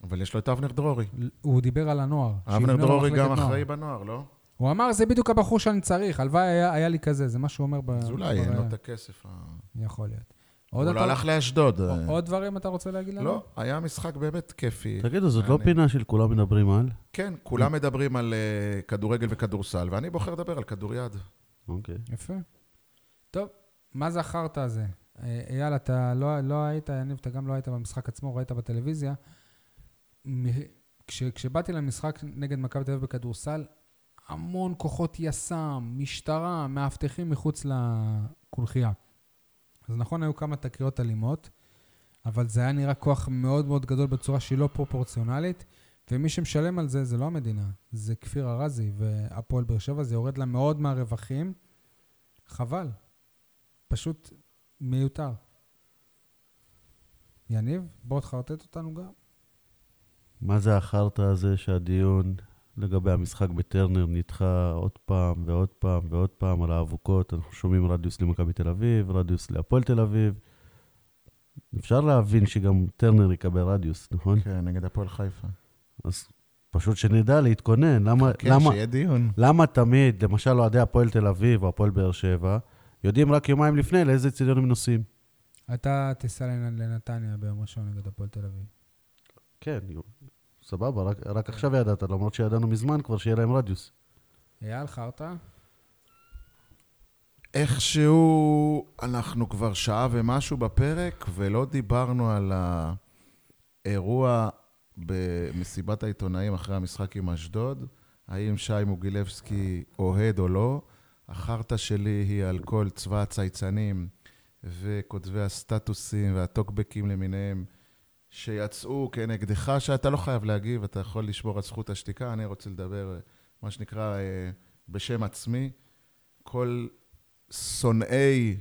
אבל יש לו את אבנר דרורי. הוא דיבר על הנוער. אבנר דרורי גם נוער. אחראי בנוער, לא? הוא אמר, זה בדיוק הבחור שאני צריך, הלוואי היה, היה לי כזה, זה מה שהוא אומר ב... אז אולי אין לו. את הכסף. יכול להיות. הוא לא אתה... הלך לאשדוד. עוד דברים אתה רוצה להגיד לנו? לא, היה משחק באמת כיפי. תגידו, זאת לא פינה של כולם מדברים על? כן, כולם מדברים על אה, כדורגל וכדורסל, ואני בוחר לדבר על כדוריד. אוקיי. יפה. טוב, מה זה החרטא הזה? אה, אייל, אתה לא, לא היית, יניב, אתה גם לא היית במשחק עצמו, ראית בטלוויזיה. כש, כשבאתי למשחק נגד מכבי תל אביב בכדורסל, המון כוחות יס"מ, משטרה, מאבטחים מחוץ לקונכייה. אז נכון, היו כמה תקריות אלימות, אבל זה היה נראה כוח מאוד מאוד גדול בצורה שהיא לא פרופורציונלית, ומי שמשלם על זה, זה לא המדינה, זה כפיר ארזי והפועל באר שבע, זה יורד לה מאוד מהרווחים. חבל. פשוט מיותר. יניב, בוא תחרטט אותנו גם. מה זה החרטא הזה שהדיון לגבי המשחק בטרנר נדחה עוד פעם ועוד פעם ועוד פעם על האבוקות? אנחנו שומעים רדיוס למכבי תל אביב, רדיוס להפועל תל אביב. אפשר להבין שגם טרנר יקבל רדיוס, נכון? כן, נגד הפועל חיפה. אז פשוט שנדע להתכונן. למה, כן, למה, שיהיה דיון. למה תמיד, למשל אוהדי הפועל תל אביב או הפועל באר שבע, יודעים רק יומיים לפני לאיזה צידון הם נוסעים? אתה תיסע לנ- לנתניה ביום ראשון נגד הפועל תל אביב. כן, סבבה, רק, רק עכשיו ידעת, למרות שידענו מזמן כבר שיהיה להם רדיוס. אייל, חרטא? איכשהו אנחנו כבר שעה ומשהו בפרק, ולא דיברנו על האירוע במסיבת העיתונאים אחרי המשחק עם אשדוד. האם שי מוגילבסקי אוהד או לא? החרטא שלי היא על כל צבא הצייצנים וכותבי הסטטוסים והטוקבקים למיניהם שיצאו כנגדך, שאתה לא חייב להגיב, אתה יכול לשמור על זכות השתיקה. אני רוצה לדבר, מה שנקרא, אה, בשם עצמי. כל שונאי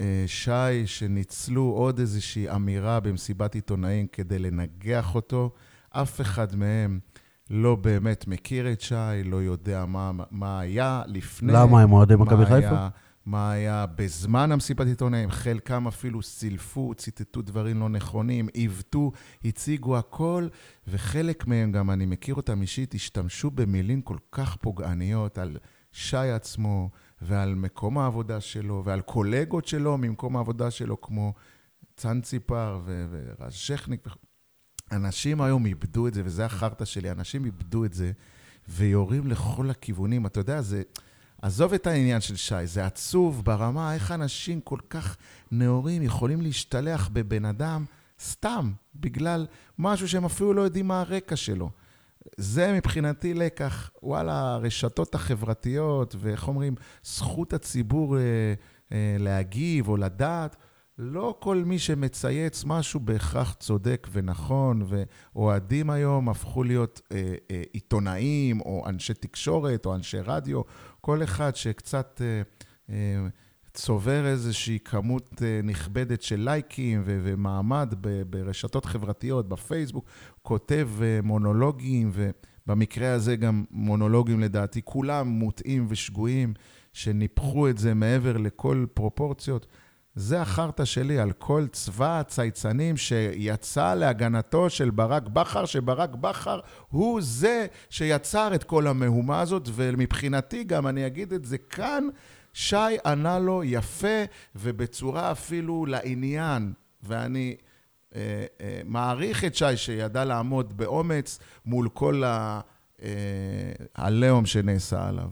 אה, שי שניצלו עוד איזושהי אמירה במסיבת עיתונאים כדי לנגח אותו, אף אחד מהם לא באמת מכיר את שי, לא יודע מה, מה היה לפני. למה הם אוהדי מכבי חיפה? מה היה בזמן המסיבת עיתונאים, חלקם אפילו סילפו, ציטטו דברים לא נכונים, עיוותו, הציגו הכל, וחלק מהם, גם אני מכיר אותם אישית, השתמשו במילים כל כך פוגעניות על שי עצמו, ועל מקום העבודה שלו, ועל קולגות שלו ממקום העבודה שלו, כמו צאנציפר ורז שכניק. אנשים היום איבדו את זה, וזה החרטא שלי, אנשים איבדו את זה, ויורים לכל הכיוונים. אתה יודע, זה... עזוב את העניין של שי, זה עצוב ברמה איך אנשים כל כך נאורים יכולים להשתלח בבן אדם סתם, בגלל משהו שהם אפילו לא יודעים מה הרקע שלו. זה מבחינתי לקח, וואלה, הרשתות החברתיות, ואיך אומרים, זכות הציבור אה, אה, להגיב או לדעת, לא כל מי שמצייץ משהו בהכרח צודק ונכון, ואוהדים היום הפכו להיות אה, אה, עיתונאים, או אנשי תקשורת, או אנשי רדיו, כל אחד שקצת אה, אה, צובר איזושהי כמות אה, נכבדת של לייקים ו- ומעמד ב- ברשתות חברתיות, בפייסבוק, כותב אה, מונולוגים, ובמקרה הזה גם מונולוגים לדעתי, כולם מוטעים ושגויים, שניפחו את זה מעבר לכל פרופורציות. זה החרטא שלי על כל צבא הצייצנים שיצא להגנתו של ברק בכר, שברק בכר הוא זה שיצר את כל המהומה הזאת, ומבחינתי גם, אני אגיד את זה כאן, שי ענה לו יפה ובצורה אפילו לעניין, ואני אה, אה, מעריך את שי שידע לעמוד באומץ מול כל ה- אה, העליהום שנעשה עליו.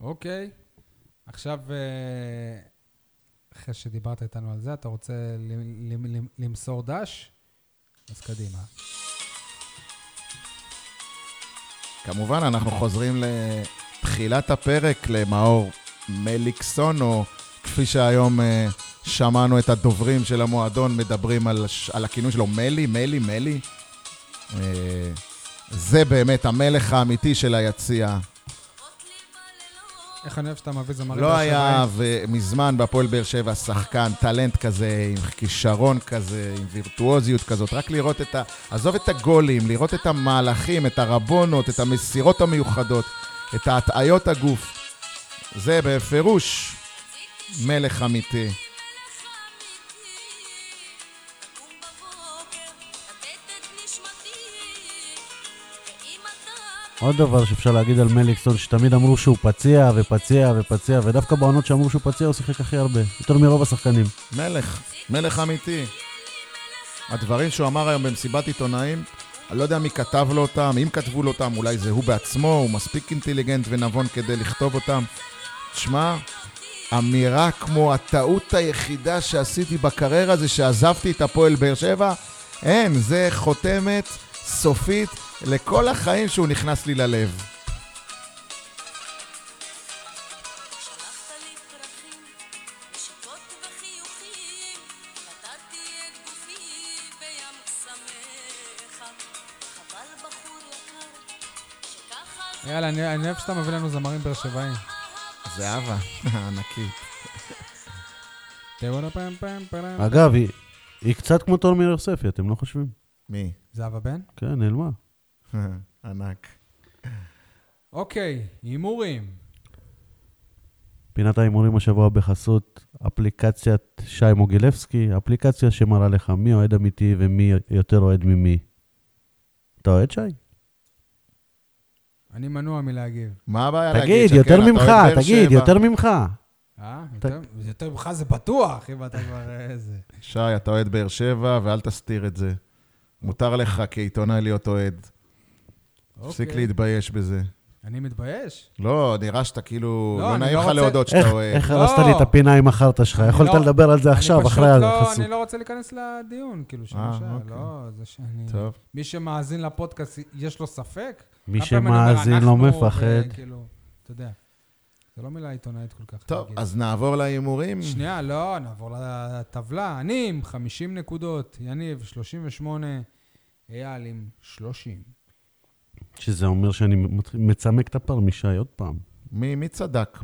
אוקיי. עכשיו, אה, אחרי שדיברת איתנו על זה, אתה רוצה למסור דש? אז קדימה. כמובן, אנחנו חוזרים לתחילת הפרק למאור מליקסון, או כפי שהיום אה, שמענו את הדוברים של המועדון מדברים על, על הכינוי שלו, מלי, מלי, מלי. אה, זה באמת המלך האמיתי של היציע. איך אני אוהב שאתה מביא זמרים לא היה מזמן בהפועל באר שבע שחקן, טלנט כזה, עם כישרון כזה, עם וירטואוזיות כזאת. רק לראות את ה... עזוב את הגולים, לראות את המהלכים, את הרבונות, את המסירות המיוחדות, את ההטעיות הגוף. זה בפירוש מלך אמיתי. עוד דבר שאפשר להגיד על מליקסון, שתמיד אמרו שהוא פציע ופציע ופציע, ודווקא בעונות שאמרו שהוא פציע הוא שיחק הכי הרבה, יותר מרוב השחקנים. מלך, מלך אמיתי. הדברים שהוא אמר היום במסיבת עיתונאים, אני לא יודע מי כתב לו אותם, אם כתבו לו אותם, אולי זה הוא בעצמו, הוא מספיק אינטליגנט ונבון כדי לכתוב אותם. תשמע, אמירה כמו הטעות היחידה שעשיתי בקריירה זה שעזבתי את הפועל באר שבע, אין, זה חותמת סופית לכל החיים שהוא נכנס לי ללב. יאללה, אני אני אוהב שאתה מביא לנו זמרים באר שבעים. זהבה, ענקית. אגב, היא, היא קצת כמו תומר יוספי, אתם לא חושבים? מי? זהבה בן? כן, נעלמה. ענק. אוקיי, הימורים. פינת ההימורים השבוע בחסות אפליקציית שי מוגילבסקי, אפליקציה שמראה לך מי אוהד אמיתי ומי יותר אוהד ממי. אתה אוהד שי? אני מנוע מלהגיב. מה הבעיה להגיד? תגיד, יותר ממך, תגיד? יותר ממך. אה? יותר- ממך זה בטוח, אם אתה כבר אה, איזה... שי, אתה אוהד באר שבע, ואל תסתיר את זה. מותר לך כעיתונאי להיות אוהד. תפסיק אוקיי. להתבייש בזה. אני מתבייש. לא, נראה שאתה כאילו... לא, לא נעים לא לך רוצה- להודות איך- שאתה אוהב. איך לא. הרסת לי את הפינה עם החרטא שלך? יכולת לא- לדבר על זה עכשיו, אחרי לא, החסות. אני לא רוצה להיכנס לדיון, כאילו, אה, שהיה. אוקיי. לא, זה שאני... טוב. מי שמאזין לפודקאסט, יש לו ספק? מי שמאזין לא מפחד. וכאילו, אתה יודע. זה לא מילה עיתונאית כל כך. טוב, להגיד. אז נעבור להימורים. שנייה, לא, נעבור לטבלה. אני עם 50 נקודות, יניב 38, אייל עם 30. שזה אומר שאני מצמק את הפר משי עוד פעם. מי מי צדק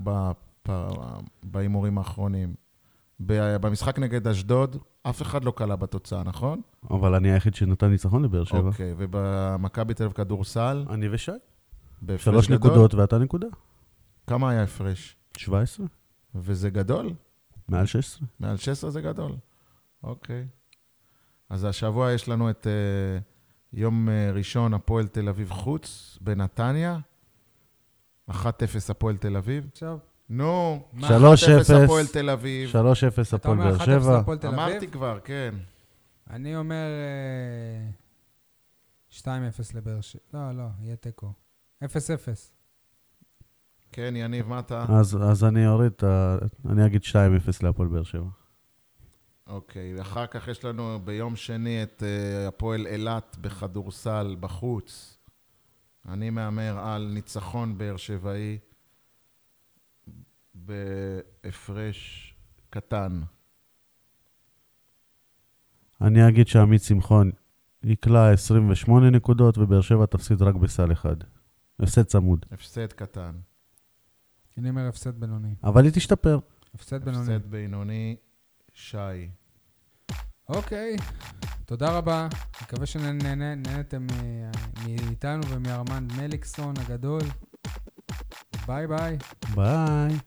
בהימורים האחרונים? במשחק נגד אשדוד, אף אחד לא קלע בתוצאה, נכון? אבל אני היחיד שנתן ניצחון לבאר שבע. אוקיי, ובמכבי תל אביב כדורסל, אני ושי. שלוש גדול? נקודות ואתה נקודה. כמה היה הפרש? 17? וזה גדול? מעל 16? מעל 16 זה גדול. אוקיי. אז השבוע יש לנו את uh, יום uh, ראשון, הפועל תל אביב חוץ, בנתניה. 1-0 הפועל תל אביב. עכשיו, נו, מה? 1-0 3-0. הפועל תל אביב. 3-0 אתה הפועל אומר באר 1-0 שבע. אמרתי? כבר, כן. אני אומר אה, 2-0 לבאר שבע. לא, לא, יהיה תיקו. 0-0. כן, יניב, מה אתה? אז, אז אני אוריד את ה... אני אגיד 2-0 להפועל באר שבע. אוקיי, אחר כך יש לנו ביום שני את uh, הפועל אילת בכדורסל בחוץ. אני מהמר על ניצחון באר שבעי בהפרש קטן. אני אגיד שעמית שמחון יקלע 28 נקודות ובאר שבע תפסיד רק בסל אחד. הפסד צמוד. הפסד קטן. אני אומר הפסד בינוני. אבל היא תשתפר. הפסד בינוני. הפסד בינוני, שי. אוקיי, תודה רבה. מקווה שנהנתם אה, מאיתנו ומארמן מליקסון הגדול. ביי ביי. ביי.